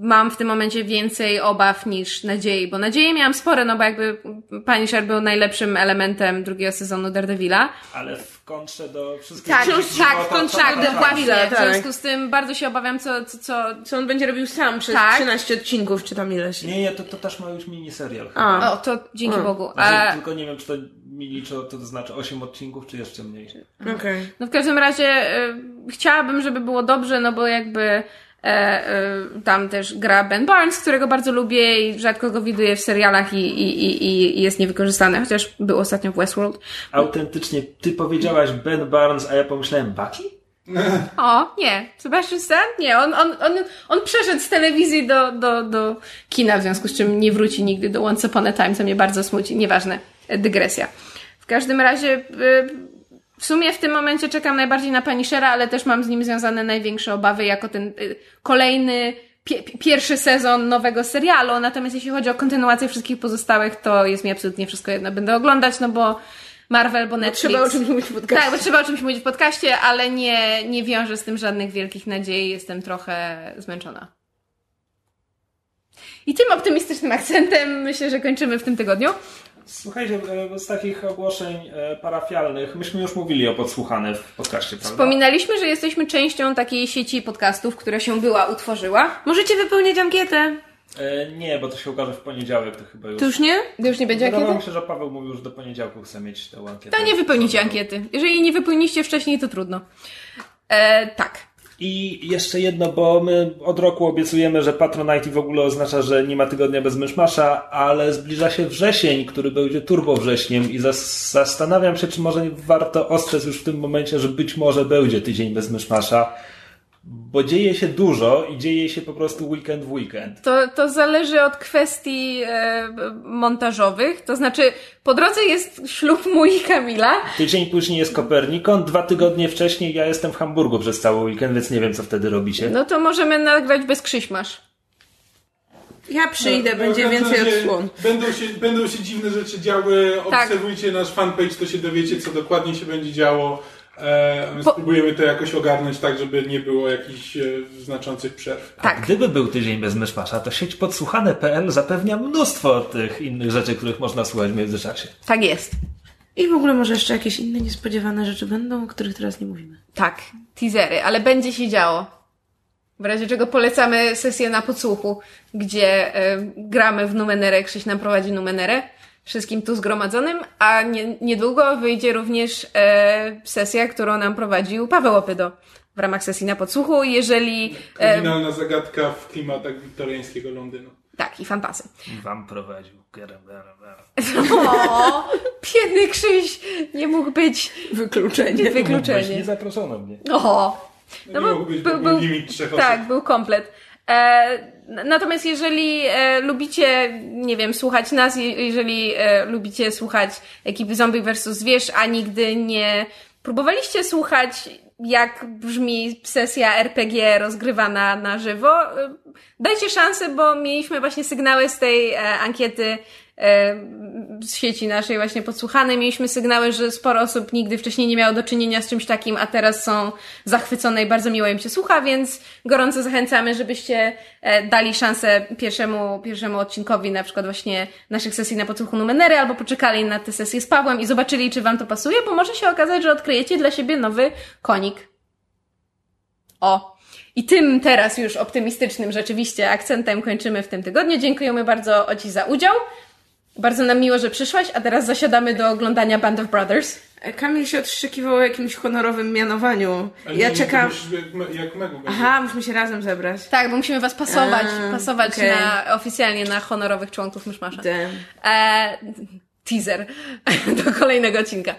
mam w tym momencie więcej obaw niż nadziei, bo nadzieje miałam spore, no bo jakby Punisher był najlepszym elementem drugiego sezonu Daredevila. Ale w kontrze do wszystkich... Tak, tak, w to- kontrakt, to- to- dokładnie. W tak. związku z tym bardzo się obawiam, co, co, co Co on będzie robił sam przez Tak. 13 odcinków, czy tam ileś. Nie, nie, to, to też ma już miniserial. A. O, to dzięki A. Bogu. Znaczy, E, tylko nie wiem, czy to mini, czy to, to znaczy 8 odcinków, czy jeszcze mniej. Okej. no w każdym razie e, chciałabym, żeby było dobrze, no bo jakby tam też gra Ben Barnes, którego bardzo lubię i rzadko go widuję w serialach i, i, i, i jest niewykorzystany, chociaż był ostatnio w Westworld. Autentycznie, ty powiedziałaś Ben Barnes, a ja pomyślałem Bucky? O, nie. Sebastian Stan? Nie, on, on, on, on przeszedł z telewizji do, do, do kina, w związku z czym nie wróci nigdy do Once Upon a Time, co mnie bardzo smuci. Nieważne. E, Dygresja. W każdym razie, y, w sumie w tym momencie czekam najbardziej na Punishera, ale też mam z nim związane największe obawy jako ten y, kolejny pie, pierwszy sezon nowego serialu. Natomiast jeśli chodzi o kontynuację wszystkich pozostałych, to jest mi absolutnie wszystko jedno. Będę oglądać, no bo Marvel, bo Netflix. Trzeba o czymś mówić w podcaście. Tak, bo trzeba o czymś mówić w podcaście, ale nie, nie wiążę z tym żadnych wielkich nadziei. Jestem trochę zmęczona. I tym optymistycznym akcentem myślę, że kończymy w tym tygodniu. Słuchajcie, e, z takich ogłoszeń e, parafialnych, myśmy już mówili o podsłuchane w podcaście, prawda? Wspominaliśmy, że jesteśmy częścią takiej sieci podcastów, która się była, utworzyła. Możecie wypełniać ankietę. E, nie, bo to się ukaże w poniedziałek, to chyba już... To już nie? To już nie będzie Wydawało ankiety? mi się, że Paweł mówił, że do poniedziałku chce mieć tę ankietę. To nie wypełnicie ankiety. Jeżeli nie wypełniście wcześniej, to trudno. E, tak. I jeszcze jedno, bo my od roku obiecujemy, że Patronite w ogóle oznacza, że nie ma tygodnia bez myszmasza, ale zbliża się wrzesień, który będzie turbo wrześniem i zas- zastanawiam się, czy może warto ostrzec już w tym momencie, że być może będzie tydzień bez myszmasza, bo dzieje się dużo i dzieje się po prostu weekend w weekend. To, to zależy od kwestii e, montażowych. To znaczy, po drodze jest ślub mój i Kamila. Tydzień później jest Kopernikon, dwa tygodnie wcześniej ja jestem w Hamburgu przez cały weekend, więc nie wiem, co wtedy robicie. No to możemy nagrać bez krzyśmasz. Ja przyjdę, No, będzie w każdym więcej razie odsłon. Będą się, będą się dziwne rzeczy działy. Tak. Obserwujcie nasz fanpage, to się dowiecie, co dokładnie się będzie działo. E, spróbujemy to jakoś ogarnąć tak, żeby nie było jakichś e, znaczących przerw. Tak. Gdyby był tydzień bez myszmasza, to sieć podsłuchane.pl zapewnia mnóstwo tych innych rzeczy, których można słuchać w międzyczasie. Tak jest. I w ogóle może jeszcze jakieś inne niespodziewane rzeczy będą, o których teraz nie mówimy. Tak, teasery, ale będzie się działo. W razie czego polecamy sesję na podsłuchu, gdzie e, gramy w Numenerę, Krzyś nam prowadzi Numenerę, wszystkim tu zgromadzonym, a nie, niedługo wyjdzie również e, sesja, którą nam prowadził Paweł Opydo w ramach sesji na podsłuchu. Jeżeli... E, Kryminalna zagadka w klimatach wiktoriańskiego Londynu. tak, i fantasy. Wam prowadził. Gerem. O, biedny Krzyś nie mógł być Wykluczenie. Nie wykluczenie. zaproszono mnie. O, No, nie mógł być, bo był limit trzech Tak, osób. był komplet. E, natomiast jeżeli e, lubicie, nie wiem, słuchać nas, je- jeżeli e, lubicie słuchać ekipy Zombie vs. Zwierz, a nigdy nie próbowaliście słuchać, jak brzmi sesja RPG rozgrywana na żywo, e, dajcie szansę, bo mieliśmy właśnie sygnały z tej e, ankiety z sieci naszej właśnie podsłuchanej. Mieliśmy sygnały, że sporo osób nigdy wcześniej nie miało do czynienia z czymś takim, a teraz są zachwycone i bardzo miło im się słucha, więc gorąco zachęcamy, żebyście e, dali szansę pierwszemu, pierwszemu odcinkowi na przykład właśnie naszych sesji na podsłuchu Numenery, albo poczekali na tę sesję z Pawłem i zobaczyli, czy wam to pasuje, bo może się okazać, że odkryjecie dla siebie nowy konik. O! I tym teraz już optymistycznym rzeczywiście akcentem kończymy w tym tygodniu. Dziękujemy bardzo Oci za udział. Bardzo nam miło, że przyszłaś, a teraz zasiadamy do oglądania Band of Brothers. Kamil się odszczekiwał o jakimś honorowym mianowaniu. Ale Ja nie, czekam. Jak, Megu. Aha, musimy się razem zebrać. Tak, bo musimy was pasować, A, pasować okej. na, oficjalnie na honorowych członków Myszmasza. E, teaser do kolejnego odcinka.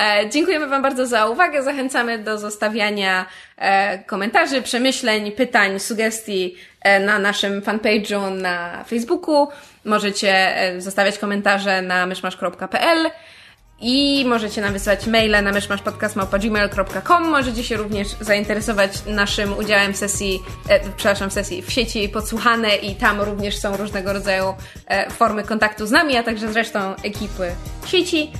E, dziękujemy Wam bardzo za uwagę. Zachęcamy do zostawiania e, komentarzy, przemyśleń, pytań, sugestii e, na naszym fanpage'u na Facebooku. Możecie e, zostawiać komentarze na myszmasz.pl i możecie nam wysłać maile na myszmaszpodcast.gmail.com Możecie się również zainteresować naszym udziałem w sesji, e, przepraszam, w sesji w sieci Podsłuchane i tam również są różnego rodzaju e, formy kontaktu z nami, a także z resztą ekipy sieci.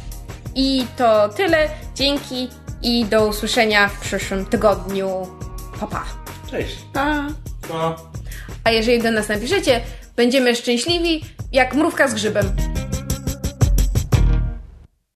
I to tyle. Dzięki i do usłyszenia w przyszłym tygodniu. Pa, pa. Cześć. Pa. To... A jeżeli do nas napiszecie, będziemy szczęśliwi jak mrówka z grzybem.